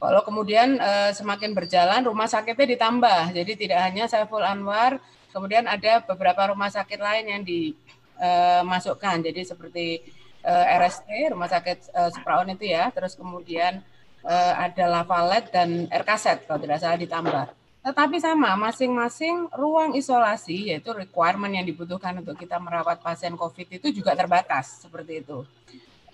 Speaker 5: Kalau kemudian uh, semakin berjalan rumah sakitnya ditambah, jadi tidak hanya Saiful Anwar, kemudian ada beberapa rumah sakit lain yang dimasukkan, jadi seperti RST, rumah sakit Supraon itu ya, terus kemudian ada Lavalet dan RKZ kalau tidak salah ditambah. Tetapi sama, masing-masing ruang isolasi, yaitu requirement yang dibutuhkan untuk kita merawat pasien COVID itu juga terbatas, seperti itu.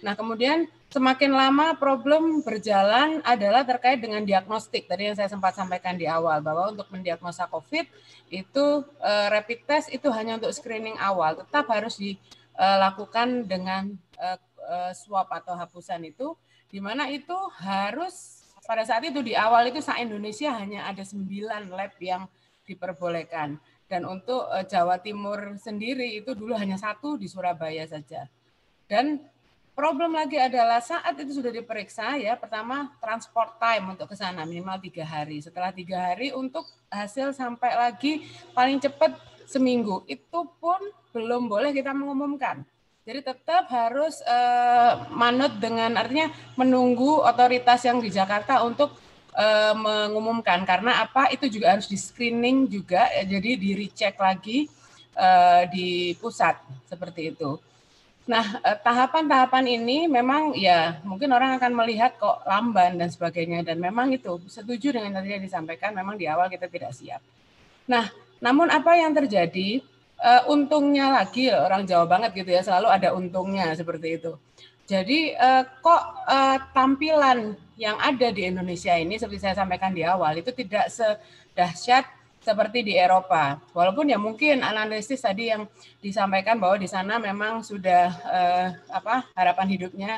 Speaker 5: Nah, kemudian semakin lama problem berjalan adalah terkait dengan diagnostik. Tadi yang saya sempat sampaikan di awal, bahwa untuk mendiagnosa COVID itu eh, rapid test itu hanya untuk screening awal, tetap harus dilakukan dengan eh, eh, swab atau hapusan itu, di mana itu harus pada saat itu di awal itu sa Indonesia hanya ada sembilan lab yang diperbolehkan. Dan untuk uh, Jawa Timur sendiri itu dulu hanya satu di Surabaya saja. Dan problem lagi adalah saat itu sudah diperiksa ya pertama transport time untuk ke sana minimal tiga hari. Setelah tiga hari untuk hasil sampai lagi paling cepat seminggu. Itu pun belum boleh kita mengumumkan jadi tetap harus uh, manut dengan artinya menunggu otoritas yang di Jakarta untuk uh, mengumumkan. Karena apa? Itu juga harus di screening juga ya, jadi di recheck lagi uh, di pusat. Seperti itu. Nah, tahapan-tahapan ini memang ya mungkin orang akan melihat kok lamban dan sebagainya. Dan memang itu setuju dengan tadi yang disampaikan memang di awal kita tidak siap. Nah, namun apa yang terjadi uh, untungnya lagi orang Jawa banget gitu ya selalu ada untungnya seperti itu. Jadi uh, kok uh, tampilan yang ada di Indonesia ini seperti saya sampaikan di awal itu tidak sedahsyat seperti di Eropa. Walaupun ya mungkin analisis tadi yang disampaikan bahwa di sana memang sudah uh, apa harapan hidupnya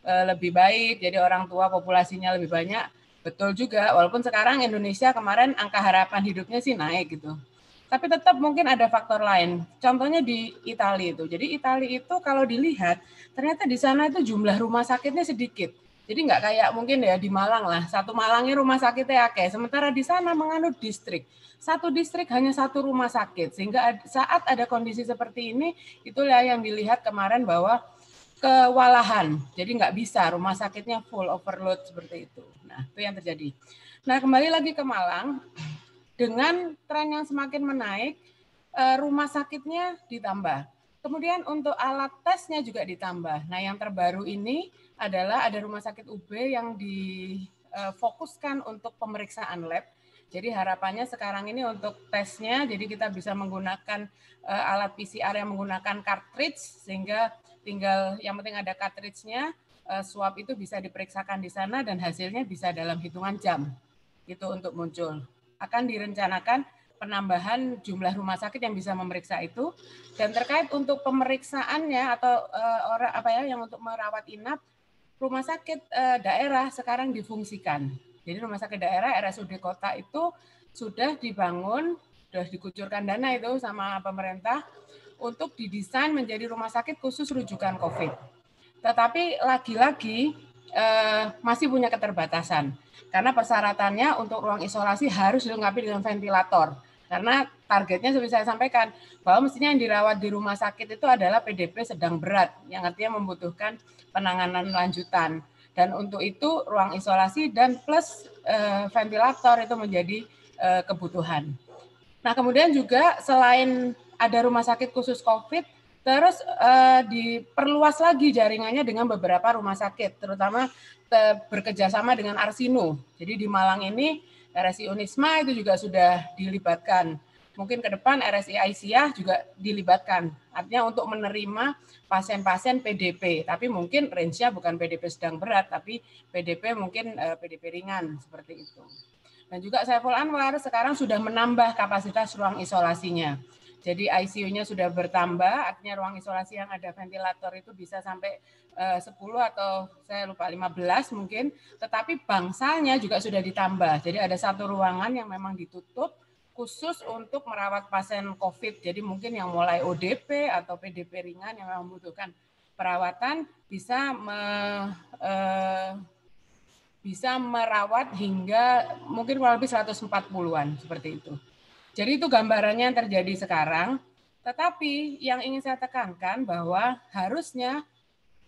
Speaker 5: uh, lebih baik, jadi orang tua populasinya lebih banyak. betul juga walaupun sekarang Indonesia kemarin angka harapan hidupnya sih naik gitu. Tapi tetap mungkin ada faktor lain. Contohnya di Italia itu. Jadi Italia itu kalau dilihat ternyata di sana itu jumlah rumah sakitnya sedikit. Jadi nggak kayak mungkin ya di Malang lah. Satu Malangnya rumah sakitnya oke. Sementara di sana menganut distrik. Satu distrik hanya satu rumah sakit. Sehingga saat ada kondisi seperti ini, itulah yang dilihat kemarin bahwa kewalahan. Jadi nggak bisa rumah sakitnya full overload seperti itu. Nah itu yang terjadi. Nah kembali lagi ke Malang dengan tren yang semakin menaik, eh, rumah sakitnya ditambah. Kemudian untuk alat tesnya juga ditambah. Nah, yang terbaru ini adalah ada rumah sakit UB yang difokuskan untuk pemeriksaan lab. Jadi harapannya sekarang ini untuk tesnya, jadi kita bisa menggunakan eh, alat PCR yang menggunakan cartridge, sehingga tinggal yang penting ada cartridge-nya, eh, swab itu bisa diperiksakan di sana dan hasilnya bisa dalam hitungan jam. Itu untuk muncul akan direncanakan penambahan jumlah rumah sakit yang bisa memeriksa itu dan terkait untuk pemeriksaannya atau uh, orang apa ya yang untuk merawat inap rumah sakit uh, daerah sekarang difungsikan. Jadi rumah sakit daerah RSUD kota itu sudah dibangun, sudah dikucurkan dana itu sama pemerintah untuk didesain menjadi rumah sakit khusus rujukan COVID. Tetapi lagi-lagi eh, masih punya keterbatasan karena persyaratannya untuk ruang isolasi harus dilengkapi dengan ventilator. Karena targetnya seperti saya sampaikan bahwa mestinya yang dirawat di rumah sakit itu adalah PDP sedang berat yang artinya membutuhkan penanganan lanjutan. Dan untuk itu ruang isolasi dan plus eh, ventilator itu menjadi eh, kebutuhan. Nah, kemudian juga selain ada rumah sakit khusus COVID, terus eh, diperluas lagi jaringannya dengan beberapa rumah sakit, terutama bekerjasama dengan Arsino. Jadi di Malang ini RSI Unisma itu juga sudah dilibatkan. Mungkin ke depan RSI Aisyah juga dilibatkan. Artinya untuk menerima pasien-pasien PDP, tapi mungkin range-nya bukan PDP sedang berat, tapi PDP mungkin uh, eh, PDP ringan seperti itu. Dan juga Saiful Anwar sekarang sudah menambah kapasitas ruang isolasinya. Jadi ICU-nya sudah bertambah, artinya ruang isolasi yang ada ventilator itu bisa sampai eh, uh, 10 atau saya lupa 15 mungkin, tetapi bangsanya juga sudah ditambah. Jadi ada satu ruangan yang memang ditutup khusus untuk merawat pasien COVID. Jadi mungkin yang mulai ODP atau PDP ringan yang membutuhkan perawatan bisa me, uh, bisa merawat hingga mungkin kurang lebih 140-an seperti itu. Jadi itu gambarannya yang terjadi sekarang. Tetapi yang ingin saya tekankan bahwa harusnya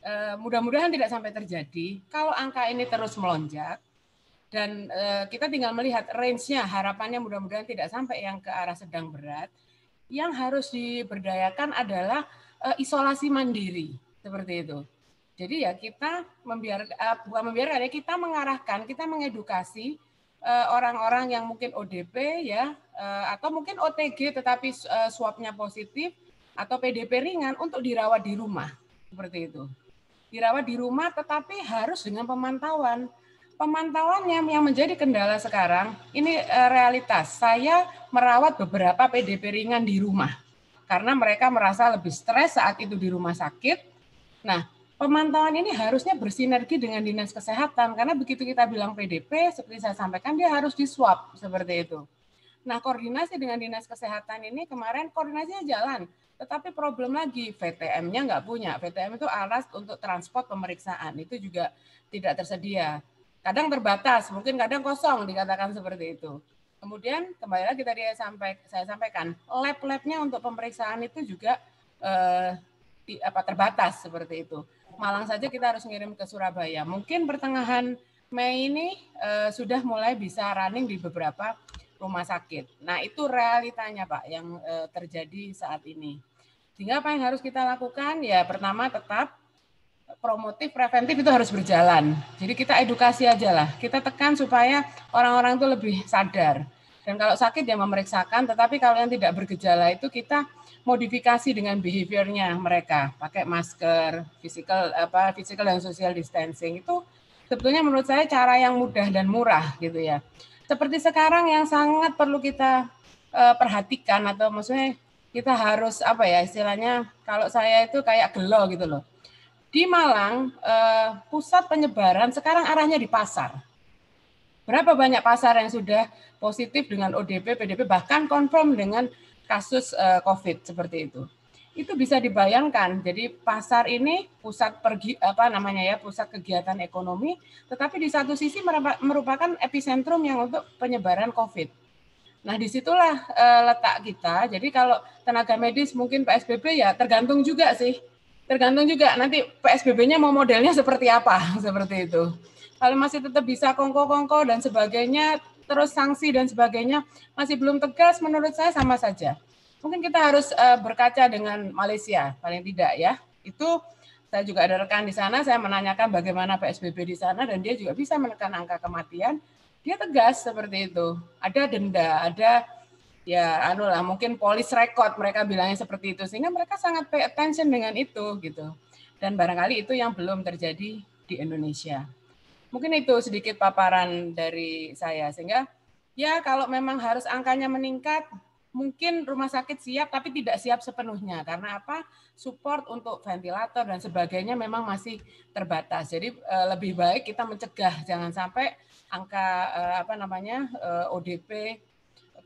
Speaker 5: eh, mudah-mudahan tidak sampai terjadi kalau angka ini terus melonjak dan eh, kita tinggal melihat range-nya harapannya mudah-mudahan tidak sampai yang ke arah sedang berat. Yang harus diberdayakan adalah eh, isolasi mandiri seperti itu. Jadi ya kita membiarkan bukan membiarkan ya kita mengarahkan, kita mengedukasi orang-orang yang mungkin ODP ya Eh, atau mungkin OTG tetapi uh, swabnya positif atau PDP ringan untuk dirawat di rumah seperti itu. Dirawat di rumah tetapi harus dengan pemantauan. Pemantauannya yang menjadi kendala sekarang ini realitas. Saya merawat beberapa PDP ringan di rumah karena mereka merasa lebih stres saat itu di rumah sakit. Nah, pemantauan ini harusnya bersinergi dengan dinas kesehatan karena begitu kita bilang PDP seperti saya sampaikan dia harus di swab seperti itu. Nah, koordinasi dengan Dinas Kesehatan ini kemarin koordinasinya jalan, tetapi problem lagi VTM-nya nggak punya. VTM itu alat untuk transport pemeriksaan, itu juga tidak tersedia. Kadang terbatas, mungkin kadang kosong dikatakan seperti itu. Kemudian kembali lagi tadi saya, sampai, saya sampaikan, lab-labnya untuk pemeriksaan itu juga eh, di, apa terbatas seperti itu. Malang saja kita harus ngirim ke Surabaya. Mungkin pertengahan Mei ini eh, sudah mulai bisa running di beberapa rumah sakit. Nah, itu realitanya, Pak, yang e, terjadi saat ini. Sehingga apa yang harus kita lakukan? Ya, pertama tetap promotif preventif itu harus berjalan. Jadi kita edukasi aja lah. Kita tekan supaya orang-orang itu lebih sadar. Dan kalau sakit ya memeriksakan, tetapi kalau yang tidak bergejala itu kita modifikasi dengan behaviornya mereka, pakai masker, physical apa physical dan social distancing itu sebetulnya menurut saya cara yang mudah dan murah gitu ya seperti sekarang yang sangat perlu kita uh, perhatikan atau maksudnya kita harus apa ya istilahnya kalau saya itu kayak gelo gitu loh. Di Malang uh, pusat penyebaran sekarang arahnya di pasar. Berapa banyak pasar yang sudah positif dengan ODP, PDP, bahkan confirm dengan kasus uh, COVID seperti itu. Itu bisa dibayangkan. Jadi pasar ini pusat pergi apa namanya ya, pusat kegiatan ekonomi, tetapi di satu sisi merupakan epicentrum yang untuk penyebaran COVID. Nah, di situlah uh, letak kita. Jadi kalau tenaga medis mungkin PSBB ya tergantung juga sih tergantung juga nanti PSBB-nya mau modelnya seperti apa, seperti itu. Kalau masih tetap bisa kongko-kongko dan sebagainya, terus sanksi dan sebagainya masih belum tegas, menurut saya sama saja. Mungkin kita harus uh, berkaca dengan Malaysia, paling tidak ya. Itu saya juga ada rekan di sana, saya menanyakan bagaimana PSBB di sana dan dia juga bisa menekan angka kematian. Dia tegas seperti itu. Ada denda, ada ya anu lah mungkin polis record mereka bilangnya seperti itu sehingga mereka sangat pay attention dengan itu gitu dan barangkali itu yang belum terjadi di Indonesia mungkin itu sedikit paparan dari saya. Sehingga ya kalau memang harus angkanya meningkat mungkin rumah sakit siap tapi tidak siap sepenuhnya. Karena apa? Support untuk ventilator dan sebagainya memang masih terbatas. Jadi eh, lebih baik kita mencegah. Jangan sampai angka eh, apa namanya eh, ODP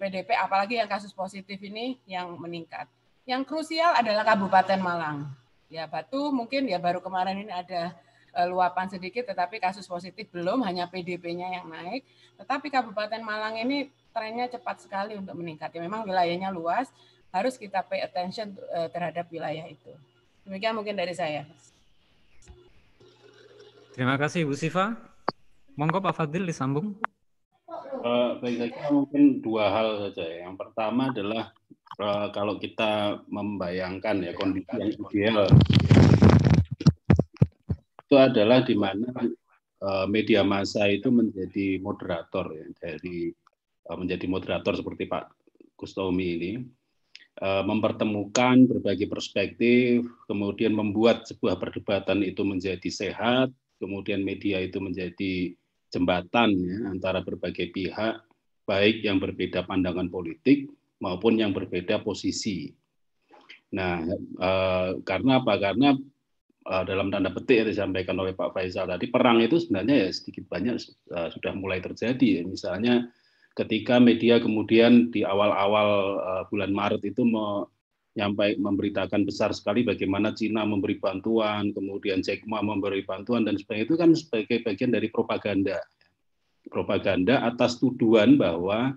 Speaker 5: PDP apalagi yang kasus positif ini yang meningkat. Yang krusial adalah Kabupaten Malang. Ya Batu mungkin ya baru kemarin ini ada luapan sedikit tetapi kasus positif belum hanya PDP-nya yang naik. Tetapi Kabupaten Malang ini trennya cepat sekali untuk meningkat. Ya, memang wilayahnya luas, harus kita pay attention uh, terhadap wilayah itu. Demikian mungkin dari saya.
Speaker 1: Terima kasih Bu Siva. Monggo Pak Fadil disambung.
Speaker 3: Uh, baik saya mungkin dua hal saja. Yang pertama adalah uh, kalau kita membayangkan ya kondisi yang ideal itu adalah di mana uh, media massa itu menjadi moderator ya dari uh, menjadi moderator seperti Pak Kustomi ini uh, mempertemukan berbagai perspektif, kemudian membuat sebuah perdebatan itu menjadi sehat, kemudian media itu menjadi jembatan ya, antara berbagai pihak, baik yang berbeda pandangan politik maupun yang berbeda posisi. Nah, eh, karena apa? Karena eh, dalam tanda petik yang disampaikan oleh Pak Faisal tadi, perang itu sebenarnya ya sedikit banyak eh, sudah mulai terjadi. Ya. Misalnya ketika media kemudian di awal-awal eh, bulan Maret itu nyampai memberitakan besar sekali bagaimana Cina memberi bantuan, kemudian Jack Ma memberi bantuan dan sebagainya itu kan sebagai bagian dari propaganda. Propaganda atas tuduhan bahwa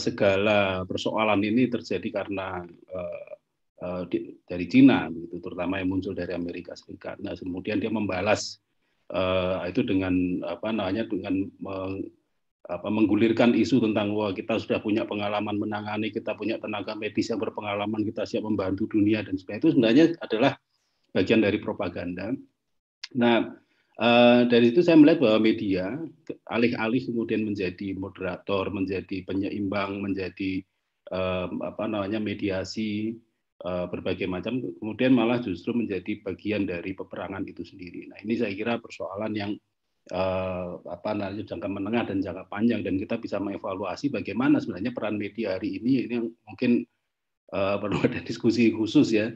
Speaker 3: segala persoalan ini terjadi karena di, dari Cina, begitu, terutama yang muncul dari Amerika Serikat. Nah, kemudian dia membalas uh, itu dengan apa namanya dengan apa menggulirkan isu tentang wah kita sudah punya pengalaman menangani, kita punya tenaga medis yang berpengalaman, kita siap membantu dunia dan sebagainya itu sebenarnya adalah bagian dari propaganda. Nah, uh, dari itu saya melihat bahwa media alih-alih kemudian menjadi moderator, menjadi penyeimbang, menjadi apa namanya mediasi berbagai macam, kemudian malah justru menjadi bagian dari peperangan itu sendiri. Nah, ini saya kira persoalan yang uh, apa namanya jangka menengah dan jangka panjang. Dan kita bisa mengevaluasi bagaimana sebenarnya peran media hari ini. Ini yang mungkin uh, perlu ada diskusi khusus ya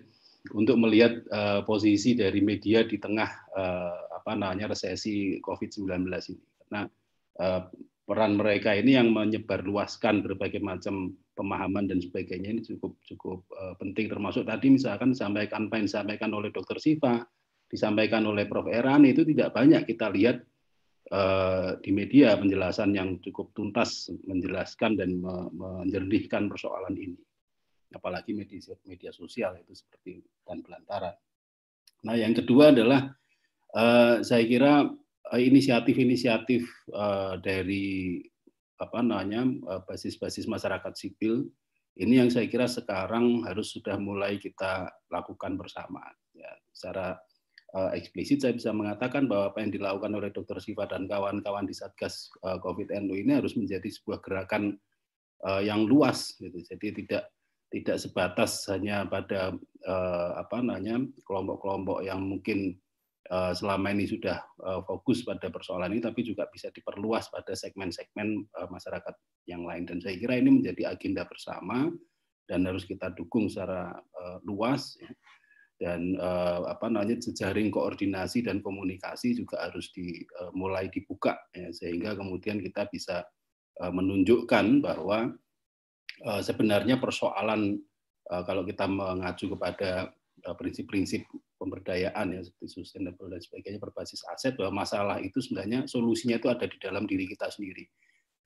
Speaker 3: untuk melihat uh, posisi dari media di tengah uh, apa namanya resesi COVID-19 ini. Karena uh, peran mereka ini yang menyebarluaskan berbagai macam pemahaman dan sebagainya ini cukup cukup uh, penting termasuk tadi misalkan disampaikan apa yang disampaikan oleh Dr. Siva disampaikan oleh Prof. Eran itu tidak banyak kita lihat Eh, di media penjelasan yang cukup tuntas menjelaskan dan menjernihkan persoalan ini. Apalagi media, media sosial itu seperti dan belantara. Nah, yang kedua adalah uh, saya kira uh, inisiatif-inisiatif uh, dari apa namanya basis-basis masyarakat sipil ini yang saya kira sekarang harus sudah mulai kita lakukan bersama ya secara eksplisit saya bisa mengatakan bahwa apa yang dilakukan oleh Dr. Siva dan kawan-kawan di Satgas uh, COVID-NU ini harus menjadi sebuah gerakan yang luas gitu. Jadi tidak tidak sebatas hanya pada apa namanya kelompok-kelompok yang mungkin selama ini sudah uh, fokus pada persoalan ini tapi juga bisa diperluas pada segmen-segmen uh, masyarakat yang lain. Dan saya kira ini menjadi agenda bersama dan harus kita dukung secara luas ya. Dan apa namanya jejaring koordinasi dan komunikasi juga harus dimulai dibuka ya, sehingga kemudian kita bisa menunjukkan bahwa sebenarnya persoalan kalau kita mengacu kepada prinsip-prinsip pemberdayaan ya seperti sustainable dan sebagainya berbasis aset bahwa masalah itu sebenarnya solusinya itu ada di dalam diri kita sendiri.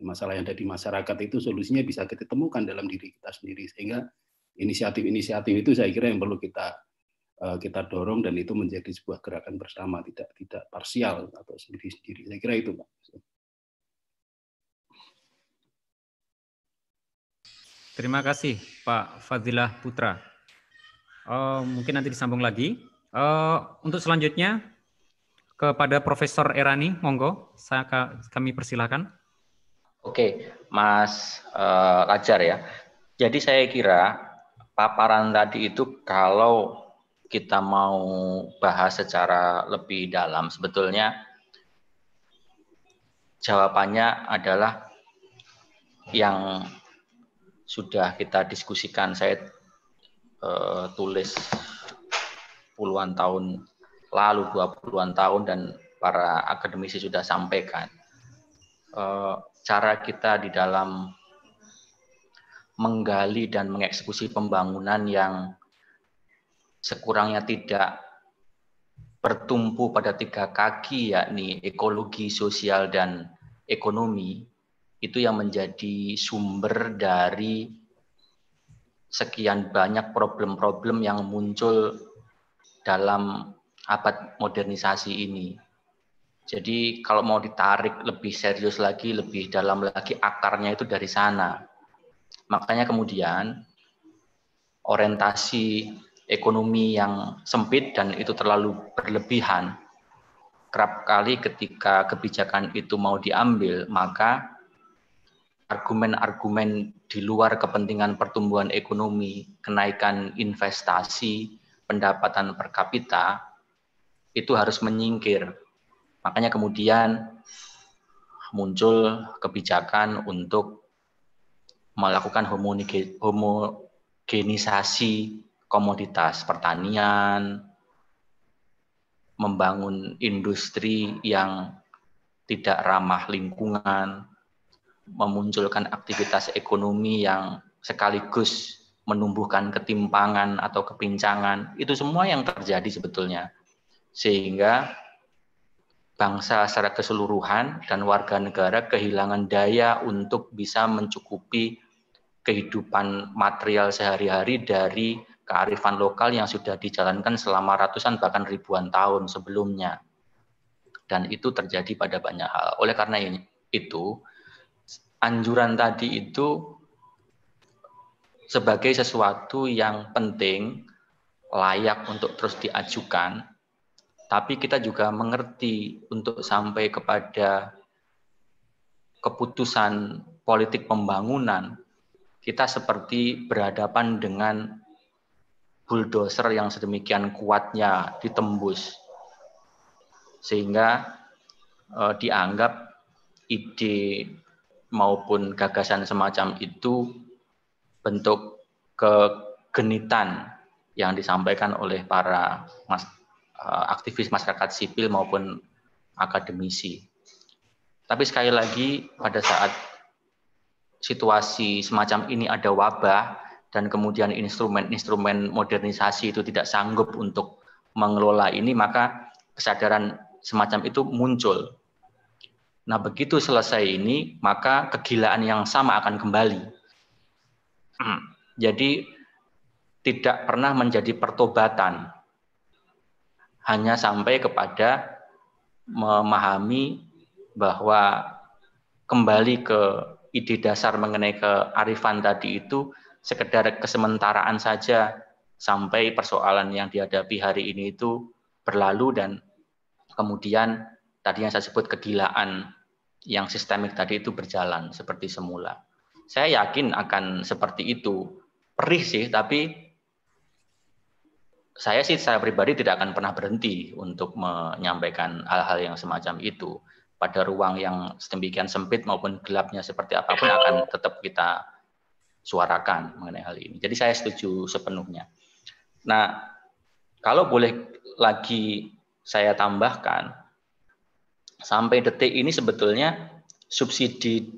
Speaker 3: Masalah yang ada di masyarakat itu solusinya bisa kita temukan dalam diri kita sendiri. Sehingga inisiatif-inisiatif itu saya kira yang perlu kita Eh, kita dorong dan itu menjadi sebuah gerakan bersama tidak tidak parsial atau sendiri-sendiri. Saya kira itu pak.
Speaker 1: Terima kasih pak Fadilah Putra uh, mungkin nanti disambung lagi uh, untuk selanjutnya kepada Profesor Erani monggo saya kami persilahkan
Speaker 4: Oke, Mas uh, Lajar ya. Jadi saya kira paparan tadi itu kalau kita mau bahas secara lebih dalam, sebetulnya jawabannya adalah yang sudah kita diskusikan. Saya uh, tulis puluhan tahun lalu, dua puluhan tahun, dan para akademisi sudah sampaikan. Uh, cara kita di dalam menggali dan mengeksekusi pembangunan yang sekurangnya tidak bertumpu pada tiga kaki yakni ekologi, sosial dan ekonomi itu yang menjadi sumber dari sekian banyak problem-problem yang muncul dalam abad modernisasi ini. Jadi kalau mau ditarik lebih serius lagi, lebih dalam lagi akarnya itu dari sana. Makanya kemudian orientasi ekonomi yang sempit dan itu terlalu berlebihan. Kerap kali ketika kebijakan itu mau diambil, maka argumen-argumen di luar kepentingan pertumbuhan ekonomi, kenaikan investasi, pendapatan per kapita, itu harus menyingkir. Makanya kemudian muncul kebijakan untuk melakukan homogenisasi komoditas pertanian, membangun industri yang tidak ramah lingkungan, memunculkan aktivitas ekonomi yang sekaligus menumbuhkan ketimpangan atau kepincangan, itu semua yang terjadi sebetulnya. Sehingga bangsa secara keseluruhan dan warga negara kehilangan daya untuk bisa mencukupi kehidupan material sehari-hari dari kearifan lokal yang sudah dijalankan selama ratusan bahkan ribuan tahun sebelumnya. Dan itu terjadi pada banyak hal. Oleh karena itu, anjuran tadi itu sebagai sesuatu yang penting, layak untuk terus diajukan, tapi kita juga mengerti untuk sampai kepada keputusan politik pembangunan, kita seperti berhadapan dengan bulldozer yang sedemikian kuatnya ditembus. Sehingga eh, dianggap ide maupun gagasan semacam itu bentuk kegenitan yang disampaikan oleh para mas, eh, aktivis masyarakat sipil maupun akademisi. Tapi sekali lagi pada saat situasi semacam ini ada wabah, dan kemudian instrumen-instrumen modernisasi itu tidak sanggup untuk mengelola ini, maka kesadaran semacam itu muncul. Nah, begitu selesai ini, maka kegilaan yang sama akan kembali. Hmm. Jadi, tidak pernah menjadi pertobatan, hanya sampai kepada memahami bahwa kembali ke ide dasar mengenai kearifan tadi itu sekedar kesementaraan saja sampai persoalan yang dihadapi hari ini itu berlalu dan kemudian tadi yang saya sebut kegilaan yang sistemik tadi itu berjalan seperti semula. Saya yakin akan seperti itu. Perih sih, tapi saya sih saya pribadi tidak akan pernah berhenti untuk menyampaikan hal-hal yang semacam itu. Pada ruang yang sedemikian sempit maupun gelapnya seperti apa pun akan tetap kita suarakan mengenai hal ini. Jadi saya setuju sepenuhnya. Nah, kalau boleh lagi saya tambahkan, sampai detik ini sebetulnya subsidi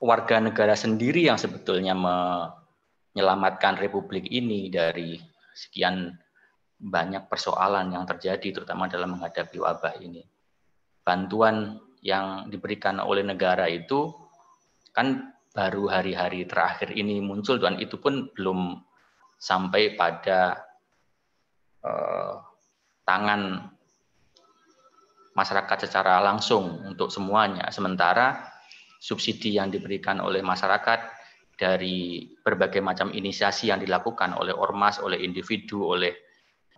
Speaker 4: warga negara sendiri yang sebetulnya menyelamatkan republik ini dari sekian banyak persoalan yang terjadi terutama dalam menghadapi wabah ini. Bantuan yang diberikan oleh negara itu kan baru hari-hari terakhir ini muncul dan itu pun belum sampai pada uh, tangan masyarakat secara langsung untuk semuanya. Sementara subsidi yang diberikan oleh masyarakat dari berbagai macam inisiasi yang dilakukan oleh ormas, oleh individu, oleh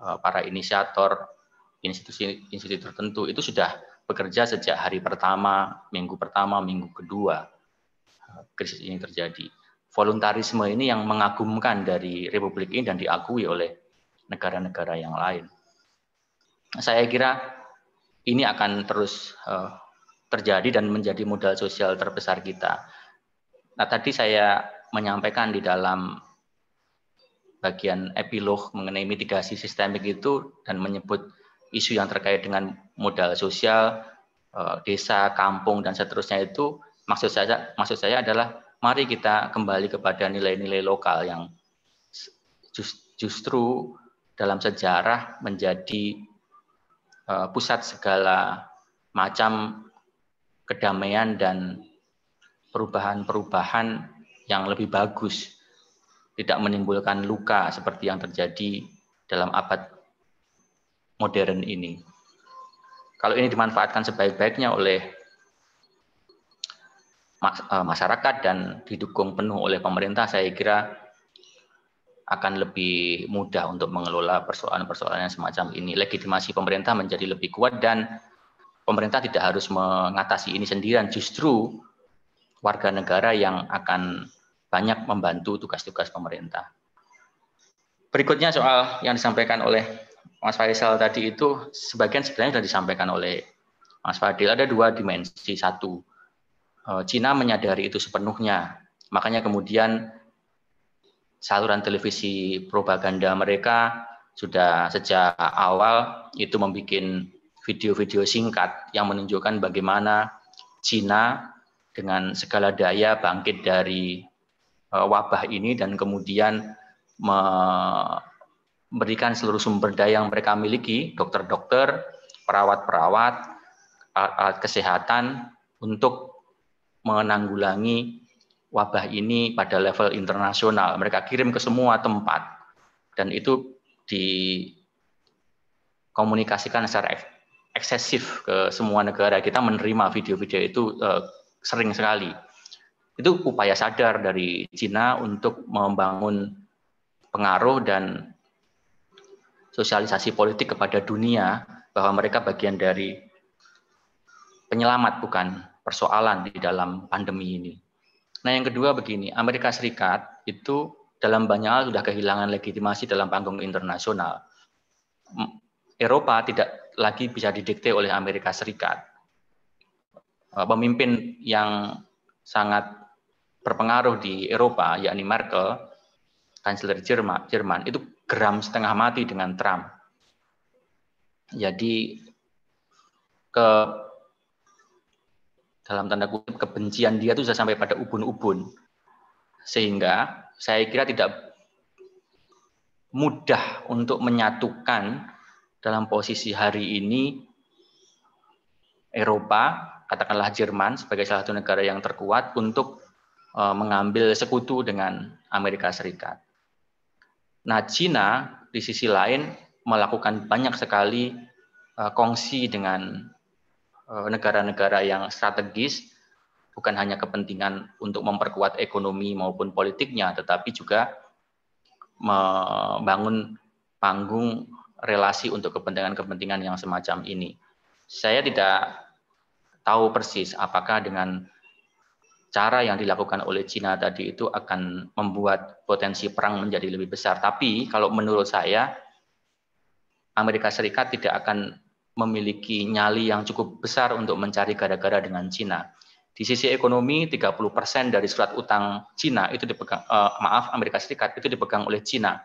Speaker 4: uh, para inisiator institusi-institusi tertentu itu sudah bekerja sejak hari pertama, minggu pertama, minggu kedua uh, krisis ini terjadi. Voluntarisme ini yang mengagumkan dari Republik ini dan diakui oleh negara-negara yang lain. Saya kira ini akan terus uh, terjadi dan menjadi modal sosial terbesar kita. Nah, tadi saya menyampaikan di dalam bagian epilog mengenai mitigasi sistemik itu dan menyebut isu yang terkait dengan modal sosial, uh, desa, kampung dan seterusnya itu maksud saya maksud saya adalah mari kita kembali kepada nilai-nilai lokal yang justru dalam sejarah menjadi pusat segala macam kedamaian dan perubahan-perubahan yang lebih bagus, tidak menimbulkan luka seperti yang terjadi dalam abad modern ini. Kalau ini dimanfaatkan sebaik-baiknya oleh eh, masyarakat dan didukung penuh oleh pemerintah, saya kira akan lebih mudah untuk mengelola persoalan-persoalan yang semacam ini. Legitimasi pemerintah menjadi lebih kuat dan pemerintah tidak harus mengatasi ini sendirian. Justru warga negara yang akan banyak membantu tugas-tugas pemerintah. Berikutnya soal yang disampaikan oleh Mas Faisal tadi itu sebagian sebenarnya sudah disampaikan oleh Mas Fadil. Ada dua dimensi. Satu, eh, Cina menyadari itu sepenuhnya. Makanya kemudian saluran televisi propaganda mereka sudah sejak awal itu membuat video-video singkat yang menunjukkan bagaimana Cina dengan segala daya bangkit dari uh, wabah ini dan kemudian memberikan seluruh sumber daya yang mereka miliki, dokter-dokter, perawat-perawat, alat kesehatan untuk menanggulangi wabah ini pada level internasional. Mereka kirim ke semua tempat dan itu dikomunikasikan secara eksesif ke semua negara. Kita menerima video-video itu uh, sering sekali. Itu upaya sadar dari Cina untuk membangun pengaruh dan sosialisasi politik kepada dunia bahwa mereka bagian dari penyelamat bukan persoalan di dalam pandemi ini. Nah, yang kedua begini, Amerika Serikat itu dalam banyak hal sudah kehilangan legitimasi dalam panggung internasional. Eropa tidak lagi bisa didikte oleh Amerika Serikat. Eh, pemimpin yang sangat berpengaruh di Eropa, yakni Merkel, kanselir Jerman, Jerman itu geram setengah mati dengan Trump. Jadi ke dalam tanda kutip kebencian dia itu sudah sampai pada ubun-ubun. Sehingga saya kira tidak mudah untuk menyatukan dalam posisi hari ini Eropa, katakanlah Jerman sebagai salah satu negara yang terkuat untuk uh, mengambil sekutu dengan Amerika Serikat. Nah, Cina di sisi lain melakukan banyak sekali uh, kongsi dengan negara-negara yang strategis bukan hanya kepentingan untuk memperkuat ekonomi maupun politiknya, tetapi juga membangun panggung relasi untuk kepentingan-kepentingan yang semacam ini. Saya tidak tahu persis apakah dengan cara yang dilakukan oleh Cina tadi itu akan membuat potensi perang menjadi lebih besar. Tapi kalau menurut saya, Amerika Serikat tidak akan memiliki nyali yang cukup besar untuk mencari gara-gara dengan Cina. Di sisi ekonomi, 30% dari surat utang Cina itu dipegang, uh, maaf Amerika Serikat itu dipegang oleh Cina.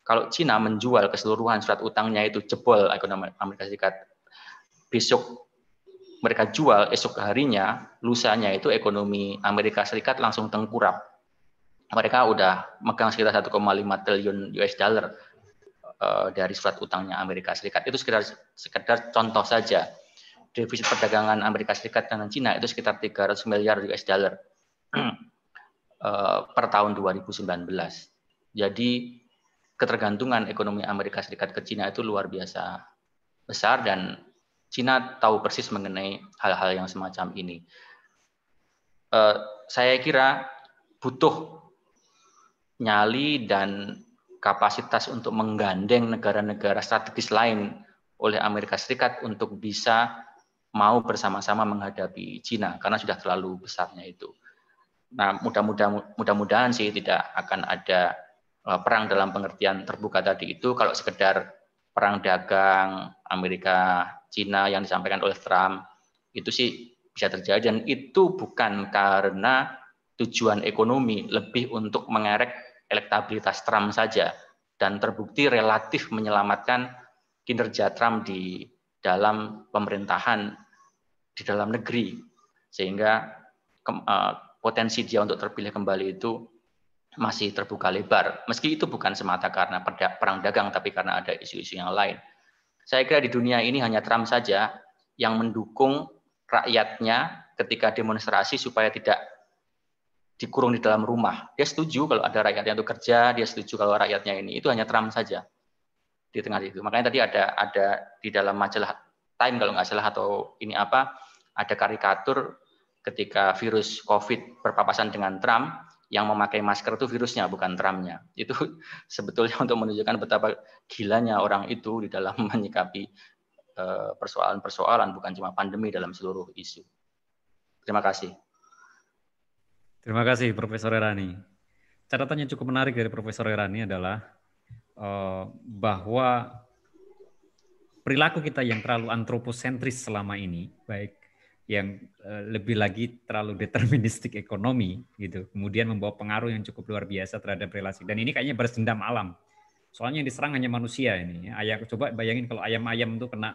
Speaker 4: kalau Cina menjual keseluruhan surat utangnya itu jebol ekonomi Amerika Serikat, besok mereka jual esok harinya, lusanya itu ekonomi Amerika Serikat langsung tengkurap. Mereka udah megang sekitar 1,5 triliun US dollar dari surat utangnya Amerika Serikat. Itu sekedar sekedar contoh saja. Defisit perdagangan Amerika Serikat dengan Cina itu sekitar 300 miliar US dollar uh, per tahun 2019. Jadi ketergantungan ekonomi Amerika Serikat ke Cina itu luar biasa besar dan Cina tahu persis mengenai hal-hal yang semacam ini. Uh, saya kira butuh nyali dan kapasitas untuk menggandeng negara-negara strategis lain oleh Amerika Serikat untuk bisa mau bersama-sama menghadapi Cina karena sudah terlalu besarnya itu. Nah, mudah-mudahan mudah-mudahan sih tidak akan ada uh, perang dalam pengertian terbuka tadi itu kalau sekedar perang dagang Amerika Cina yang disampaikan oleh Trump itu sih bisa terjadi dan itu bukan karena tujuan ekonomi lebih untuk mengerek elektabilitas Trump saja dan terbukti relatif menyelamatkan kinerja Trump di dalam pemerintahan di dalam negeri. Sehingga uh, potensi dia untuk terpilih kembali itu masih terbuka lebar. Meski itu bukan semata karena perang dagang tapi karena ada isu-isu yang lain. Saya kira di dunia ini hanya Trump saja yang mendukung rakyatnya ketika demonstrasi supaya tidak dikurung di dalam rumah. Dia setuju kalau ada rakyat yang itu kerja, dia setuju kalau rakyatnya ini. Itu hanya Trump saja di tengah itu. Makanya tadi ada ada di dalam majalah Time kalau nggak salah atau ini apa ada karikatur ketika virus COVID berpapasan dengan Trump yang memakai masker itu virusnya bukan Trumpnya. Itu sebetulnya untuk menunjukkan betapa gilanya orang itu di dalam menyikapi eh, persoalan-persoalan bukan cuma pandemi dalam seluruh isu. Terima kasih.
Speaker 1: Terima kasih Profesor Erani. Catatan yang cukup menarik dari Profesor Erani adalah uh, bahwa perilaku kita yang terlalu antroposentris selama ini, baik yang uh, lebih lagi terlalu deterministik ekonomi gitu kemudian membawa pengaruh yang cukup luar biasa terhadap relasi. Dan ini kayaknya bersendam alam. Soalnya yang diserang hanya manusia ini. Ayam coba bayangin kalau ayam-ayam itu kena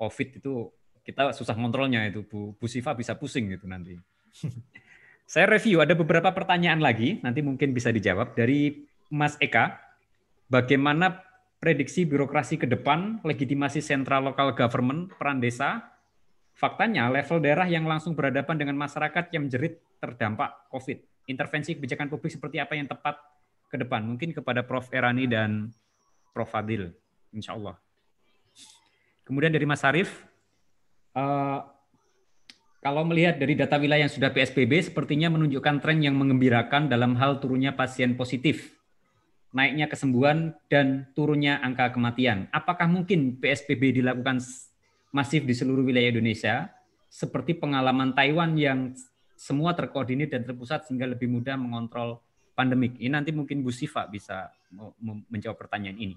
Speaker 1: covid itu kita susah kontrolnya itu. Bu, Bu Siva bisa pusing gitu nanti saya review ada beberapa pertanyaan lagi nanti mungkin bisa dijawab dari Mas Eka bagaimana prediksi birokrasi ke depan legitimasi sentral lokal government peran desa Faktanya, level daerah yang langsung berhadapan dengan masyarakat yang menjerit terdampak COVID. Intervensi kebijakan publik seperti apa yang tepat ke depan? Mungkin kepada Prof. Erani dan Prof. Fadil, insya Allah. Kemudian dari Mas Arief, uh, kalau melihat dari data wilayah yang sudah PSBB, sepertinya menunjukkan tren yang mengembirakan dalam hal turunnya pasien positif, naiknya kesembuhan, dan turunnya angka kematian. Apakah mungkin PSBB dilakukan masif di seluruh wilayah Indonesia, seperti pengalaman Taiwan yang semua terkoordinir dan terpusat sehingga lebih mudah mengontrol pandemik. Ini nanti mungkin Bu Siva bisa menjawab pertanyaan ini.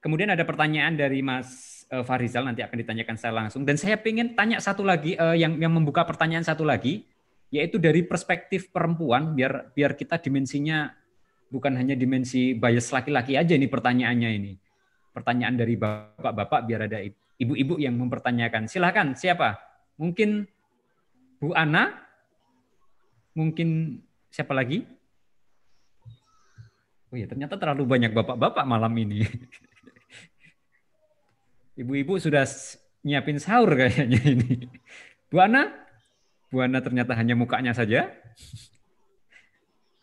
Speaker 1: Kemudian ada pertanyaan dari Mas eh, Farizal nanti akan ditanyakan saya langsung dan saya ingin tanya satu lagi eh, yang yang membuka pertanyaan satu lagi yaitu dari perspektif perempuan biar biar kita dimensinya bukan hanya dimensi bias laki-laki aja ini pertanyaannya ini. Pertanyaan dari bapak-bapak biar ada ibu-ibu yang mempertanyakan. Silakan, siapa? Mungkin Bu Ana? Mungkin siapa lagi? Oh ya, ternyata terlalu banyak bapak-bapak malam ini. Ibu-ibu sudah nyiapin sahur kayaknya ini. Bu Ana? Bu Ana ternyata hanya mukanya saja.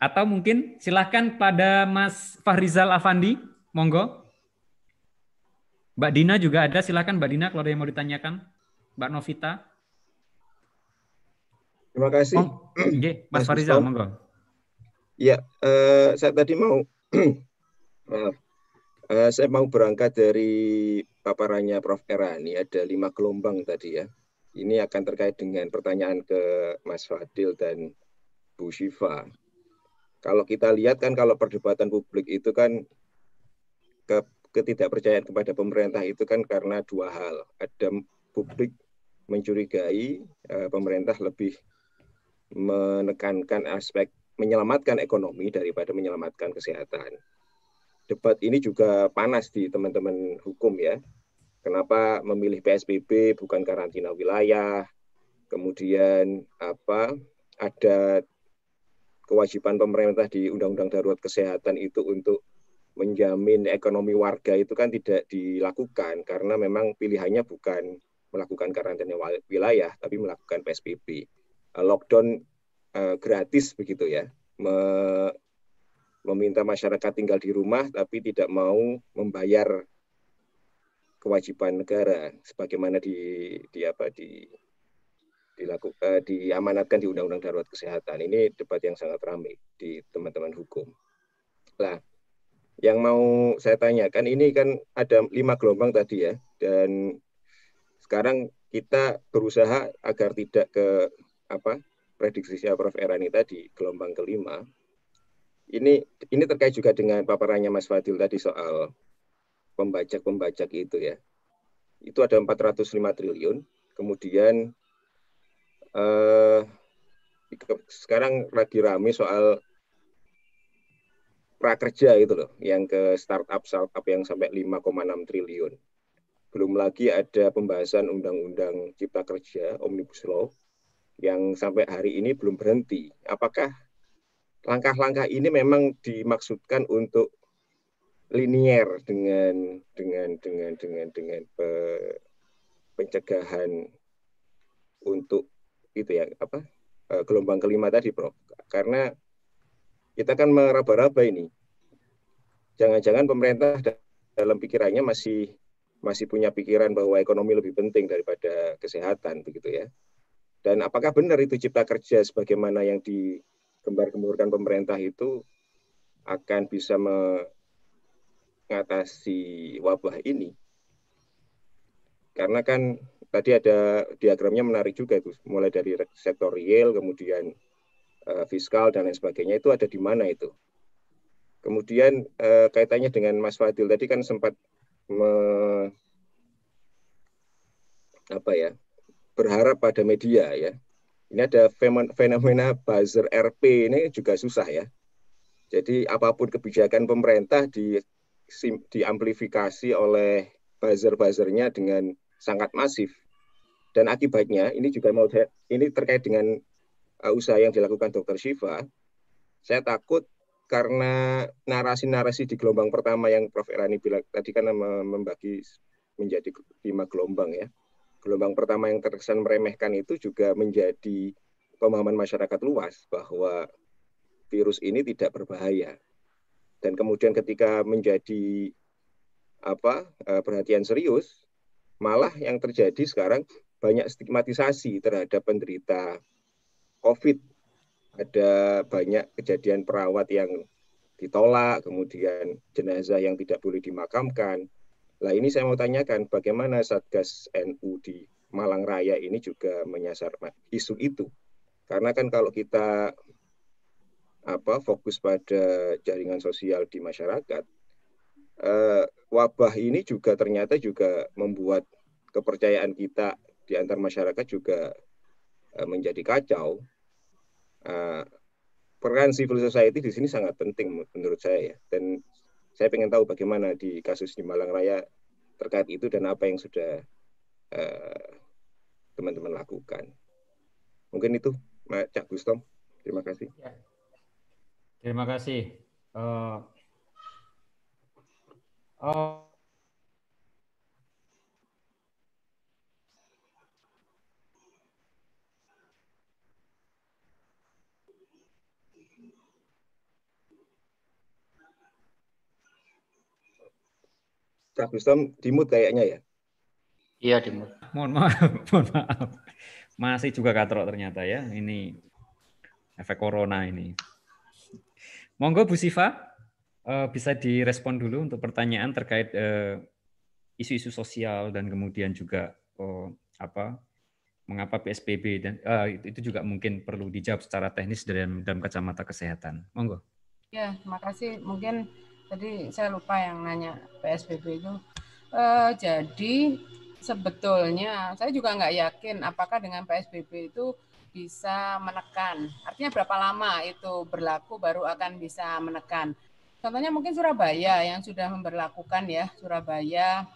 Speaker 1: Atau mungkin silahkan pada Mas Fahrizal Afandi, monggo. Mbak Dina juga ada, silakan Mbak Dina kalau ada yang mau ditanyakan. Mbak Novita.
Speaker 8: Terima kasih.
Speaker 1: Oh, okay. Mas, Mas Farizal, monggo.
Speaker 8: Ya, uh, saya tadi mau maaf, uh, saya mau berangkat dari paparannya Prof. Erani. Ada lima gelombang tadi ya. Ini akan terkait dengan pertanyaan ke Mas Fadil dan Bu Shiva. Kalau kita lihat kan kalau perdebatan publik itu kan ke ketidakpercayaan kepada pemerintah itu kan karena dua hal. Ada publik mencurigai uh, pemerintah lebih menekankan aspek menyelamatkan ekonomi daripada menyelamatkan kesehatan. Debat ini juga panas di teman-teman hukum ya. Kenapa memilih PSBB bukan karantina wilayah? Kemudian apa ada kewajiban pemerintah di Undang-Undang Darurat Kesehatan itu untuk menjamin ekonomi warga itu kan tidak dilakukan karena memang pilihannya bukan melakukan karantina wilayah tapi melakukan PSBB. Lockdown uh, gratis begitu ya. Meminta masyarakat tinggal di rumah tapi tidak mau membayar kewajiban negara sebagaimana di di apa di dilakukan uh, diamanatkan di Undang-Undang Darurat Kesehatan. Ini debat yang sangat ramai di teman-teman hukum. Nah, yang mau saya tanyakan ini kan ada lima gelombang tadi ya, dan sekarang kita berusaha agar tidak ke apa prediksi Prof. Erani tadi gelombang kelima. Ini ini terkait juga dengan paparannya Mas Fadil tadi soal pembajak-pembajak itu ya. Itu ada 405 triliun. Kemudian eh, sekarang lagi rame soal prakerja itu loh, yang ke startup startup yang sampai 5,6 triliun. Belum lagi ada pembahasan undang-undang cipta kerja omnibus law yang sampai hari ini belum berhenti. Apakah langkah-langkah ini memang dimaksudkan untuk linier dengan dengan dengan dengan dengan pe, pencegahan untuk itu ya apa eh, gelombang kelima tadi, Prof. Karena kita kan meraba-raba ini. Jangan-jangan pemerintah dalam pikirannya masih masih punya pikiran bahwa ekonomi lebih penting daripada kesehatan begitu ya. Dan apakah benar itu cipta kerja sebagaimana yang digembar-gemburkan pemerintah itu akan bisa mengatasi wabah ini? Karena kan tadi ada diagramnya menarik juga itu, mulai dari sektor real, kemudian uh, fiskal dan lain sebagainya itu ada di mana itu. Kemudian uh, kaitannya dengan Mas Fadil tadi kan sempat me, apa ya berharap pada media ya. Ini ada fenomena buzzer RP ini juga susah ya. Jadi apa pun kebijakan pemerintah di diamplifikasi oleh buzzer-buzzernya dengan sangat masif. Dan akibatnya ini juga mau ini terkait dengan uh, usaha yang dilakukan Dokter Shiva, saya takut karena narasi-narasi di gelombang pertama yang Prof. Erani bilang tadi kan membagi menjadi lima gelombang ya. Gelombang pertama yang terkesan meremehkan itu juga menjadi pemahaman masyarakat luas bahwa virus ini tidak berbahaya. Dan kemudian ketika menjadi apa uh, perhatian serius, malah yang terjadi sekarang banyak stigmatisasi terhadap penderita COVID. Ada banyak kejadian perawat yang ditolak, kemudian jenazah yang tidak boleh dimakamkan. Nah ini saya mau tanyakan bagaimana Satgas NU di Malang Raya ini juga menyasar isu itu. Karena kan kalau kita apa fokus pada jaringan sosial di masyarakat, eh, wabah ini juga ternyata juga membuat kepercayaan kita di antar masyarakat juga eh, menjadi kacau uh, peran civil society di sini sangat penting menurut saya ya. Dan saya ingin tahu bagaimana di kasus di Malang Raya terkait itu dan apa yang sudah eh, teman-teman uh, lakukan. Mungkin itu, Cak Gustom. Terima kasih. Ya.
Speaker 1: Terima kasih. Uh, uh,
Speaker 8: Kak Gustom dimut kayaknya ya?
Speaker 4: Iya dimut.
Speaker 1: Mohon maaf, mohon maaf. Masih juga katrok ternyata ya. Ini efek corona ini. Monggo Bu Siva uh, bisa direspon dulu untuk pertanyaan terkait uh, isu-isu sosial dan kemudian juga uh, apa mengapa PSBB dan uh, itu juga mungkin perlu dijawab secara teknis dalam dalam kacamata kesehatan. Monggo.
Speaker 5: Ya, terima kasih. Mungkin Tadi saya lupa yang nanya PSBB itu. Uh, jadi sebetulnya saya juga nggak yakin apakah dengan PSBB itu bisa menekan. Artinya berapa lama itu berlaku baru akan bisa menekan. Contohnya mungkin Surabaya yang sudah memperlakukan ya, Surabaya,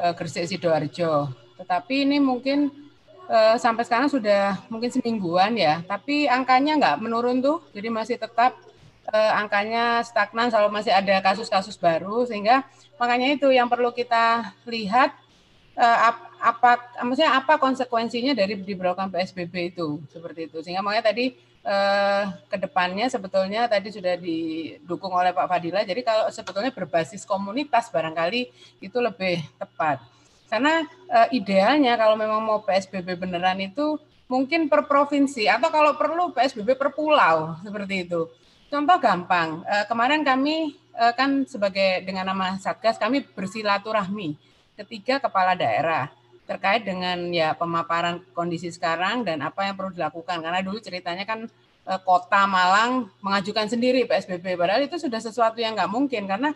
Speaker 5: eh, Gresik, Sidoarjo. Tetapi ini mungkin eh, sampai sekarang sudah mungkin semingguan ya, tapi angkanya nggak menurun tuh, jadi masih tetap eh, angkanya stagnan, selalu masih ada kasus-kasus baru, sehingga makanya itu yang perlu kita lihat eh, apa, maksudnya apa konsekuensinya dari diberlakukan PSBB itu seperti itu, sehingga makanya tadi eh, ke depannya sebetulnya tadi sudah didukung oleh Pak Fadila, jadi kalau sebetulnya berbasis komunitas barangkali itu lebih tepat. Karena uh, idealnya kalau memang mau PSBB beneran itu mungkin per provinsi atau kalau perlu PSBB per pulau seperti itu. Contoh gampang, uh, kemarin kami uh, kan sebagai dengan nama Satgas kami bersilaturahmi ketiga kepala daerah terkait dengan ya pemaparan kondisi sekarang dan apa yang perlu dilakukan karena dulu ceritanya kan kota Malang mengajukan sendiri PSBB padahal itu sudah sesuatu yang nggak mungkin karena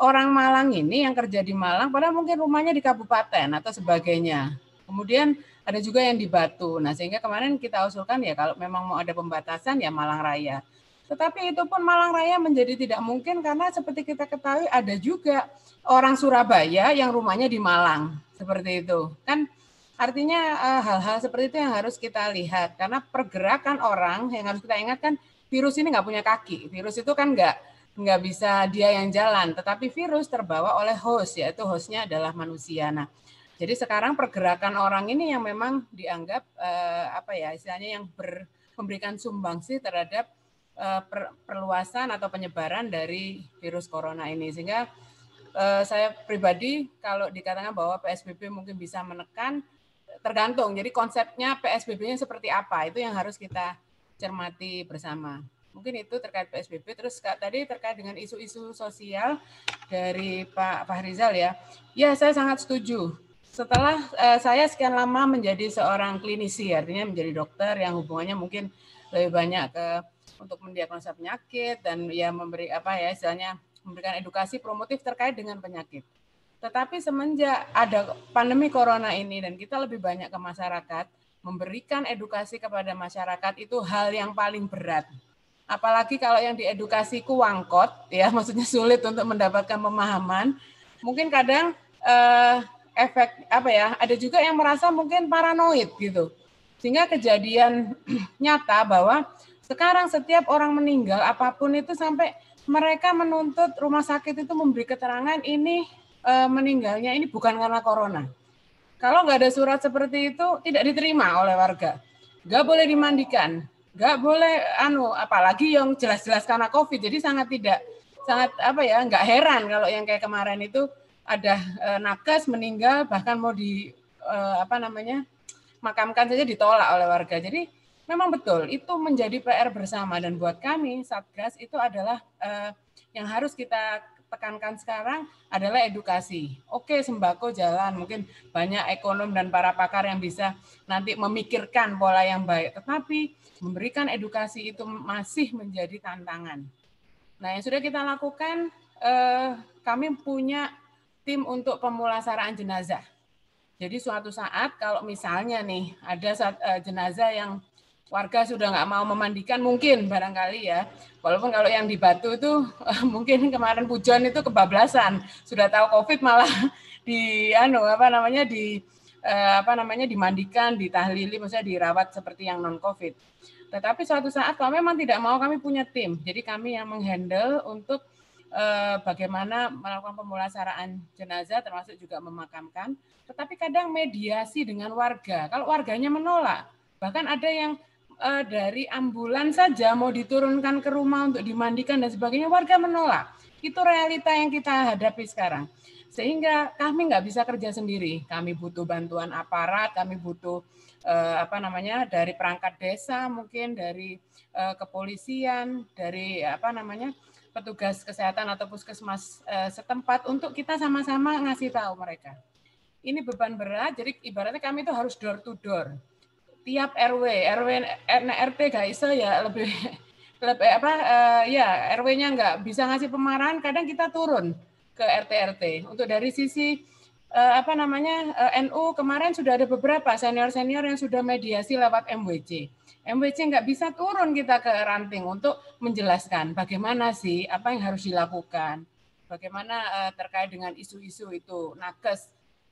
Speaker 5: orang Malang ini yang kerja di Malang, padahal mungkin rumahnya di kabupaten atau sebagainya. Kemudian ada juga yang di Batu. Nah, sehingga kemarin kita usulkan ya kalau memang mau ada pembatasan ya Malang Raya. Tetapi itu pun Malang Raya menjadi tidak mungkin karena seperti kita ketahui ada juga orang Surabaya yang rumahnya di Malang. Seperti itu. Kan artinya eh, hal-hal seperti itu yang harus kita lihat karena pergerakan orang yang harus kita ingat kan virus ini nggak punya kaki. Virus itu kan nggak nggak bisa dia yang jalan, tetapi virus terbawa oleh host, yaitu hostnya adalah manusia. Nah, jadi sekarang pergerakan orang ini yang memang dianggap eh, apa ya istilahnya yang ber, memberikan sumbangsi terhadap per, perluasan atau penyebaran dari virus corona ini. Sehingga eh, saya pribadi kalau dikatakan bahwa PSBB mungkin bisa menekan, tergantung. Jadi konsepnya PSBB-nya seperti apa itu yang harus kita cermati bersama. Mungkin itu terkait PSBB. Terus tadi terkait dengan isu-isu sosial dari Pak Fahrizal ya. Ya, saya sangat setuju. Setelah uh, saya sekian lama menjadi seorang klinisi, artinya menjadi dokter yang hubungannya mungkin lebih banyak ke untuk mendiagnosa penyakit dan ya memberi apa ya istilahnya memberikan edukasi promotif terkait dengan penyakit. Tetapi semenjak ada pandemi corona ini dan kita lebih banyak ke masyarakat, memberikan edukasi kepada masyarakat itu hal yang paling berat apalagi kalau yang diedukasi kuangkot ya maksudnya sulit untuk mendapatkan pemahaman mungkin kadang eh, efek apa ya ada juga yang merasa mungkin paranoid gitu sehingga kejadian nyata bahwa sekarang setiap orang meninggal apa pun itu sampai mereka menuntut rumah sakit itu memberi keterangan ini eh, meninggalnya ini bukan karena corona. Kalau nggak ada surat seperti itu tidak diterima oleh warga. Nggak boleh dimandikan. Nggak boleh anu apalagi yang jelas-jelas karena covid. Jadi sangat tidak sangat apa ya nggak heran kalau yang kayak kemarin itu ada e, nakes meninggal bahkan mau di e, apa namanya makamkan saja ditolak oleh warga. Jadi memang betul itu menjadi PR bersama dan buat kami satgas itu adalah e, yang harus kita tekankan sekarang adalah edukasi. Oke, sembako jalan, mungkin banyak ekonom dan para pakar yang bisa nanti memikirkan pola yang baik, tetapi memberikan edukasi itu masih menjadi tantangan. Nah, yang sudah kita lakukan, eh, kami punya tim untuk pemulasaraan jenazah. Jadi suatu saat kalau misalnya nih ada eh, jenazah yang warga sudah nggak mau memandikan mungkin barangkali ya. Walaupun kalau yang di Batu itu mungkin kemarin pujon itu kebablasan, sudah tahu Covid malah di anu apa namanya di eh, apa namanya dimandikan, ditahlili, maksudnya dirawat seperti yang non COVID. Tetapi suatu saat kalau memang tidak mau kami punya tim, jadi kami yang menghandle untuk eh, bagaimana melakukan pemulasaraan jenazah termasuk juga memakamkan. Tetapi kadang mediasi dengan warga, kalau warganya menolak, bahkan ada yang eh, dari ambulan saja mau diturunkan ke rumah untuk dimandikan dan sebagainya, warga menolak. Itu realita yang kita hadapi sekarang sehingga kami nggak bisa kerja sendiri. Kami butuh bantuan aparat, kami butuh eh, apa namanya dari perangkat desa, mungkin dari eh, kepolisian, dari apa namanya petugas kesehatan atau puskesmas eh, setempat untuk kita sama-sama ngasih tahu mereka. Ini beban berat, jadi ibaratnya kami itu harus door to door. Tiap RW, RW RT gak bisa ya lebih lebih apa uh, ya RW-nya nggak bisa ngasih pemarahan, kadang kita turun ke RT-RT. Untuk dari sisi eh, apa namanya eh, NU kemarin sudah ada beberapa senior-senior yang sudah mediasi lewat MWC. MWC nggak bisa turun kita ke ranting untuk menjelaskan bagaimana sih apa yang harus dilakukan, bagaimana eh, terkait dengan isu-isu itu nakes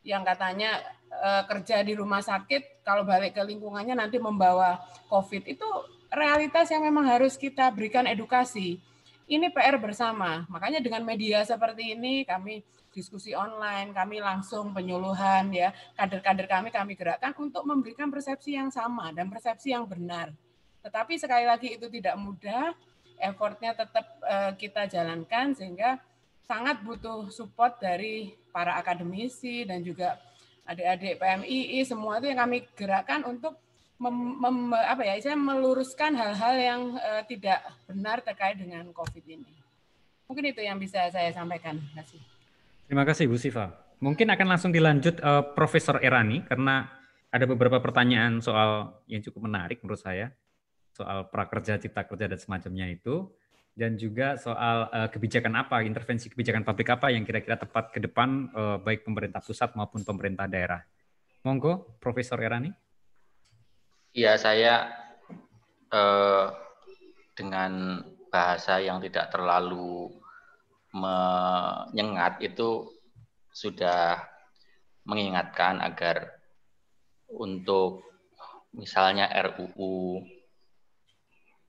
Speaker 5: yang katanya eh, kerja di rumah sakit kalau balik ke lingkungannya nanti membawa COVID itu realitas yang memang harus kita berikan edukasi. Ini PR bersama. Makanya dengan media seperti ini kami diskusi online, kami langsung penyuluhan ya, kader-kader kami kami gerakkan untuk memberikan persepsi yang sama dan persepsi yang benar. Tetapi sekali lagi itu tidak mudah, effortnya tetap uh, kita jalankan sehingga sangat butuh support dari para akademisi dan juga adik-adik PMII semua itu yang kami gerakkan untuk mem, mem, apa ya, saya meluruskan hal-hal yang uh, tidak benar terkait dengan COVID ini. Mungkin itu yang bisa saya sampaikan. Terima kasih.
Speaker 1: Terima kasih Bu Siva. Mungkin akan langsung dilanjut uh, Profesor Erani karena ada beberapa pertanyaan soal yang cukup menarik menurut saya soal prakerja, cipta kerja dan semacamnya itu dan juga soal uh, kebijakan apa, intervensi kebijakan publik apa yang kira-kira tepat ke depan uh, baik pemerintah pusat maupun pemerintah daerah. Monggo, Profesor Erani.
Speaker 4: Iya, saya eh, dengan bahasa yang tidak terlalu menyengat itu sudah mengingatkan agar untuk misalnya RUU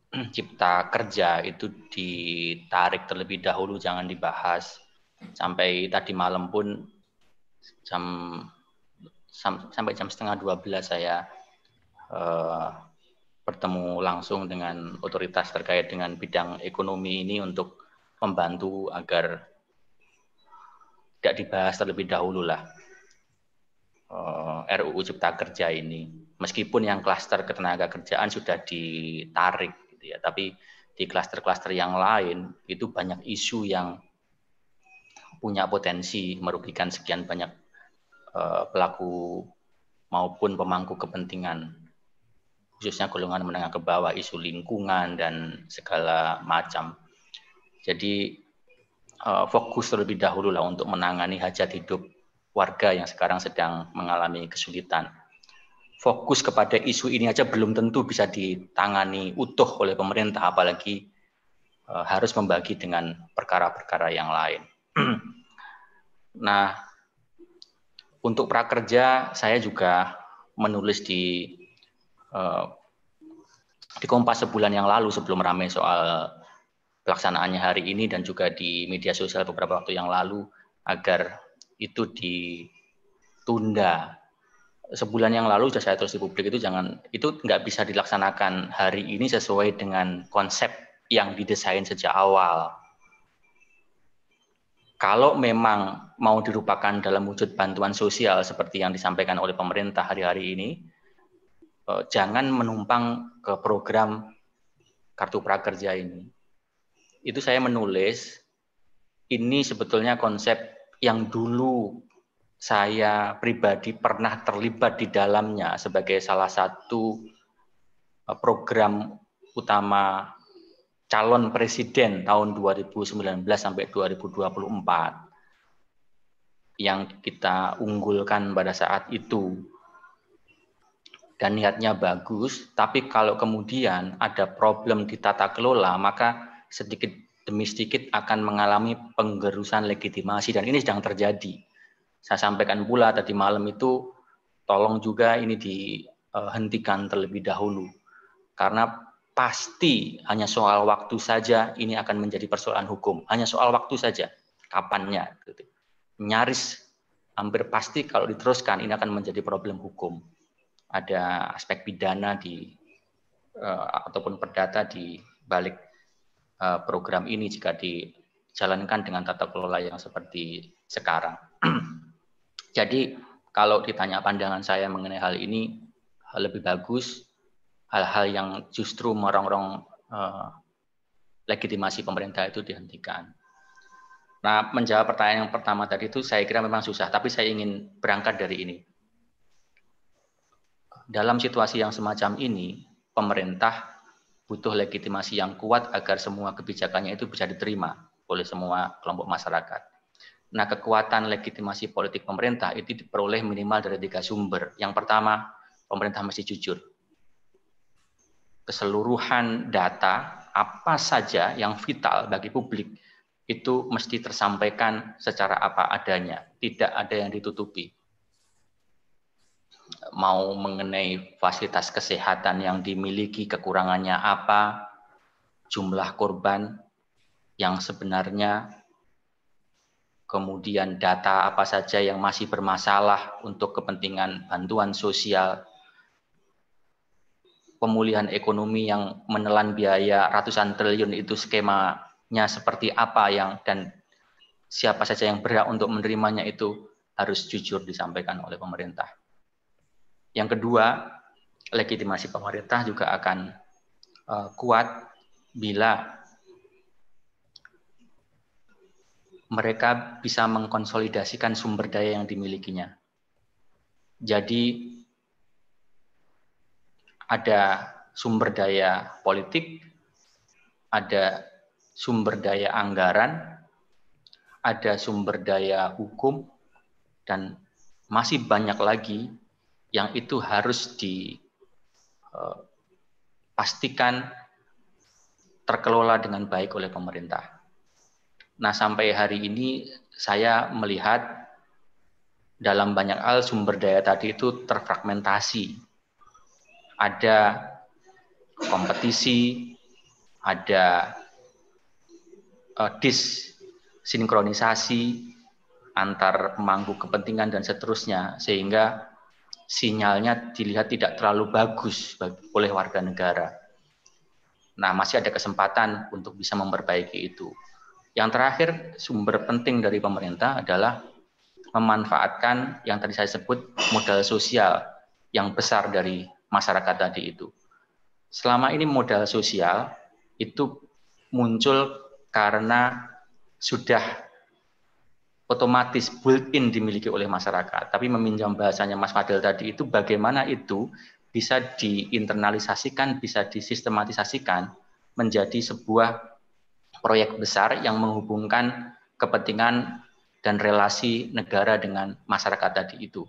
Speaker 4: Cipta Kerja itu ditarik terlebih dahulu, jangan dibahas sampai tadi malam pun jam sampai jam setengah 12 saya uh, bertemu langsung dengan otoritas terkait dengan bidang ekonomi ini untuk membantu agar tidak dibahas terlebih dahulu lah uh, eh, RUU Cipta Kerja ini. Meskipun yang klaster ketenaga kerjaan sudah ditarik, gitu ya, tapi di klaster-klaster yang lain itu banyak isu yang punya potensi merugikan sekian banyak uh, pelaku maupun pemangku kepentingan khususnya golongan menengah ke bawah, isu lingkungan dan segala macam. Jadi uh, fokus terlebih dahulu lah untuk menangani hajat hidup warga yang sekarang sedang mengalami kesulitan. Fokus kepada isu ini aja belum tentu bisa ditangani utuh oleh pemerintah, apalagi uh, harus membagi dengan perkara-perkara yang lain. nah, untuk prakerja saya juga menulis di Eh, di Kompas sebulan yang lalu sebelum ramai soal pelaksanaannya hari ini dan juga di media sosial beberapa waktu yang lalu agar itu ditunda sebulan yang lalu sudah saya tulis di publik itu jangan itu nggak bisa dilaksanakan hari ini sesuai dengan konsep yang didesain sejak awal. Kalau memang mau dirupakan dalam wujud bantuan sosial seperti yang disampaikan oleh pemerintah hari-hari ini, Eh, jangan menumpang ke program kartu prakerja ini. Itu saya menulis ini sebetulnya konsep yang dulu saya pribadi pernah terlibat di dalamnya sebagai salah satu eh, program utama calon presiden tahun 2019 sampai 2024 yang kita unggulkan pada saat itu dan niatnya bagus, tapi kalau kemudian ada problem di tata kelola, maka sedikit demi sedikit akan mengalami penggerusan legitimasi dan ini sedang terjadi. Saya sampaikan pula tadi malam itu tolong juga ini dihentikan terlebih dahulu karena pasti hanya soal waktu saja ini akan menjadi persoalan hukum, hanya soal waktu saja kapannya. Gitu. Nyaris hampir pasti kalau diteruskan ini akan menjadi problem hukum ada aspek pidana di uh, ataupun perdata di balik uh, program ini jika dijalankan dengan tata kelola yang seperti sekarang. Jadi kalau ditanya pandangan saya mengenai hal ini lebih bagus hal-hal yang justru merongrong uh, legitimasi pemerintah itu dihentikan. Nah, menjawab pertanyaan yang pertama tadi itu saya kira memang susah, tapi saya ingin berangkat dari ini dalam situasi yang semacam ini, pemerintah butuh legitimasi yang kuat agar semua kebijakannya itu bisa diterima oleh semua kelompok masyarakat. Nah, kekuatan legitimasi politik pemerintah itu diperoleh minimal dari tiga sumber. Yang pertama, pemerintah mesti jujur. Keseluruhan data apa saja yang vital bagi publik itu mesti tersampaikan secara apa adanya, tidak ada yang ditutupi. Mau mengenai fasilitas kesehatan yang dimiliki, kekurangannya apa, jumlah korban yang sebenarnya kemudian data apa saja yang masih bermasalah untuk kepentingan bantuan sosial, pemulihan ekonomi yang menelan biaya ratusan triliun itu skemanya seperti apa yang dan siapa saja yang berhak untuk menerimanya itu harus jujur disampaikan oleh pemerintah. Yang kedua, legitimasi pemerintah juga akan uh, kuat bila mereka bisa mengkonsolidasikan sumber daya yang dimilikinya. Jadi ada sumber daya politik, ada sumber daya anggaran, ada sumber daya hukum, dan masih banyak lagi yang itu harus dipastikan eh, terkelola dengan baik oleh pemerintah. Nah, sampai hari ini saya melihat dalam banyak hal sumber daya tadi itu terfragmentasi. Ada kompetisi, ada uh, dissinkronisasi antar pemangku kepentingan dan seterusnya sehingga sinyalnya dilihat tidak terlalu bagus oleh warga negara. Nah, masih ada kesempatan untuk bisa memperbaiki itu. Yang terakhir, sumber penting dari pemerintah adalah memanfaatkan yang tadi saya sebut modal sosial yang besar dari masyarakat tadi itu. Selama ini modal sosial itu muncul karena sudah otomatis built-in dimiliki oleh masyarakat. Tapi meminjam bahasanya Mas Fadil tadi itu bagaimana itu bisa diinternalisasikan, bisa disistematisasikan menjadi sebuah proyek besar yang menghubungkan kepentingan dan relasi negara dengan masyarakat tadi itu.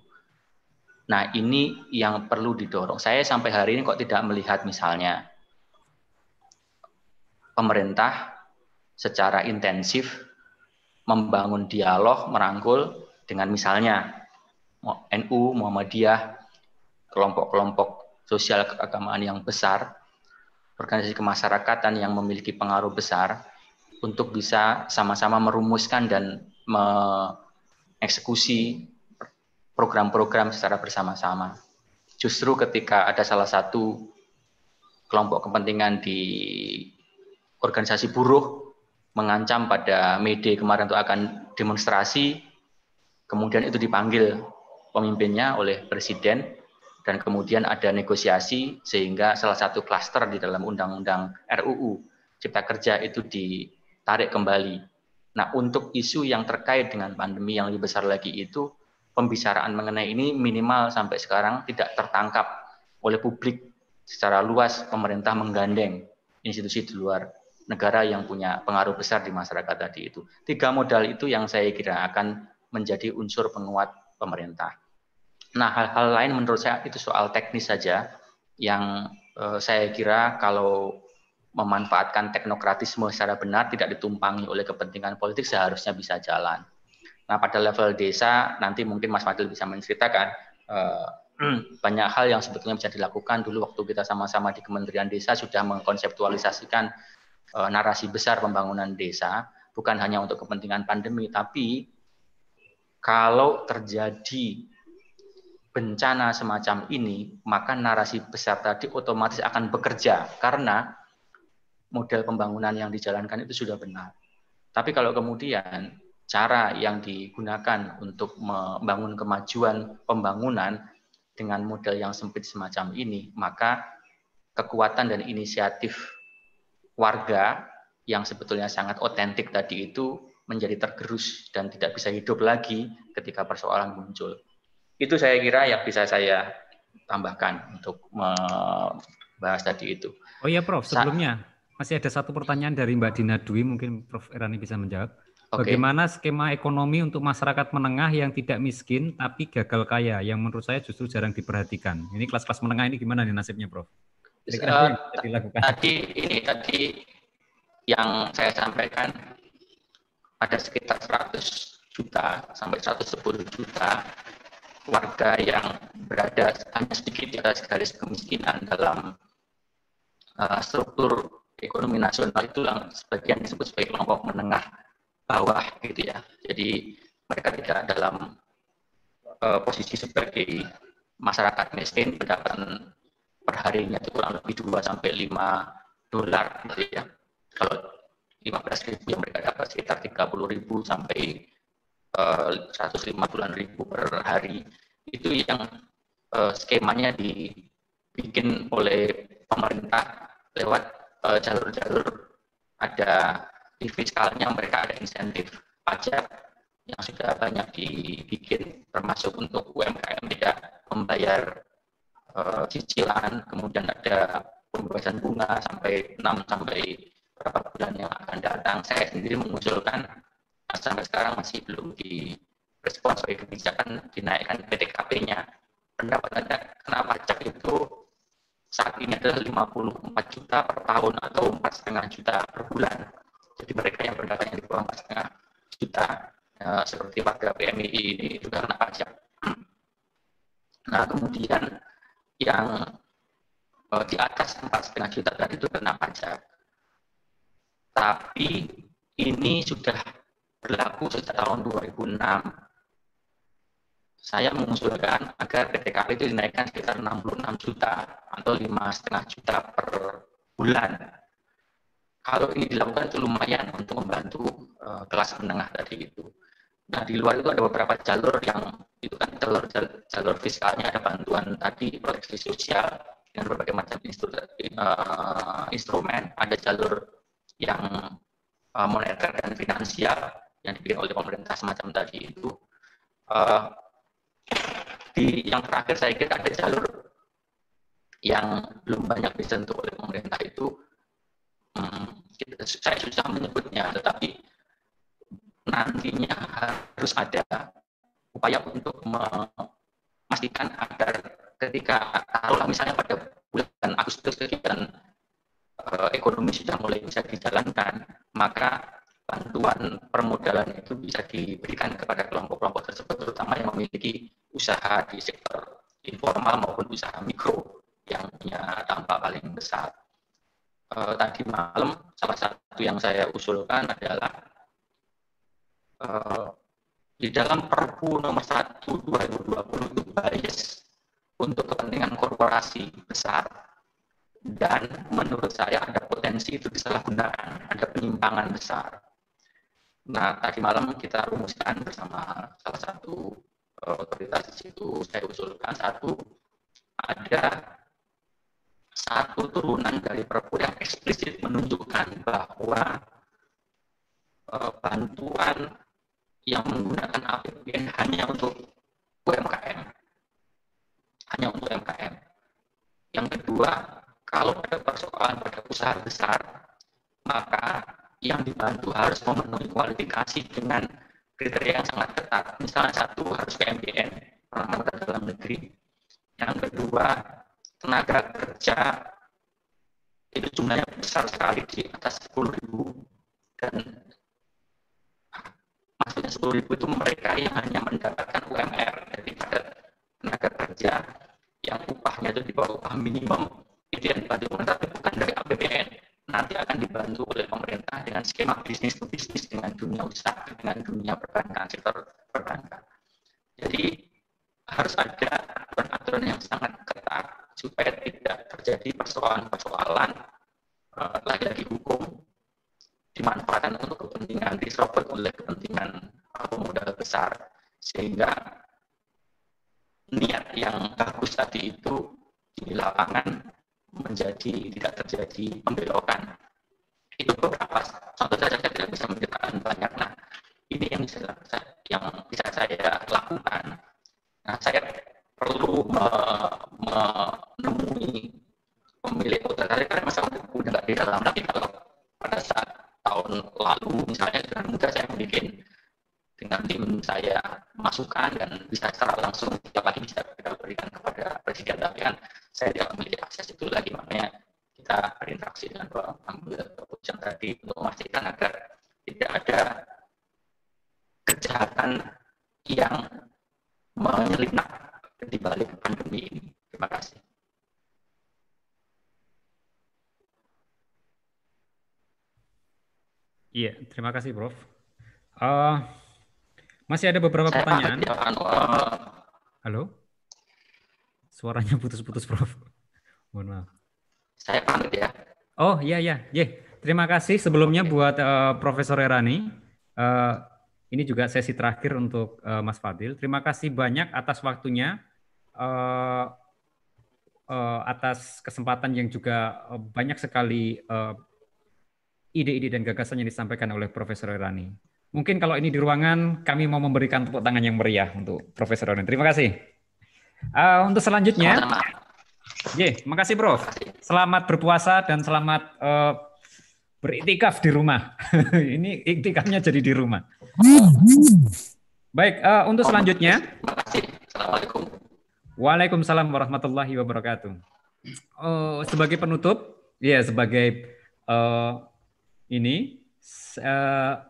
Speaker 4: Nah, ini yang perlu didorong. Saya sampai hari ini kok tidak melihat misalnya pemerintah secara intensif membangun dialog, merangkul dengan misalnya NU, Muhammadiyah, kelompok-kelompok sosial keagamaan yang besar, organisasi kemasyarakatan yang memiliki pengaruh besar, untuk bisa sama-sama merumuskan dan mengeksekusi program-program secara bersama-sama. Justru ketika ada salah satu kelompok kepentingan di organisasi buruh mengancam pada Mede kemarin untuk akan demonstrasi, kemudian itu dipanggil pemimpinnya oleh presiden, dan kemudian ada negosiasi sehingga salah satu klaster di dalam undang-undang RUU Cipta Kerja itu di tarik kembali. Nah, untuk isu yang terkait dengan pandemi yang lebih besar lagi itu, pembicaraan mengenai ini minimal sampai sekarang tidak tertangkap oleh publik secara luas pemerintah menggandeng institusi di luar negara yang punya pengaruh besar di masyarakat tadi itu. Tiga modal itu yang saya kira akan menjadi unsur penguat pemerintah. Nah, hal-hal lain menurut saya itu soal teknis saja yang eh, saya kira kalau memanfaatkan teknokratisme secara benar tidak ditumpangi oleh kepentingan politik seharusnya bisa jalan. Nah pada level desa nanti mungkin Mas Fadil bisa menceritakan eh, banyak hal yang sebetulnya bisa dilakukan dulu waktu kita sama-sama di Kementerian Desa sudah mengkonseptualisasikan eh, narasi besar pembangunan desa bukan hanya untuk kepentingan pandemi tapi kalau terjadi bencana semacam ini maka narasi besar tadi otomatis akan bekerja karena model pembangunan yang dijalankan itu sudah benar. Tapi kalau kemudian cara yang digunakan untuk membangun kemajuan pembangunan dengan model yang sempit semacam ini, maka kekuatan dan inisiatif warga yang sebetulnya sangat otentik tadi itu menjadi tergerus dan tidak bisa hidup lagi ketika persoalan muncul. Itu saya kira yang bisa saya tambahkan untuk membahas tadi itu.
Speaker 1: Oh iya Prof, sebelumnya masih ada satu pertanyaan dari Mbak Dina Dwi, mungkin Prof. Erani bisa menjawab. Okay. Bagaimana skema ekonomi untuk masyarakat menengah yang tidak miskin tapi gagal kaya, yang menurut saya justru jarang diperhatikan. Ini kelas-kelas menengah ini gimana nih nasibnya, Prof?
Speaker 4: Kira-kira uh, dilakukan. Tadi ini tadi yang saya sampaikan ada sekitar 100 juta sampai 110 juta warga yang berada hanya sedikit di atas garis kemiskinan dalam uh, struktur ekonomi nasional itu yang sebagian disebut sebagai kelompok menengah bawah gitu ya. Jadi mereka tidak dalam uh, posisi sebagai masyarakat miskin pendapatan perharinya itu kurang lebih 2 sampai 5 dolar gitu ya. Kalau 15 ribu yang mereka dapat sekitar 30 ribu sampai uh, 150 ribu per hari itu yang uh, skemanya dibikin oleh pemerintah lewat jalur-jalur uh, ada di fiskalnya mereka ada insentif pajak yang sudah banyak dibikin termasuk untuk UMKM tidak membayar uh, cicilan kemudian ada pembebasan bunga sampai 6 sampai berapa bulan yang akan datang. Saya sendiri mengusulkan sampai sekarang masih belum di respon sebagai kebijakan dinaikkan PTKP-nya pendapat anda kenapa pajak itu saat ini adalah 54 juta per tahun atau empat setengah juta per bulan jadi mereka yang pendapatnya di bawah setengah juta ya, seperti warga PMI ini juga kena pajak. Nah kemudian yang uh, di atas empat setengah juta tadi itu kena pajak. Tapi ini sudah berlaku sejak tahun 2006. Saya mengusulkan agar PTKP itu dinaikkan sekitar 66 juta atau lima setengah juta per bulan kalau ini dilakukan itu lumayan untuk membantu uh, kelas menengah tadi itu. Nah di luar itu ada beberapa jalur yang itu kan jalur jalur fiskalnya ada bantuan tadi proteksi sosial dengan berbagai macam instru, uh, instrumen, ada jalur yang uh, moneter dan finansial yang dibikin oleh pemerintah semacam tadi itu. Uh, di yang terakhir saya kira ada jalur yang belum banyak disentuh oleh pemerintah itu hmm, saya susah menyebutnya, tetapi nantinya harus ada upaya untuk memastikan agar ketika taruhlah misalnya pada bulan Agustus kegiatan uh, ekonomi sudah mulai bisa dijalankan, maka bantuan permodalan itu bisa diberikan kepada kelompok-kelompok tersebut, terutama yang memiliki usaha di sektor informal maupun usaha mikro yang punya dampak paling besar uh, tadi malam salah satu yang saya usulkan adalah uh, di dalam Perpu nomor 1 2020 itu bias untuk kepentingan korporasi besar dan menurut saya ada potensi itu disalahgunakan, ada penyimpangan besar. Nah, tadi malam kita rumuskan bersama salah satu otoritas di situ, saya usulkan satu, ada satu turunan dari Perpu yang eksplisit menunjukkan bahwa uh, bantuan yang menggunakan APBN hanya untuk UMKM. Hanya untuk UMKM. Yang kedua, kalau ada persoalan pada usaha besar, maka yang dibantu harus memenuhi kualifikasi dengan kriteria yang sangat ketat. Misalnya satu harus PMBN, orang dalam negeri. Yang kedua, tenaga kerja itu jumlahnya besar sekali di atas 10 ribu dan maksudnya 10 ribu itu mereka yang hanya mendapatkan UMR daripada tenaga kerja yang upahnya itu di bawah upah minimum itu yang dibantu pemerintah tapi bukan dari APBN nanti akan dibantu oleh pemerintah dengan skema bisnis to bisnis dengan dunia usaha dengan dunia perbankan sektor perbankan. Jadi harus ada aturan-aturan yang sangat ketat supaya tidak terjadi persoalan-persoalan lagi-lagi hukum dimanfaatkan untuk kepentingan diserobot oleh kepentingan pemodal besar. Sehingga niat yang bagus tadi itu di lapangan menjadi tidak terjadi pembelokan. Itu beberapa contoh saja saya tidak bisa menceritakan banyak. Nah ini yang bisa yang bisa saya lakukan. Nah saya perlu menemui pemilik hotel. Tadi karena masa udah nggak di dalam tapi kalau pada saat tahun lalu misalnya dengan mudah saya bikin dan bisa secara langsung setiap pagi bisa kita berikan kepada presiden tapi kan saya tidak memiliki akses itu lagi makanya kita berinteraksi dengan pengambil keputusan tadi untuk memastikan agar tidak ada kejahatan yang menyelinap di balik pandemi ini. Terima kasih.
Speaker 1: Iya, terima kasih, Prof. Uh, masih ada beberapa Saya pertanyaan. Ya, uh, Halo? Suaranya putus-putus, Prof. Mohon maaf.
Speaker 4: Saya pamit ya.
Speaker 1: Oh, iya, iya. Yeah. Terima kasih sebelumnya buat uh, Profesor Erani. Uh, ini juga sesi terakhir untuk uh, Mas Fadil. Terima kasih banyak atas waktunya, uh, uh, atas kesempatan yang juga uh, banyak sekali uh, ide-ide dan gagasan yang disampaikan oleh Profesor Irani. Mungkin kalau ini di ruangan, kami mau memberikan tepuk tangan yang meriah untuk Profesor Irani. Terima kasih. Uh, untuk selanjutnya, Ye, makasih Prof. Selamat berpuasa dan selamat uh, beriktikaf di rumah. ini iktikafnya jadi di rumah. Baik, uh, untuk selanjutnya. Assalamualaikum. Waalaikumsalam warahmatullahi wabarakatuh. Uh, sebagai penutup, ya sebagai uh, ini uh,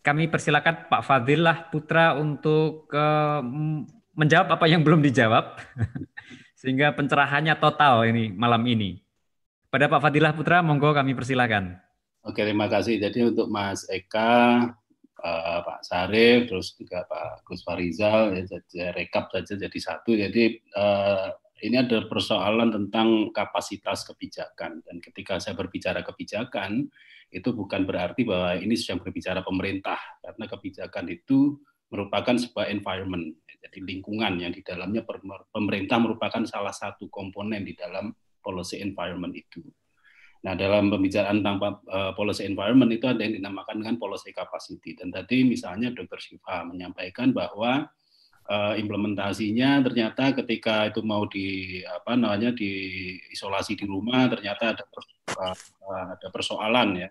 Speaker 1: kami persilakan Pak Fadillah Putra untuk uh, menjawab apa yang belum dijawab sehingga pencerahannya total ini malam ini. Pada Pak Fadilah Putra, monggo kami persilakan.
Speaker 3: Oke, terima kasih. Jadi untuk Mas Eka, uh, Pak Sarif, terus juga Pak Gus Farizal, ya, rekap saja jadi satu. Jadi uh, ini ada persoalan tentang kapasitas kebijakan dan ketika saya berbicara kebijakan itu bukan berarti bahwa ini sedang berbicara pemerintah karena kebijakan itu merupakan sebuah environment jadi lingkungan yang di dalamnya pemerintah merupakan salah satu komponen di dalam policy environment itu. Nah, dalam pembicaraan tentang uh, policy environment itu ada yang dinamakan dengan policy capacity. Dan tadi misalnya Dr. Siva menyampaikan bahwa uh, implementasinya ternyata ketika itu mau di apa namanya diisolasi di rumah ternyata ada uh, ada persoalan ya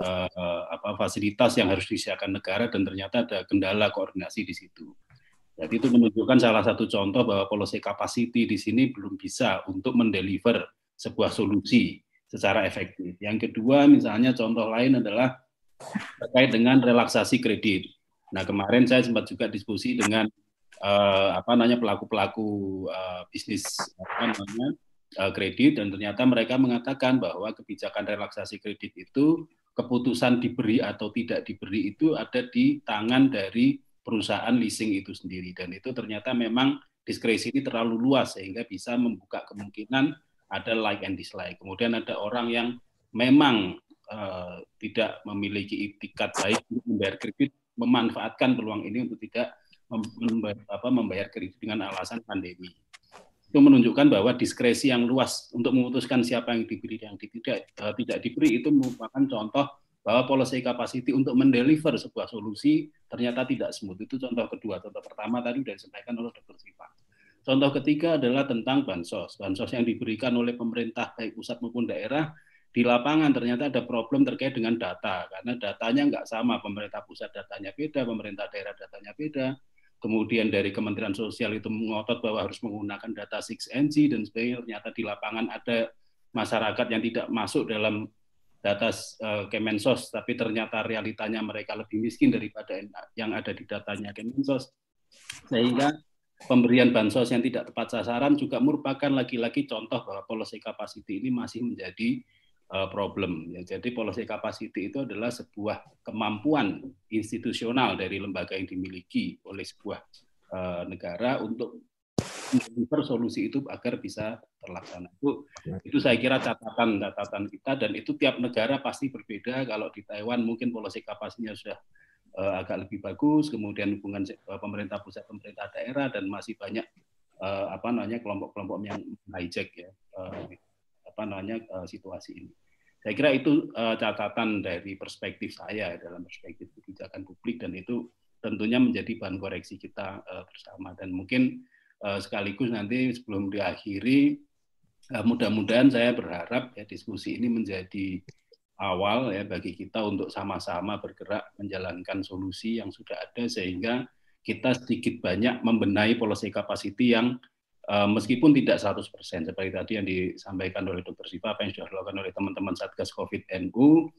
Speaker 3: uh, apa fasilitas yang harus disediakan negara dan ternyata ada kendala koordinasi di situ. Jadi itu menunjukkan salah satu contoh bahwa policy capacity di sini belum bisa untuk mendeliver sebuah solusi secara efektif. Yang kedua, misalnya contoh lain adalah terkait dengan relaksasi kredit. Nah, kemarin saya sempat juga diskusi dengan uh, apa namanya pelaku-pelaku uh, bisnis apa namanya uh, kredit dan ternyata mereka mengatakan bahwa kebijakan relaksasi kredit itu keputusan diberi atau tidak diberi itu ada di tangan dari perusahaan leasing itu sendiri dan itu ternyata memang diskresi ini terlalu luas sehingga bisa membuka kemungkinan ada like and dislike. Kemudian ada orang yang memang uh, tidak memiliki itikat baik untuk membayar kredit memanfaatkan peluang ini untuk tidak membayar, apa, membayar kredit dengan alasan pandemi. Itu menunjukkan bahwa diskresi yang luas untuk memutuskan siapa yang diberi dan tidak uh, tidak diberi itu merupakan contoh bahwa policy capacity untuk mendeliver sebuah solusi ternyata tidak smooth. Itu contoh kedua. Contoh pertama tadi sudah disampaikan oleh Dr. Siva. Contoh ketiga adalah tentang bansos. Bansos yang diberikan oleh pemerintah baik pusat maupun daerah di lapangan ternyata ada problem terkait dengan data karena datanya nggak sama pemerintah pusat datanya beda pemerintah daerah datanya beda kemudian dari Kementerian Sosial itu mengotot bahwa harus menggunakan data 6NG dan sebagainya, ternyata di lapangan ada masyarakat yang tidak masuk dalam data uh, Kemensos, tapi ternyata realitanya mereka lebih miskin daripada yang ada di datanya Kemensos. Sehingga pemberian bansos yang tidak tepat sasaran juga merupakan lagi-lagi contoh bahwa policy capacity ini masih menjadi problem. Ya, jadi policy capacity itu adalah sebuah kemampuan institusional dari lembaga yang dimiliki oleh sebuah uh, negara untuk mendeliver solusi itu agar bisa terlaksana. Itu, itu saya kira catatan catatan kita dan itu tiap negara pasti berbeda. Kalau di Taiwan mungkin policy kapasitasnya sudah uh, agak lebih bagus, kemudian hubungan pemerintah pusat pemerintah daerah dan masih banyak uh, apa namanya kelompok-kelompok yang hijack ya uh, apa namanya uh, situasi ini. Saya kira itu uh, catatan dari perspektif saya dalam perspektif kebijakan publik dan itu tentunya menjadi bahan koreksi kita uh, bersama dan mungkin sekaligus nanti sebelum diakhiri mudah-mudahan saya berharap ya diskusi ini menjadi awal ya bagi kita untuk sama-sama bergerak menjalankan solusi yang sudah ada sehingga kita sedikit banyak membenahi policy capacity yang meskipun tidak 100% seperti tadi yang disampaikan oleh Dr. Siva apa yang sudah dilakukan oleh teman-teman Satgas Covid NU.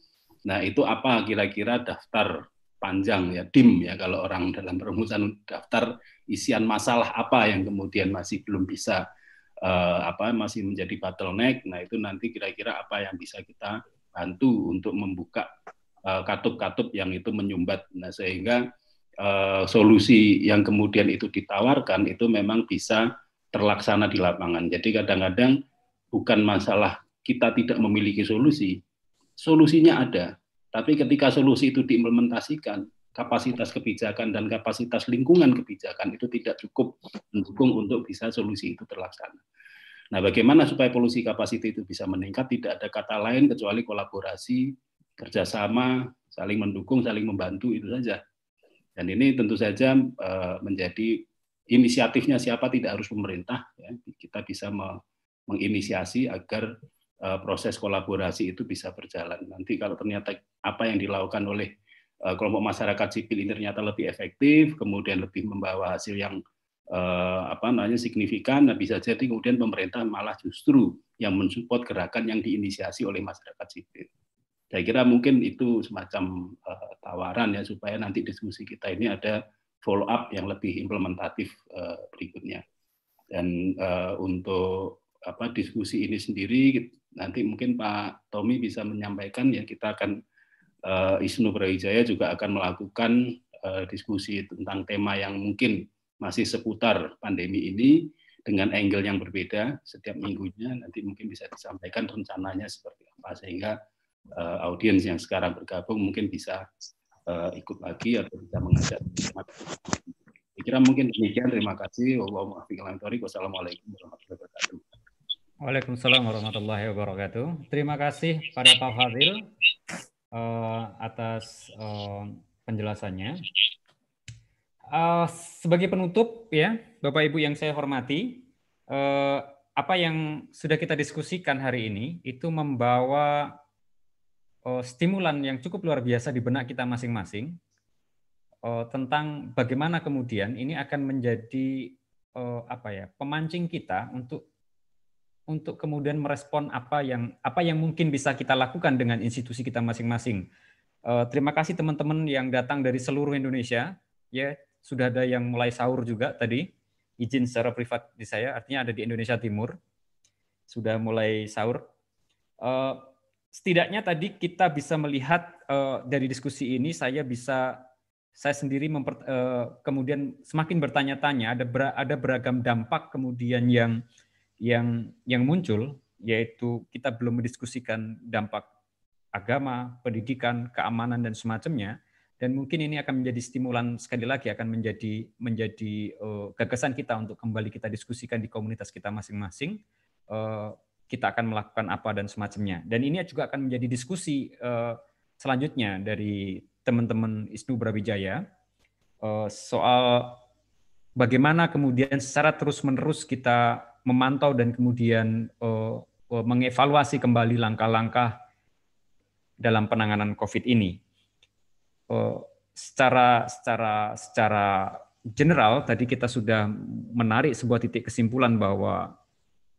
Speaker 3: Nah, itu apa kira-kira daftar panjang ya DIM ya kalau orang dalam perumusan daftar isian masalah apa yang kemudian masih belum bisa uh, apa masih menjadi bottleneck. Nah, itu nanti kira-kira apa yang bisa kita bantu untuk membuka eh, katup-katup uh, yang itu menyumbat. Nah, sehingga uh, solusi yang kemudian itu ditawarkan itu memang bisa terlaksana di lapangan. Jadi kadang-kadang bukan masalah kita tidak memiliki solusi, solusinya ada. Tapi ketika solusi itu diimplementasikan, kapasitas kebijakan dan kapasitas lingkungan kebijakan itu tidak cukup mendukung untuk bisa solusi itu terlaksana. Nah, bagaimana supaya polusi kapasitas itu bisa meningkat? Tidak ada kata lain kecuali kolaborasi, kerjasama, saling mendukung, saling membantu itu saja. Dan ini tentu saja uh, menjadi inisiatifnya siapa tidak harus pemerintah. Ya. Kita bisa menginisiasi agar uh, proses kolaborasi itu bisa berjalan. Nanti kalau ternyata apa yang dilakukan oleh uh, kelompok masyarakat sipil ini ternyata lebih efektif, kemudian lebih membawa hasil yang eh, apa namanya signifikan, nah bisa jadi kemudian pemerintah malah justru yang mensupport gerakan yang diinisiasi oleh masyarakat sipil. Saya kira mungkin itu semacam tawaran ya supaya nanti diskusi kita ini ada follow up yang lebih implementatif uh, berikutnya. Dan uh, untuk apa diskusi ini sendiri nanti mungkin Pak Tommy bisa menyampaikan ya kita akan uh, Isnu Brawijaya juga akan melakukan uh, diskusi tentang tema yang mungkin masih seputar pandemi ini dengan angle yang berbeda setiap minggunya nanti mungkin bisa disampaikan rencananya seperti apa sehingga uh, audiens yang sekarang bergabung mungkin bisa uh, ikut lagi atau bisa mengajak saya kira mungkin demikian. Terima kasih. Wassalamualaikum warahmatullahi wabarakatuh.
Speaker 1: Waalaikumsalam warahmatullahi wabarakatuh. Terima kasih pada Pak Fadil uh, atas uh, penjelasannya. Uh, sebagai penutup ya, Bapak Ibu yang saya hormati, uh, apa yang sudah kita diskusikan hari ini itu membawa uh, stimulan yang cukup luar biasa di benak kita masing-masing uh, tentang bagaimana kemudian ini akan menjadi uh, apa ya pemancing kita untuk untuk kemudian merespon apa yang apa yang mungkin bisa kita lakukan dengan institusi kita masing-masing. Uh, terima kasih teman-teman yang datang dari seluruh Indonesia. Ya, sudah ada yang mulai sahur juga tadi, izin secara privat di saya, artinya ada di Indonesia Timur, sudah mulai sahur. Uh, setidaknya tadi kita bisa melihat uh, dari diskusi ini, saya bisa saya sendiri memper, uh, kemudian semakin bertanya-tanya, ada ber, ada beragam dampak kemudian yang yang yang muncul, yaitu kita belum mendiskusikan dampak agama, pendidikan, keamanan dan semacamnya. Dan mungkin ini akan menjadi stimulan sekali lagi akan menjadi menjadi uh, gagasan kita untuk kembali kita diskusikan di komunitas kita masing-masing. Uh, kita akan melakukan apa dan semacamnya. Dan ini juga akan menjadi diskusi uh, selanjutnya dari teman-teman Isnu Brawijaya uh, soal bagaimana kemudian secara terus-menerus kita memantau dan kemudian uh, mengevaluasi kembali langkah-langkah dalam penanganan COVID ini. Secara secara secara general tadi kita sudah menarik sebuah titik kesimpulan bahwa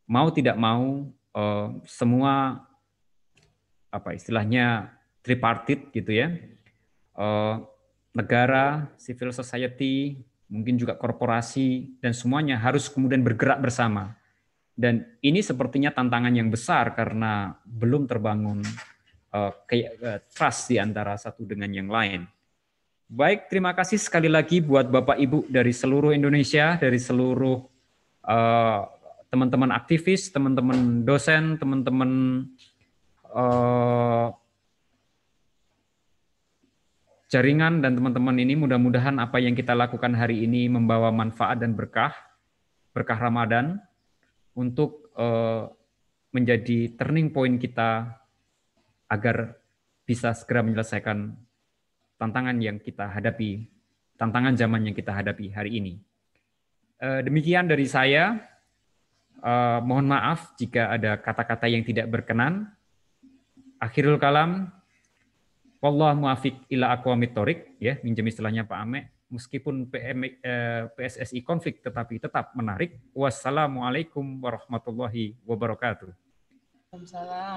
Speaker 1: mau tidak mau uh, semua apa istilahnya tripartit gitu ya uh, negara civil society mungkin juga korporasi dan semuanya harus kemudian bergerak bersama dan ini sepertinya tantangan yang besar karena belum terbangun uh, kayak uh, trust di antara satu dengan yang lain. Baik, terima kasih sekali lagi buat Bapak Ibu dari seluruh Indonesia, dari seluruh uh, teman-teman aktivis, teman-teman dosen, teman-teman uh, jaringan dan teman-teman ini mudah-mudahan apa yang kita lakukan hari ini membawa manfaat dan berkah, berkah Ramadan untuk uh, menjadi turning point kita agar bisa segera menyelesaikan tantangan yang kita hadapi, tantangan zaman yang kita hadapi hari ini. Eh, demikian dari saya. Eh, mohon maaf jika ada kata-kata yang tidak berkenan. Akhirul kalam, Wallahu muafiq ila aqwamit ya, minjem istilahnya Pak Ame. meskipun PM, eh, PSSI konflik tetapi tetap menarik. Wassalamualaikum warahmatullahi wabarakatuh.
Speaker 5: Waalaikumsalam.